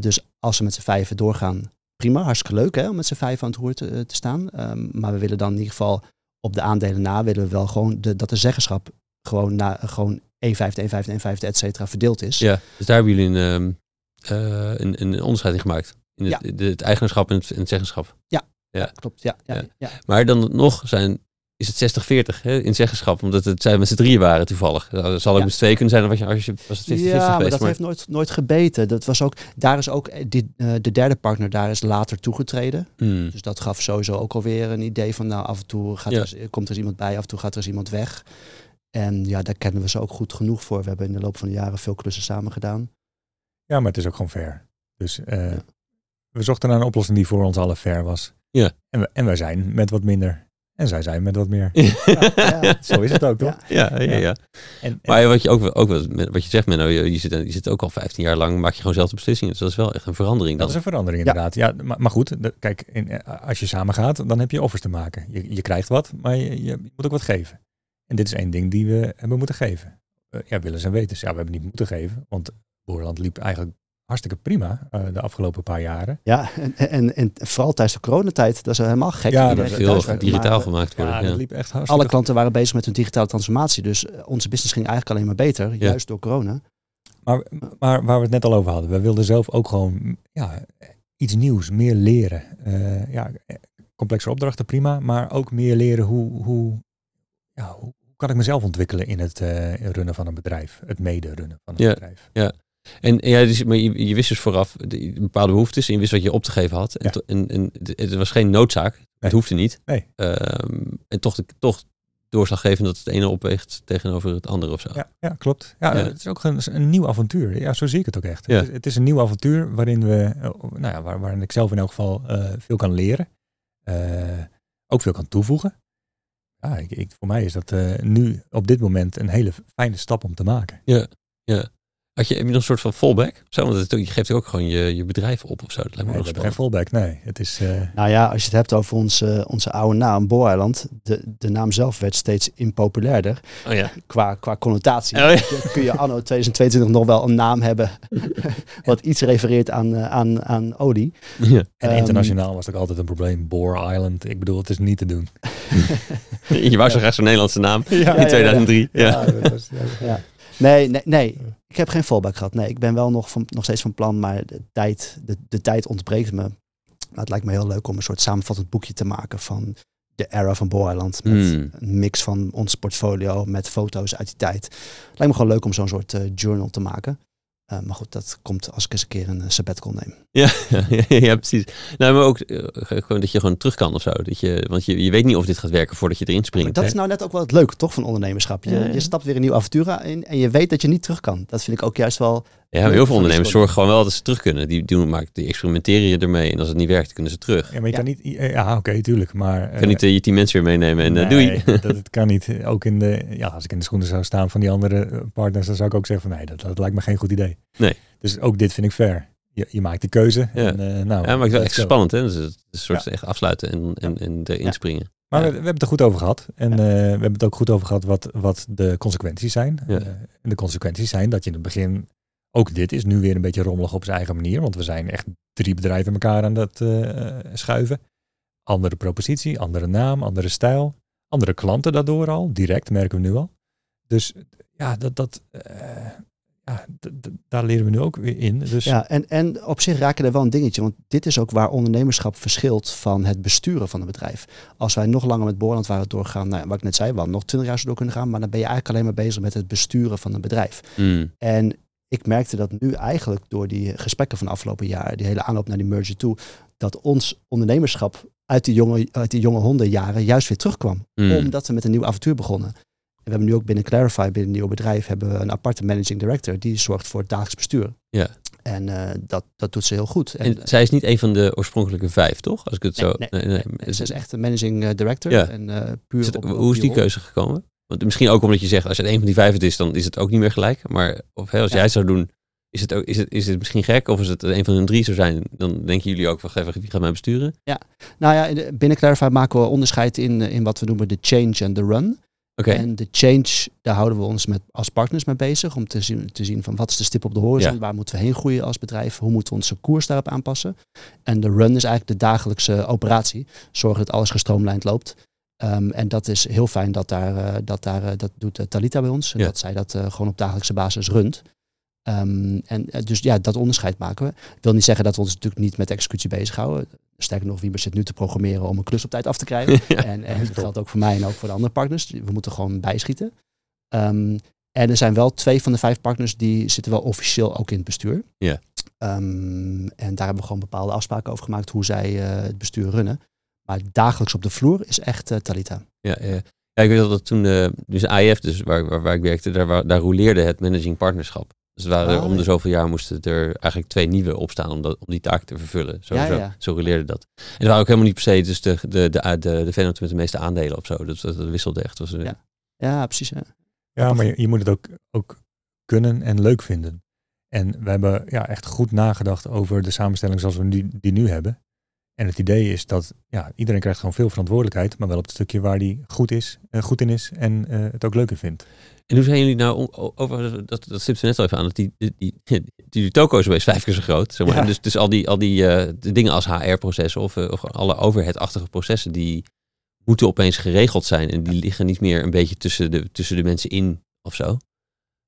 Dus als we met z'n vijven doorgaan, prima, hartstikke leuk hè, om met z'n vijf aan het roer te, te staan. Um, maar we willen dan in ieder geval op de aandelen na, willen we wel gewoon de, dat de zeggenschap gewoon, na, gewoon 1 vijfde, 1 vijfde, 1 vijfde, et cetera, verdeeld is. Ja, dus daar hebben jullie een, uh, een, een onderscheid in gemaakt. In het, ja. de, het eigenaarschap en het, en het zeggenschap. Ja, ja. klopt. Ja, ja, Ja. Maar dan nog zijn is het 60-40 hè, in zeggenschap, omdat het zij met z'n drieën waren toevallig. Dat zal ook met z'n tweeën kunnen zijn, was, je, als je, was het 50-50 ja, maar geweest. dat maar- heeft nooit, nooit gebeten. Dat was ook, daar is ook, eh, die, eh, de derde partner daar is later toegetreden. Hmm. Dus dat gaf sowieso ook alweer een idee van, nou, af en toe gaat er, komt er iemand bij, af en toe gaat er iemand weg. En ja, daar kennen we ze ook goed genoeg voor. We hebben in de loop van de jaren veel klussen samen gedaan. Ja, maar het is ook gewoon fair. Dus eh, Ja. we zochten naar een oplossing die voor ons allen fair was. Ja. En, we, en wij zijn met wat minder. En zij zijn met wat meer. Ja. Zo is het ook, toch? Ja. Ja, ja, ja. En, en- Maar wat je ook, wel- ook wat je zegt, Menno, je, je, zit, je zit ook al 15 jaar lang, maak je gewoon zelf de beslissingen. Dus dat is wel echt een verandering. dat Dan. is een verandering inderdaad. Ja, maar, maar goed, de- kijk, in, eh, als je samen gaat, dan heb je offers te maken. Je, je krijgt wat, maar je, je moet ook wat geven. En dit is één ding die we hebben moeten geven. Eh, ja, willen en weten. Ja, we hebben niet moeten geven, want Boerland liep eigenlijk hartstikke prima eh, de afgelopen paar jaren. Ja, en, en, en vooral tijdens de coronatijd, dat is helemaal gek. Ja, dat- werkt, digitaal maar, gemaakt worden. Ja, Ja, dat liep echt hartstikke Alle klanten waren bezig met hun digitale transformatie. Dus eh, onze business ging eigenlijk alleen maar beter, juist door corona. Maar, maar waar we het net al over hadden, we wilden zelf ook gewoon ja, iets nieuws, meer leren. Eh, ja, complexe opdrachten prima, maar ook meer leren hoe, hoe, ja, hoe kan ik mezelf ontwikkelen in het eh, runnen van een bedrijf, het mede-runnen van een Ja. bedrijf. En ja, dus, maar je, je wist dus vooraf de, bepaalde behoeftes en je wist wat je op te geven had. En, Ja. to- en, en het was geen noodzaak. Nee. Het hoefde niet. Nee. Ehm, en toch, toch doorslaggevend dat het ene opweegt tegenover het andere of zo. Ja, ja klopt. Ja, Ja. Het is ook een, een nieuw avontuur. Ja, zo zie ik het ook echt. Ja. Het, is, het is een nieuw avontuur waarin, we, eh, nou ja, waar, waarin ik zelf in elk geval eh, veel kan leren. Ook veel kan toevoegen. Ja, ik, ik, voor mij is dat eh, nu op dit moment een hele fijne stap om te maken. Had je, heb je nog een soort van fallback? Zo, want het, je geeft ook gewoon je, je bedrijf op of zo. Dat lijkt me Nee, wel we hebben geen fallback. Nee, het is... eh, Nou ja, als je het hebt over onze, onze oude naam, Booreiland, de, de naam zelf werd steeds impopulairder Oh ja. qua, qua connotatie. Oh ja. Kun je anno 2022 nog wel een naam hebben wat iets refereert aan, eh, aan, aan olie. ja. en Ehm, internationaal was het ook altijd een probleem. Boar Island. Ik bedoel, het is niet te doen. Je wou zo graag zo'n Nederlandse naam Ja, in ja, ja. 2003. Ja, Nee, nee, nee. Ik heb geen fallback gehad. Nee, ik ben wel nog, van, nog steeds van plan, maar de tijd, de, de tijd ontbreekt me. Maar het lijkt me heel leuk om een soort samenvattend boekje te maken van de era van Boeiland. Met Hmm. een mix van ons portfolio met foto's uit die tijd. Het lijkt me gewoon leuk om zo'n soort eh, journal te maken. Eh, maar goed, dat komt als ik eens een keer een eh, sabbatical neem. Ja, ja, precies. Nou, maar ook eh, gewoon dat je gewoon terug kan of zo. Dat je, want je, je weet niet of dit gaat werken voordat je erin Maar springt. dat hè? is nou net ook wel het leuke, toch, van ondernemerschap. Je, Ja, ja. je stapt weer een nieuw avontuur in en je weet dat je niet terug kan. Dat vind ik ook juist wel... Ja, maar heel veel ondernemers zorgen gewoon wel dat ze terug kunnen. Die, doen, maken, die experimenteren je ermee. En als het niet werkt, kunnen ze terug. Ja, maar je Ja. kan niet... Ja, oké, tuurlijk. Maar... Je kan eh, niet eh, je tien mensen weer meenemen en eh, nee, doei. dat, dat kan niet. Ook in de, ja, als ik in de schoenen zou staan van die andere eh, partners, dan zou ik ook zeggen van nee, dat, dat lijkt me geen goed idee. Nee. Dus ook dit vind ik fair. Je, je maakt de keuze. Ja. En, eh, nou, Ja, maar ik let's echt spannend, hè? Dus het is een soort echt afsluiten en, en, en erin Ja. springen. Maar Ja. we, we hebben het er goed over gehad. En Ja. eh, we hebben het ook goed over gehad wat, wat de consequenties zijn. Ja. Eh, en de consequenties zijn dat je in het begin, ook dit is nu weer een beetje rommelig op zijn eigen manier. Want we zijn echt drie bedrijven elkaar aan het eh, schuiven. Andere propositie, andere naam, andere stijl. Andere klanten daardoor al, direct merken we nu al. Dus ja, dat, dat, eh, ja, daar leren we nu ook weer in. Dus Ja, en, en op zich raken er wel een dingetje. Want dit is ook waar ondernemerschap verschilt van het besturen van een bedrijf. Als wij nog langer met Boorland waren doorgaan, nou, wat ik net zei, we hadden nog twintig jaar zo door kunnen gaan. Maar dan ben je eigenlijk alleen maar bezig met het besturen van een bedrijf. Hmm. En ik merkte dat nu eigenlijk door die gesprekken van afgelopen jaar, die hele aanloop naar die merger toe, dat ons ondernemerschap uit die jonge, uit die jonge hondenjaren juist weer terugkwam. Hmm. Omdat we met een nieuw avontuur begonnen. En we hebben nu ook binnen Clarify, binnen een nieuw bedrijf, hebben we een aparte managing director die zorgt voor het dagelijks bestuur. Ja. En eh, dat, dat doet ze heel goed. En, En zij is niet een van de oorspronkelijke vijf, toch? Als ik het Nee, zo... nee, nee, ze is echt een managing eh, director. Ja. En, eh, puur Is het- op- op hoe is die keuze gekomen? Want misschien ook omdat je zegt, als het een van die vijf het is, dan is het ook niet meer gelijk. Maar of, hè, als Ja. jij het zou doen, is het, ook, is, het, is het misschien gek? Of is het een van de drie zou zijn, dan denken jullie ook, wacht even, wie gaat mij besturen? Nou ja, in de- binnen Clarify maken we onderscheid in, eh, in wat we noemen de change en de run. Oké, En de change, daar houden we ons met, als partners mee bezig. Om te zien, te zien van wat is de stip op de horizon. Ja. Waar moeten we heen groeien als bedrijf. Hoe moeten we onze koers daarop aanpassen. En de run is eigenlijk de dagelijkse operatie. Zorgen dat alles gestroomlijnd loopt. Ehm, en dat is heel fijn dat daar, eh, dat, daar eh, dat doet eh, Talita bij ons. En Ja. dat zij dat gewoon op dagelijkse basis runt. Ehm, en dus ja, dat onderscheid maken we. Ik wil niet zeggen dat we ons natuurlijk niet met executie bezighouden. Sterker nog, Wieber zit nu te programmeren om een klus op tijd af te krijgen. ja, en, en dat geldt ook voor mij en ook voor de andere partners. We moeten gewoon bijschieten. Um, en er zijn wel twee van de vijf partners die zitten wel officieel ook in het bestuur. Ja. Um, en daar hebben we gewoon bepaalde afspraken over gemaakt hoe zij uh, het bestuur runnen. Maar dagelijks op de vloer is echt uh, Talita. Ja, ja. ja, ik weet dat toen, uh, dus AIF, dus waar, waar, waar ik werkte, daar, daar roleerde het managing partnerschap. Dus waren, Ah, om de ja. zoveel jaar moesten er eigenlijk twee nieuwe opstaan om, dat, om die taak te vervullen. Zo, Ja, zo, ja. zo roleerde dat. En het waren ook helemaal niet per se dus de, de, de, de, de vennoot met de meeste aandelen of zo. Dat, dat, dat wisselde echt. Dat was, Ja. Ja, precies. Ja. Ja, maar je, je moet het ook, ook kunnen en leuk vinden. En we hebben ja, echt goed nagedacht over de samenstelling zoals we die, die nu hebben. En het idee is dat ja, iedereen krijgt gewoon veel verantwoordelijkheid, maar wel op het stukje waar die goed, is, eh, goed in is en eh, het ook leuk in vindt. En hoe zijn jullie nou, over, dat, dat stipte net al even aan, dat die, die, die, die toko is opeens vijf keer zo groot. Zeg maar. Ja. En dus, dus al die, al die de dingen als HR-processen of, of alle overhead-achtige processen, die moeten opeens geregeld zijn. En die liggen niet meer een beetje tussen de, tussen de mensen in of zo.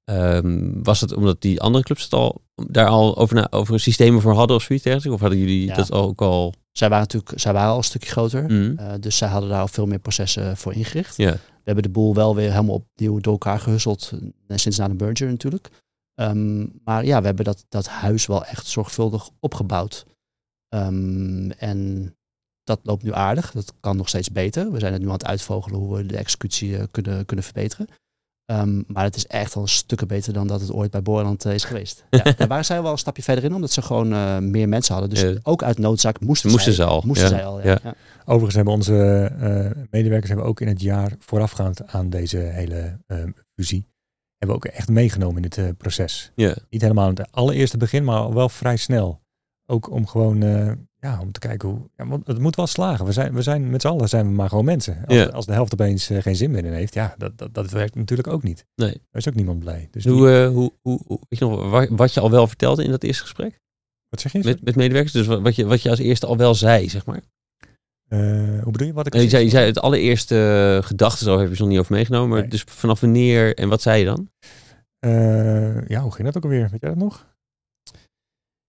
Ehm, was het omdat die andere clubs het al, daar al over, na, over systemen voor hadden of zoiets dergelijks? Of hadden jullie Ja. dat ook al... Zij waren natuurlijk zij waren al een stukje groter. Mm, Eh, dus zij hadden daar al veel meer processen voor ingericht. We hebben de boel wel weer helemaal opnieuw door elkaar gehusseld. eh, Sinds na de merger natuurlijk. Ehm, maar ja, we hebben dat, dat huis wel echt zorgvuldig opgebouwd. Ehm, en dat loopt nu aardig. Dat kan nog steeds beter. We zijn het nu aan het uitvogelen hoe we de executie eh, kunnen, kunnen verbeteren. Ehm, maar het is echt al stukken beter dan dat het ooit bij Boorland eh, is geweest. Ja, daar waren zij wel een stapje verder in, omdat ze gewoon eh, meer mensen hadden. Dus Ja. ook uit noodzaak moesten, Moesten zij, ze al, Moesten ja. zij al, ja. Ja. ja. Overigens hebben onze eh, medewerkers hebben ook in het jaar voorafgaand aan deze hele fusie, hebben we ook echt meegenomen in eh, proces. ja. Niet helemaal aan het allereerste begin, maar wel vrij snel. Ook om gewoon, eh, ja, om te kijken hoe, ja, want het moet wel slagen. We zijn, we zijn met z'n allen zijn we maar gewoon mensen. Als, Ja. als de helft opeens eh, geen zin meer in heeft, ja, dat, dat, dat werkt natuurlijk ook niet. Nee. Daar is ook niemand blij. Dus Hoe, eh, hoe, hoe, hoe- weet je nog wa- wat je al wel vertelde in dat eerste gesprek? wat zeg je? Met, met medewerkers? Dus wat je, wat je als eerste al wel zei, zeg maar. Eh, hoe bedoel je? Wat ik Nee, je, zei, je zei het allereerste uh, gedachten, zo heb je ze nog niet over meegenomen. Maar Nee. dus vanaf wanneer en wat zei je dan? Eh, ja, hoe ging dat ook alweer? Weet jij dat nog?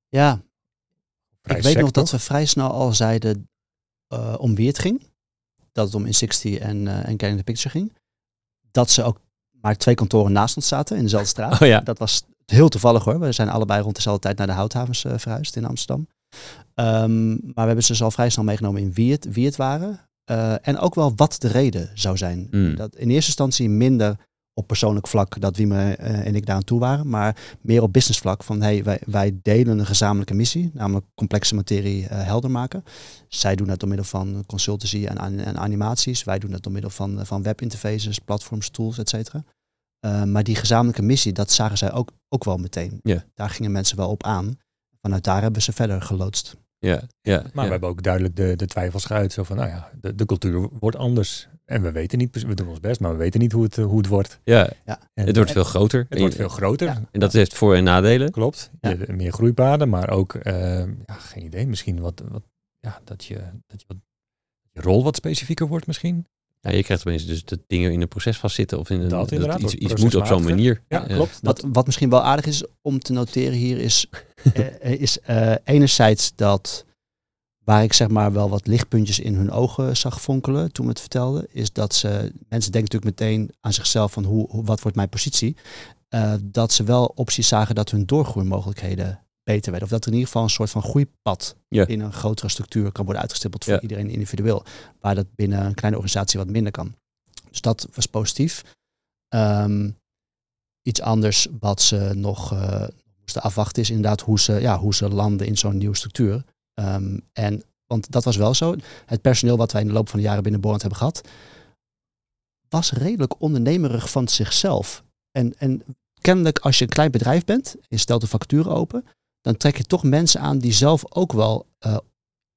ja, ik weet nog dat we vrij snel al zeiden eh, om wie het ging. Dat het om In60 en, eh en Getting the Picture ging. Dat ze ook maar twee kantoren naast ons zaten in dezelfde straat. Oh ja. Dat was heel toevallig hoor. We zijn allebei rond dezelfde tijd naar de Houthavens eh, verhuisd in Amsterdam. Ehm, maar we hebben ze dus al vrij snel meegenomen in wie het, wie het waren. En ook wel wat de reden zou zijn. Mm. Dat in eerste instantie minder op persoonlijk vlak dat Wiemer eh, en ik daar aan toe waren. Maar meer op business vlak van hey, wij, wij delen een gezamenlijke missie. Namelijk complexe materie eh, helder maken. Zij doen dat door middel van consultancy en, an- en animaties. Wij doen dat door middel van, van webinterfaces, platforms, tools, et cetera. Eh, maar die gezamenlijke missie, dat zagen zij ook, ook wel meteen. Ja. Daar gingen mensen wel op aan. Vanuit daar hebben ze verder geloodst. Ja, ja, Maar we hebben ook duidelijk de, de twijfels geuit. Zo van, nou ja, de, de cultuur wordt anders. En we weten niet, we doen ons best, maar we weten niet hoe het, eh, hoe het wordt. ja. En, het wordt en- veel groter. het wordt veel groter. Ja. En dat heeft voor- en nadelen. Klopt. Ja. Je- meer groeipaden, maar ook, eh, ja, geen idee, misschien wat, wat ja, dat je, dat je wat, je rol wat specifieker wordt misschien. Ja, je krijgt opeens dus dat dingen in een proces vastzitten of in een, Dat iets, iets moet op zo'n manier. Ja, klopt. Wat, wat misschien wel aardig is om te noteren hier is, eh, is eh, enerzijds dat waar ik zeg maar wel wat lichtpuntjes in hun ogen zag fonkelen toen we het vertelden, is dat ze, mensen denken natuurlijk meteen aan zichzelf van hoe, hoe wat wordt mijn positie, Eh, dat ze wel opties zagen dat hun doorgroeimogelijkheden beter werden. Of dat er in ieder geval een soort van groeipad Ja. in een grotere structuur kan worden uitgestippeld voor iedereen individueel, waar dat binnen een kleine organisatie wat minder kan. Dus dat was positief. Ehm, iets anders wat ze nog eh, moesten afwachten is inderdaad hoe ze, ja, hoe ze landen in zo'n nieuwe structuur. Ehm, en, want dat was wel zo. Het personeel wat wij in de loop van de jaren binnen Borland hebben gehad, was redelijk ondernemerig van zichzelf. En, en kennelijk als je een klein bedrijf bent, je stelt de vacature open, dan trek je toch mensen aan die zelf ook wel eh,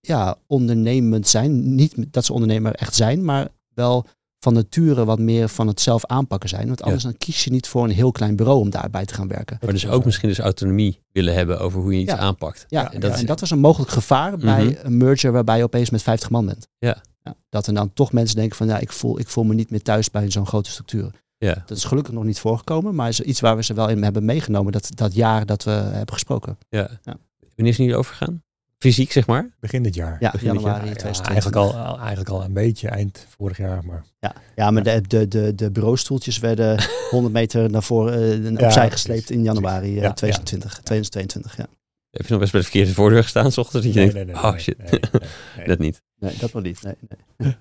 ja, ondernemend zijn. Niet dat ze ondernemer echt zijn, maar wel van nature wat meer van het zelf aanpakken zijn. Want anders dan kies je niet voor een heel klein bureau om daarbij te gaan werken. Maar dus ook misschien dus autonomie willen hebben over hoe je iets Ja. aanpakt. Ja, Ja, en, dat en was een mogelijk gevaar bij Mhm. een merger waarbij je opeens met 50 man bent. Ja. dat er dan toch mensen denken van ja, ik voel, ik voel me niet meer thuis bij zo'n grote structuur. Ja. Dat is gelukkig nog niet voorgekomen, maar is iets waar we ze wel in hebben meegenomen dat, dat jaar dat we hebben gesproken. ja. Ja. Wanneer zijn jullie overgegaan? Fysiek, zeg maar? Begin dit jaar. Ja, Begin dit januari Ja, 2022. eigenlijk, al, al- eigenlijk al een beetje eind vorig jaar. Maar Ja, ja maar de, de, de, de bureaustoeltjes werden 100 meter naar voren eh, opzij gesleept in januari eh, precies. Ja, 2020, 2022. Ja. Heb je nog best bij de verkeerde voordeur gestaan, s ochtends? Dat je Nee, denkt, nee, nee, oh nee, shit, nee, nee, nee. net niet. Nee, dat nog niet. Nee, nee.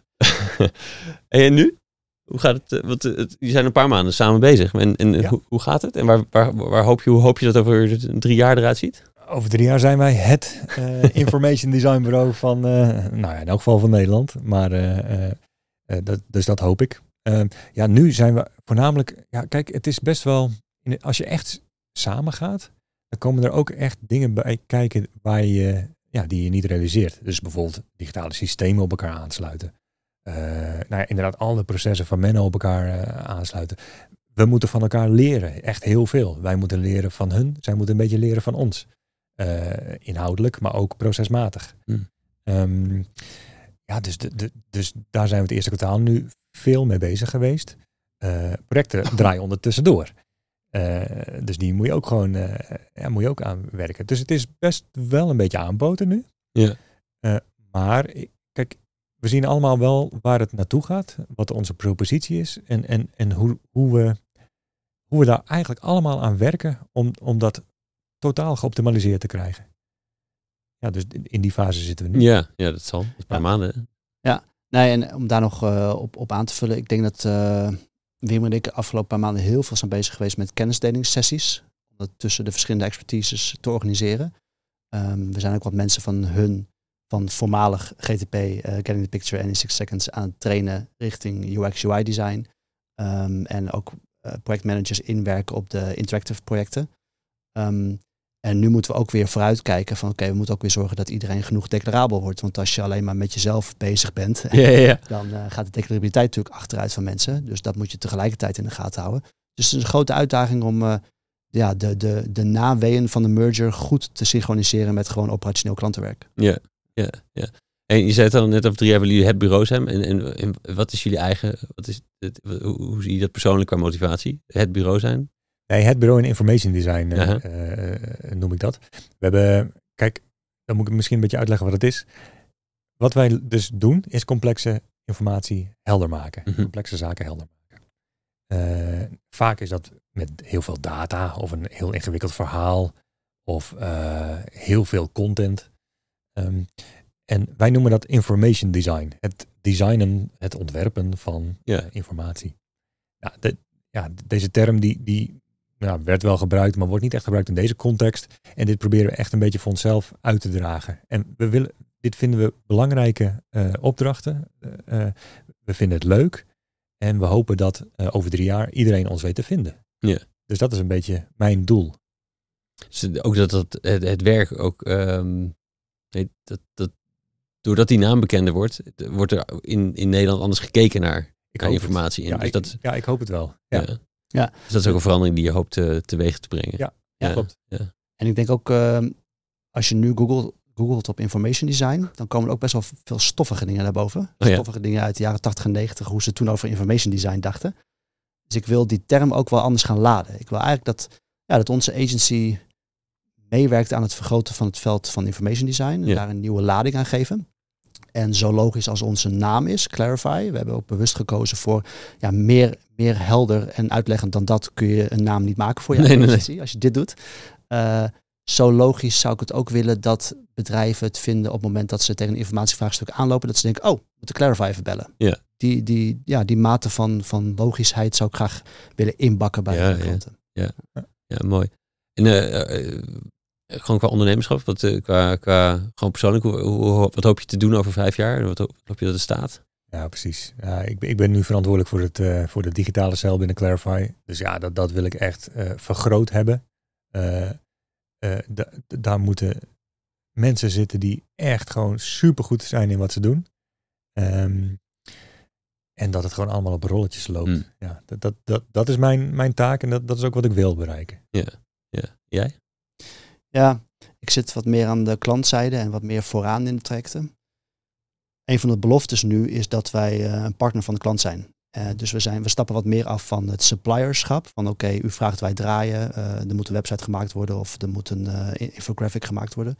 en nu? Hoe gaat het? eh, Want eh, het- jullie zijn een paar maanden samen bezig. En, en eh, Ja. hoe, hoe gaat het? En waar, waar, waar hoop je, hoe hoop je dat over drie jaar eruit ziet? Over drie jaar zijn wij het eh, information design bureau van, eh, nou ja, in elk geval van Nederland. Maar, eh, dat, dus dat hoop ik. Eh, ja, nu zijn we voornamelijk, ja, kijk, het is best wel, als je echt samen gaat, dan komen er ook echt dingen bij kijken waar je, ja, die je niet realiseert. Dus bijvoorbeeld digitale systemen op elkaar aansluiten. Nou ja, inderdaad, alle processen van Menno op elkaar aansluiten. We moeten van elkaar leren, echt heel veel. Wij moeten leren van hun, zij moeten een beetje leren van ons. Eh, inhoudelijk, maar ook procesmatig. Hmm. Ehm, ja, dus, de, de, dus daar zijn we het eerste kwartaal nu veel mee bezig geweest. Eh, projecten draaien ondertussen door. Eh, dus die moet je ook gewoon ja, moet je ook aanwerken. Dus het is best wel een beetje aanboten nu. Ja. Maar kijk, we zien allemaal wel waar het naartoe gaat, wat onze propositie is en, en, en hoe, hoe, we, hoe we daar eigenlijk allemaal aan werken om, om dat totaal geoptimaliseerd te krijgen. Ja, dus in- die fase zitten we nu. Ja, ja dat zal. Dat is een paar Ja. maanden. Nee, en om daar nog eh, op, op aan te vullen, ik denk dat eh Wim en ik de afgelopen paar maanden heel veel zijn bezig geweest met kennisdelingssessies. Om dat tussen de verschillende expertises te organiseren. Ehm, we zijn ook wat mensen van hun, van voormalig GTP, eh, Getting the Picture en in Six Seconds aan het trainen richting UX UI design. Ehm, en ook projectmanagers inwerken op de interactive projecten. Ehm, en nu moeten we ook weer vooruitkijken van oké, we moeten ook weer zorgen dat iedereen genoeg declarabel wordt. Want als je alleen maar met jezelf bezig bent, Ja, ja, ja. dan eh, gaat de declarabiliteit natuurlijk achteruit van mensen. Dus dat moet je tegelijkertijd in de gaten houden. Dus het is een grote uitdaging om eh, ja, de, de, de naweeën van de merger goed te synchroniseren met gewoon operationeel klantenwerk. Ja, ja, ja. En je zei het al net over drie jaar willen jullie het bureau zijn. En, en, en wat is jullie eigen, wat is het, hoe, hoe zie je dat persoonlijk qua motivatie? Het bureau zijn? Nee, het bureau in information design eh, eh, noem ik dat. We hebben, kijk, dan moet ik misschien een beetje uitleggen wat het is. Wat wij dus doen, is complexe informatie helder maken. Mhm. Complexe zaken helder maken. Eh, vaak is dat met heel veel data of een heel ingewikkeld verhaal of heel veel content. Ehm, en wij noemen dat information design. Het designen, het ontwerpen van Ja. informatie. Ja, de- ja, deze term die, die nou, werd wel gebruikt, maar wordt niet echt gebruikt in deze context. En dit proberen we echt een beetje voor onszelf uit te dragen. En we willen, dit vinden we belangrijke eh, opdrachten. Eh, eh, we vinden het leuk. En we hopen dat over drie jaar iedereen ons weet te vinden. Ja. Dus dat is een beetje mijn doel. Dus ook dat, dat het, het werk ook, ehm, nee, dat, dat, doordat die naam bekender wordt, wordt er in, in Nederland anders gekeken naar, Ik naar het. informatie. Ja, dus ik, dat, ja, ik hoop het wel. Ja, ja. Ja. Dus dat is ook een verandering die je hoopt te, teweeg te brengen. Ja. ja. klopt. En ik denk ook, ehm, als je nu Google, googelt op information design, dan komen er ook best wel veel stoffige dingen naar boven. Oh ja. Stoffige dingen uit de jaren 80 en 90, hoe ze toen over information design dachten. Dus ik wil die term ook wel anders gaan laden. Ik wil eigenlijk dat, ja, dat onze agency meewerkt aan het vergroten van het veld van information design. En Ja. daar een nieuwe lading aan geven. En zo logisch als onze naam is, Clarify. We hebben ook bewust gekozen voor ja, meer, meer helder en uitleggend dan dat kun je een naam niet maken voor je Nee, nee, nee. agency. Als je dit doet. Eh, zo logisch zou ik het ook willen dat bedrijven het vinden op het moment dat ze tegen een informatievraagstuk aanlopen. Dat ze denken, oh, we moeten Clarify even bellen. Ja. Die, die, ja, die mate van, van logischheid zou ik graag willen inbakken bij Ja, de ja. klanten. Ja, mooi. En eh, eh, gewoon qua ondernemerschap, wat, eh, qua, qua gewoon persoonlijk, hoe, hoe- wat hoop je te doen over vijf jaar? Wat hoop, hoop je dat er staat? Ja, precies. Ja, ik, ben- ik ben nu verantwoordelijk voor, het, eh, voor de digitale cel binnen Clarify. Dus ja, dat, dat wil ik echt eh, vergroot hebben. Eh, eh, da- da- daar moeten mensen zitten die echt gewoon supergoed zijn in wat ze doen. Ehm, en dat het gewoon allemaal op rolletjes loopt. Mm. Ja, dat, dat, dat, dat is mijn, mijn taak en dat, dat is ook wat ik wil bereiken. Ja. Jij? Ja, ik zit wat meer aan de klantzijde en wat meer vooraan in de trajecten. Een van de beloftes nu is dat wij eh, een partner van de klant zijn. Eh, dus we, zijn, we stappen wat meer af van het supplierschap. Van oké, u vraagt wij draaien, eh, er moet een website gemaakt worden of er moet een infographic gemaakt worden.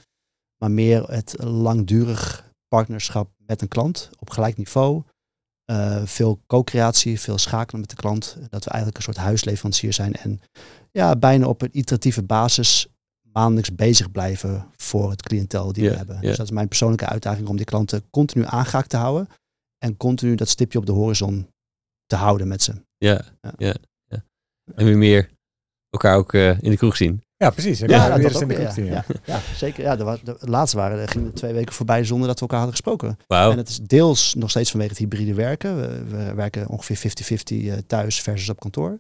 Maar meer het langdurig partnerschap met een klant op gelijk niveau. Veel co-creatie, veel schakelen met de klant. Dat we eigenlijk een soort huisleverancier zijn. En ja, bijna op een iteratieve basis maandelijks bezig blijven voor het cliëntel die we hebben. Dus dat is mijn persoonlijke uitdaging om die klanten continu aangehaakt te houden. En continu dat stipje op de horizon te houden met ze. Ja, Ja. ja. ja. En weer meer elkaar ook eh, in de kroeg zien. Ja, precies. Ja, Ja, weer dat eens in ook de weer, kroeg zien, ja. ja. Zeker. Ja, de, de, laatste waren, er gingen twee weken voorbij zonder dat we elkaar hadden gesproken. Wauw. En het is deels nog steeds vanwege het hybride werken. We, we werken ongeveer 50-50 eh, thuis versus op kantoor.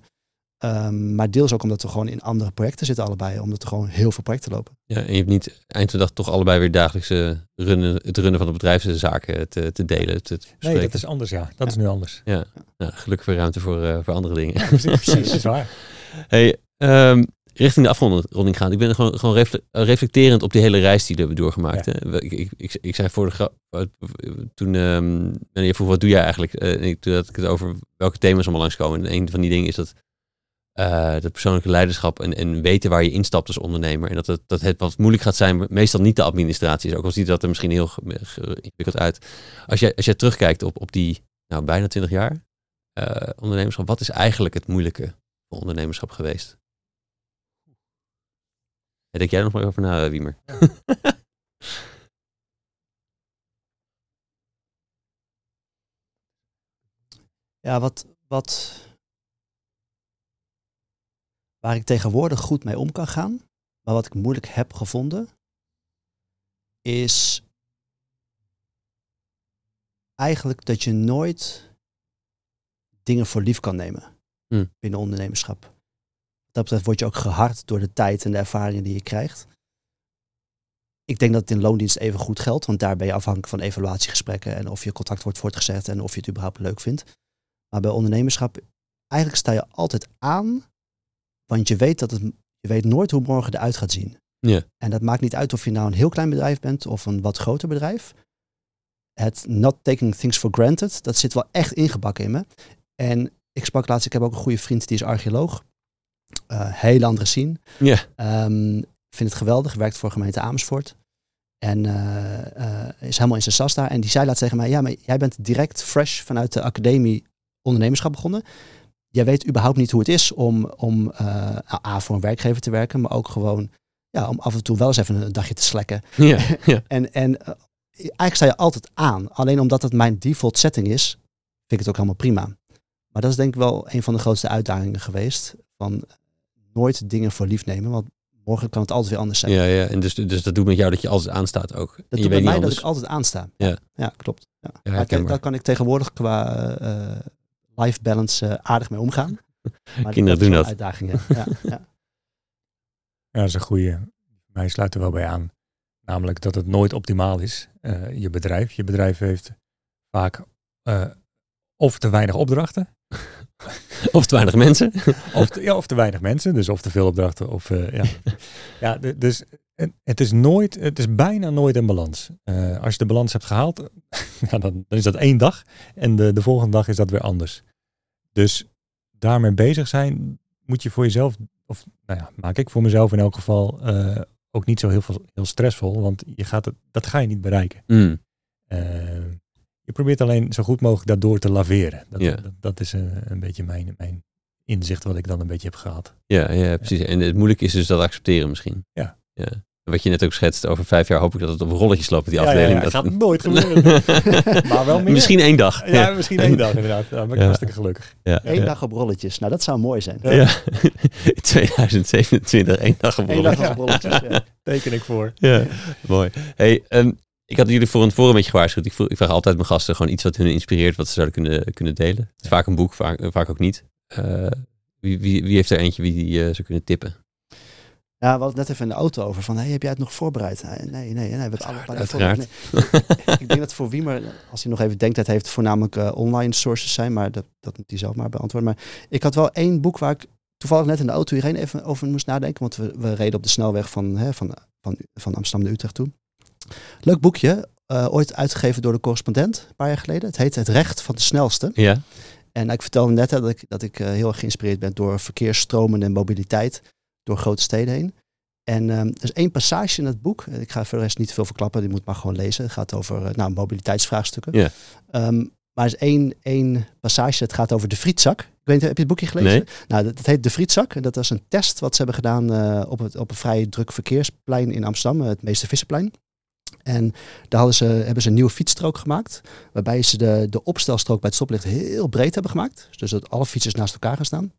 Ehm, maar deels ook omdat we gewoon in andere projecten zitten allebei. Omdat er gewoon heel veel projecten lopen. Ja, en je hebt niet eind van de dag toch allebei weer dagelijkse runnen, het runnen van de bedrijfszaken te, te delen, te, te Nee, dat is anders, ja. Dat is nu anders. Nou, gelukkig weer ruimte voor, eh, voor andere dingen. Precies, precies. Dat is waar. Hey, ehm, richting de afronding gaan. Ik ben gewoon, gewoon refle- eh, reflecterend op die hele reis die we hebben doorgemaakt. Ja. Hè. Ik, ik, ik, ik zei voor de grap, eh, toen ehm, en je vroeg wat doe jij eigenlijk? Eh, en ik, toen had ik het over welke thema's allemaal langskomen. En een van die dingen is dat eh dat persoonlijke leiderschap en, en weten waar je instapt als ondernemer. En dat het, dat het wat moeilijk gaat zijn, meestal niet de administratie is. Ook al ziet dat er misschien heel ge- ge- ingewikkeld uit. Als jij, als jij terugkijkt op, op die nou, bijna 20 jaar eh, ondernemerschap, wat is eigenlijk het moeilijke voor ondernemerschap geweest? Ja, Denk jij nog maar over na, Wiemer? Ja, wat, wat waar ik tegenwoordig goed mee om kan gaan, maar wat ik moeilijk heb gevonden, is eigenlijk dat je nooit dingen voor lief kan nemen Hm. binnen ondernemerschap. Wat dat betreft word je ook gehard door de tijd en de ervaringen die je krijgt. Ik denk dat het in loondienst even goed geldt, want daar ben je afhankelijk van evaluatiegesprekken en of je contact wordt voortgezet en of je het überhaupt leuk vindt. Maar bij ondernemerschap, eigenlijk sta je altijd aan, want je weet dat het, je weet nooit hoe morgen eruit gaat zien. Ja. En dat maakt niet uit of je nou een heel klein bedrijf bent of een wat groter bedrijf. Het not taking things for granted, dat zit wel echt ingebakken in me. En ik sprak laatst, ik heb ook een goede vriend die is archeoloog. Eh heel andere scene. Ja. Ehm, vind het geweldig, werkt voor gemeente Amersfoort. En eh, eh, is helemaal in zijn sas daar. En die zei laatst tegen mij, ja, maar jij bent direct fresh vanuit de academie ondernemerschap begonnen. Jij weet überhaupt niet hoe het is om, om eh, A, voor een werkgever te werken, maar ook gewoon ja, om af en toe wel eens even een dagje te slekken. Ja, ja. En, en eh, eigenlijk sta je altijd aan. Alleen omdat het mijn default setting is, vind ik het ook helemaal prima. Maar dat is denk ik wel een van de grootste uitdagingen geweest. Van nooit dingen voor lief nemen, want morgen kan het altijd weer anders zijn. ja, ja. En dus, dus dat doet met jou dat je altijd aanstaat ook. Dat doet bij weet mij dat ik altijd aansta. Ja. ja klopt. Ja. Ja, Maar kan ik tegenwoordig qua eh, life balance eh, aardig mee omgaan. Maar Kinderen doen dat. Uitdagingen. Ja, ja. Ja, dat is een goede. Mij sluit er wel bij aan. Namelijk dat het nooit optimaal is, eh, je bedrijf. Je bedrijf heeft vaak eh, of te weinig opdrachten, Of te weinig mensen. of te, ja, of te weinig mensen. Dus of te veel opdrachten. Of, eh, ja. ja, dus het- is nooit, het is bijna nooit een balans. Eh, als je de balans hebt gehaald, ja, dan, dan is dat één dag. En de, de volgende dag is dat weer anders. Dus daarmee bezig zijn, moet je voor jezelf, of nou ja, maak ik voor mezelf in elk geval eh, ook niet zo heel, veel, heel stressvol. Want je gaat het, dat ga je niet bereiken. Mm. Eh, je probeert alleen zo goed mogelijk daardoor te laveren. Dat, Ja. dat, dat is een, een beetje mijn, mijn inzicht wat ik dan een beetje heb gehad. Ja, ja, precies. En het moeilijke is dus dat accepteren misschien. Ja. ja. Wat je net ook schetst, over vijf jaar hoop ik dat het op rolletjes loopt, die Ja, ja, afdeling. ja, Dat gaat nooit gebeuren. maar wel meer. Misschien één dag. Ja, misschien één dag inderdaad. Daar ben ik Ja. hartstikke gelukkig. Ja, Eén ja. dag op rolletjes. Nou, dat zou mooi zijn. Ja. Ja. 2027, één dag op Eén rolletjes. dag op rolletjes. Ja. Teken ik voor. Ja, mooi. Hey, ehm, ik had jullie voor een forum een beetje gewaarschuwd. Ik, vroeg- ik vraag altijd mijn gasten gewoon iets wat hun inspireert, wat ze zouden kunnen, kunnen delen. Het is vaak een boek, vaak, vaak ook niet. Eh, wie, wie, wie heeft er eentje wie die eh, zou kunnen tippen? Ja, we hadden het net even in de auto over van, hey, heb jij het nog voorbereid? Nee, nee, nee, nee we hebben het allebei. Nee. ik denk dat voor Wiemer, als hij nog even denkt, dat heeft voornamelijk eh, online sources zijn, maar dat, dat moet hij zelf maar beantwoorden. Maar ik had wel één boek waar ik toevallig net in de auto hierheen even over moest nadenken, want we, we reden op de snelweg van, hè, van, van, van Amsterdam naar Utrecht toe. Leuk boekje, eh, ooit uitgegeven door de correspondent, een paar jaar geleden. Het heet Het Recht van de Snelste. Ja, En ik vertelde net dat ik, dat ik uh, heel erg geïnspireerd ben door verkeersstromen en mobiliteit door grote steden heen. En um, er is één passage in het boek. Ik ga voor de rest niet veel verklappen. Die moet maar gewoon lezen. Het gaat over uh, nou, mobiliteitsvraagstukken. Ja. Um, maar er is één, één passage. Het gaat over de frietzak. Ik weet heb je het boekje gelezen? Nee. Nou, dat, dat heet de frietzak. En dat was een test wat ze hebben gedaan uh, op, het, op een vrij druk verkeersplein in Amsterdam. Het meeste vissenplein. En daar hadden ze, hebben ze een nieuwe fietsstrook gemaakt. Waarbij ze de, de opstelstrook bij het stoplicht heel breed hebben gemaakt. Dus dat alle fietsers naast elkaar gaan staan.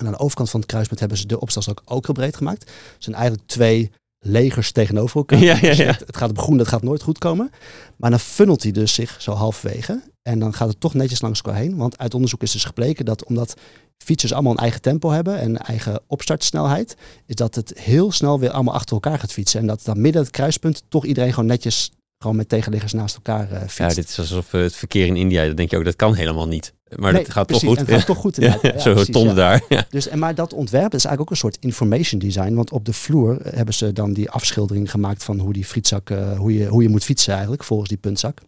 En aan de overkant van het kruispunt hebben ze de opstelstrook ook heel breed gemaakt. Het zijn eigenlijk twee legers tegenover elkaar. Ja, ja, Dus ja. het, gaat op groen, dat gaat nooit goed komen. Maar dan funnelt hij dus zich zo halverwege. En dan gaat het toch netjes langs elkaar heen. Want uit onderzoek is dus gebleken dat omdat fietsers allemaal een eigen tempo hebben en een eigen opstartsnelheid, is dat het heel snel weer allemaal achter elkaar gaat fietsen. En dat dan midden het kruispunt toch iedereen gewoon netjes gewoon met tegenliggers naast elkaar uh, fietst. Ja, dit is alsof uh, het verkeer in India, dan denk je ook, dat kan helemaal niet. Maar Nee, dat gaat precies, toch goed. het gaat toch goed inderdaad. Ja, Ja, Zo precies, tonnen ja. daar. Ja. Dus, en maar dat ontwerp is eigenlijk ook een soort information design. Want op de vloer eh, hebben ze dan die afschildering gemaakt van hoe die frietzak, uh, hoe, je, hoe je moet fietsen eigenlijk, volgens die puntzak.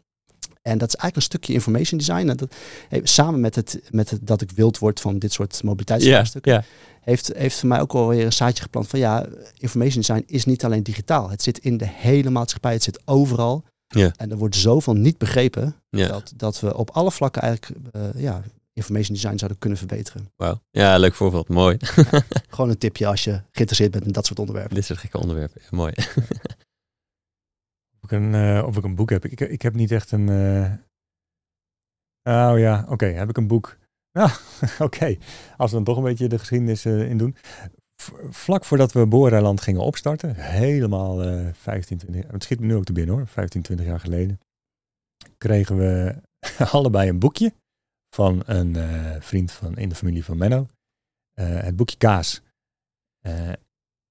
En dat is eigenlijk een stukje information design. En dat, hey, samen met het, met het dat ik wild word van dit soort Ja, mobiliteitsvraagstukken, ja. Heeft, heeft voor mij ook alweer een zaadje geplant van ja, information design is niet alleen digitaal. Het zit in de hele maatschappij, het zit overal. Ja. En er wordt zoveel niet begrepen Ja. dat, dat we op alle vlakken eigenlijk uh, ja, information design zouden kunnen verbeteren. Wauw. Ja, leuk voorbeeld. Mooi. Gewoon een tipje als je geïnteresseerd bent in dat soort onderwerpen. Dit soort gekke onderwerpen. Ja, mooi. Of ik een, uh, of ik een boek heb. Ik, ik heb niet echt een. Uh... Oh ja, oké. Okay. Heb ik een boek? Nou, oké. Okay. Als we dan toch een beetje de geschiedenis uh, in doen. V vlak voordat we Boereiland gingen opstarten, helemaal 15, 20, het schiet me nu ook te binnen hoor, 15, 20 jaar geleden, kregen we allebei een boekje van een vriend van in de familie van Menno. het boekje Kaas.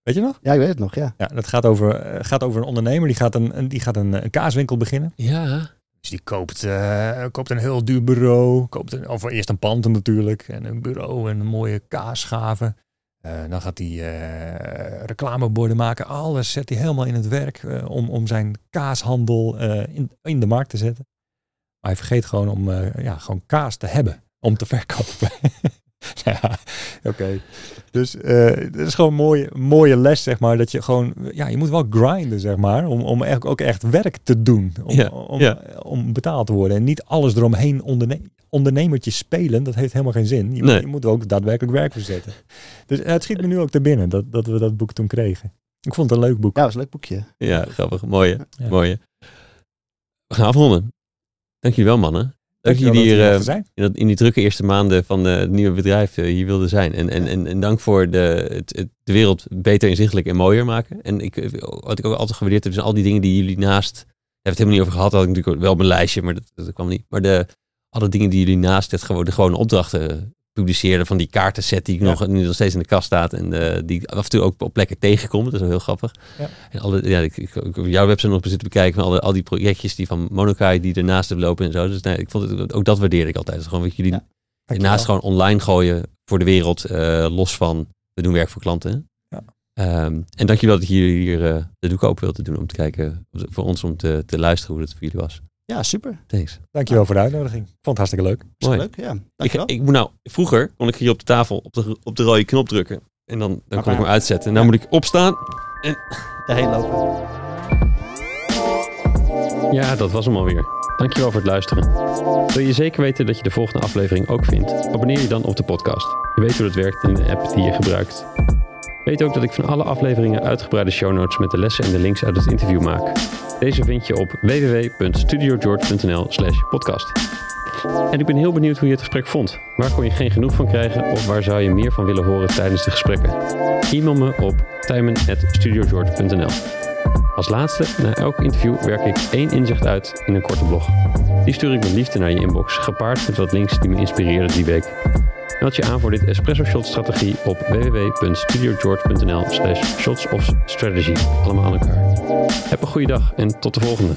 Weet je nog? Ja, ik weet het nog, ja. Ja, dat gaat over, uh, gaat over een ondernemer die gaat een, een die gaat een, een, kaaswinkel beginnen. Ja. Dus die koopt, uh, koopt een heel duur bureau. Koopt een, of eerst een pand natuurlijk. En een bureau en een mooie kaasschaven. Uh, dan gaat hij reclameborden maken. Alles zet hij helemaal in het werk om, om zijn kaashandel in, in de markt te zetten. Maar hij vergeet gewoon om ja, gewoon kaas te hebben. Om te verkopen. ja, oké. Okay. Dus uh, dat is gewoon een mooie, mooie les, zeg maar. Dat je gewoon, ja, je moet wel grinden, zeg maar. Om, om echt, ook echt werk te doen. Om, ja, om, ja. om betaald te worden. En niet alles eromheen onderne ondernemertjes spelen. Dat heeft helemaal geen zin. Je, Nee. je moet ook daadwerkelijk werk verzetten. Dus uh, het schiet me nu ook te binnen dat, dat we dat boek toen kregen. Ik vond het een leuk boek. Ja, dat was een leuk boekje. Ja, grappig. Mooie. Ja. Mooie. We gaan afronden. Dank jullie wel, mannen. Dank hier dat uh, mochten zijn. in, dat, in die drukke eerste maanden van het nieuwe bedrijf uh, hier wilden zijn. En, en, en, en dank voor de, het, het, de wereld beter inzichtelijk en mooier maken. En ik, wat ik ook altijd gewaardeerd heb, zijn al die dingen die jullie naast... Daar hebben het helemaal niet over gehad, had ik natuurlijk wel mijn lijstje, maar dat, dat kwam niet. Maar de, alle dingen die jullie naast het gewoon, de gewone opdrachten publiceerden, van die kaartenset die Ja. nog, nu nog steeds in de kast staat en uh, die ik af en toe ook op plekken tegenkom. Dat is wel heel grappig. Ja. En alle, ja, ik, ik, ik, jouw website nog zitten bekijken van alle, al die projectjes die van Monokai die ernaast hebben lopen en zo. Dus nee, ik vond het, ook dat waardeerde ik altijd. Dus gewoon wat jullie Ja. Dankjewel. naast gewoon online gooien voor de wereld, eh, los van we doen werk voor klanten. Ja. Ehm, en dankjewel dat jullie hier uh, de doek open wilden doen om te kijken, voor ons om te, te luisteren hoe dat voor jullie was. Ja, super. Thanks. Dankjewel voor de uitnodiging. Ik vond het hartstikke leuk. Mooi. leuk, ja. Ik, Dankjewel. ik moet nou, vroeger kon ik hier op de tafel op de, op de rode knop drukken. En dan, dan kon ik hem uitzetten. En nu moet ik opstaan. Daarheen lopen. Ja, dat was hem alweer. Dankjewel voor het luisteren. Wil je zeker weten dat je de volgende aflevering ook vindt? Abonneer je dan op de podcast. Je weet hoe dat werkt in de app die je gebruikt. Weet ook dat ik van alle afleveringen uitgebreide show notes met de lessen en de links uit het interview maak. Deze vind je op www.studiogeorge.nl slash podcast. En ik ben heel benieuwd hoe je het gesprek vond. Waar kon je geen genoeg van krijgen of waar zou je meer van willen horen tijdens de gesprekken? E-mail me op tijmen.studiogeorge.nl Als laatste, na elk interview werk ik één inzicht uit in een korte blog. Die stuur ik met liefde naar je inbox, gepaard met wat links die me inspireerden die week. Meld je aan voor dit Espresso Shot strategie op www.studiogeorge.nl slash shots of strategy. Allemaal aan elkaar. Heb een goede dag en tot de volgende.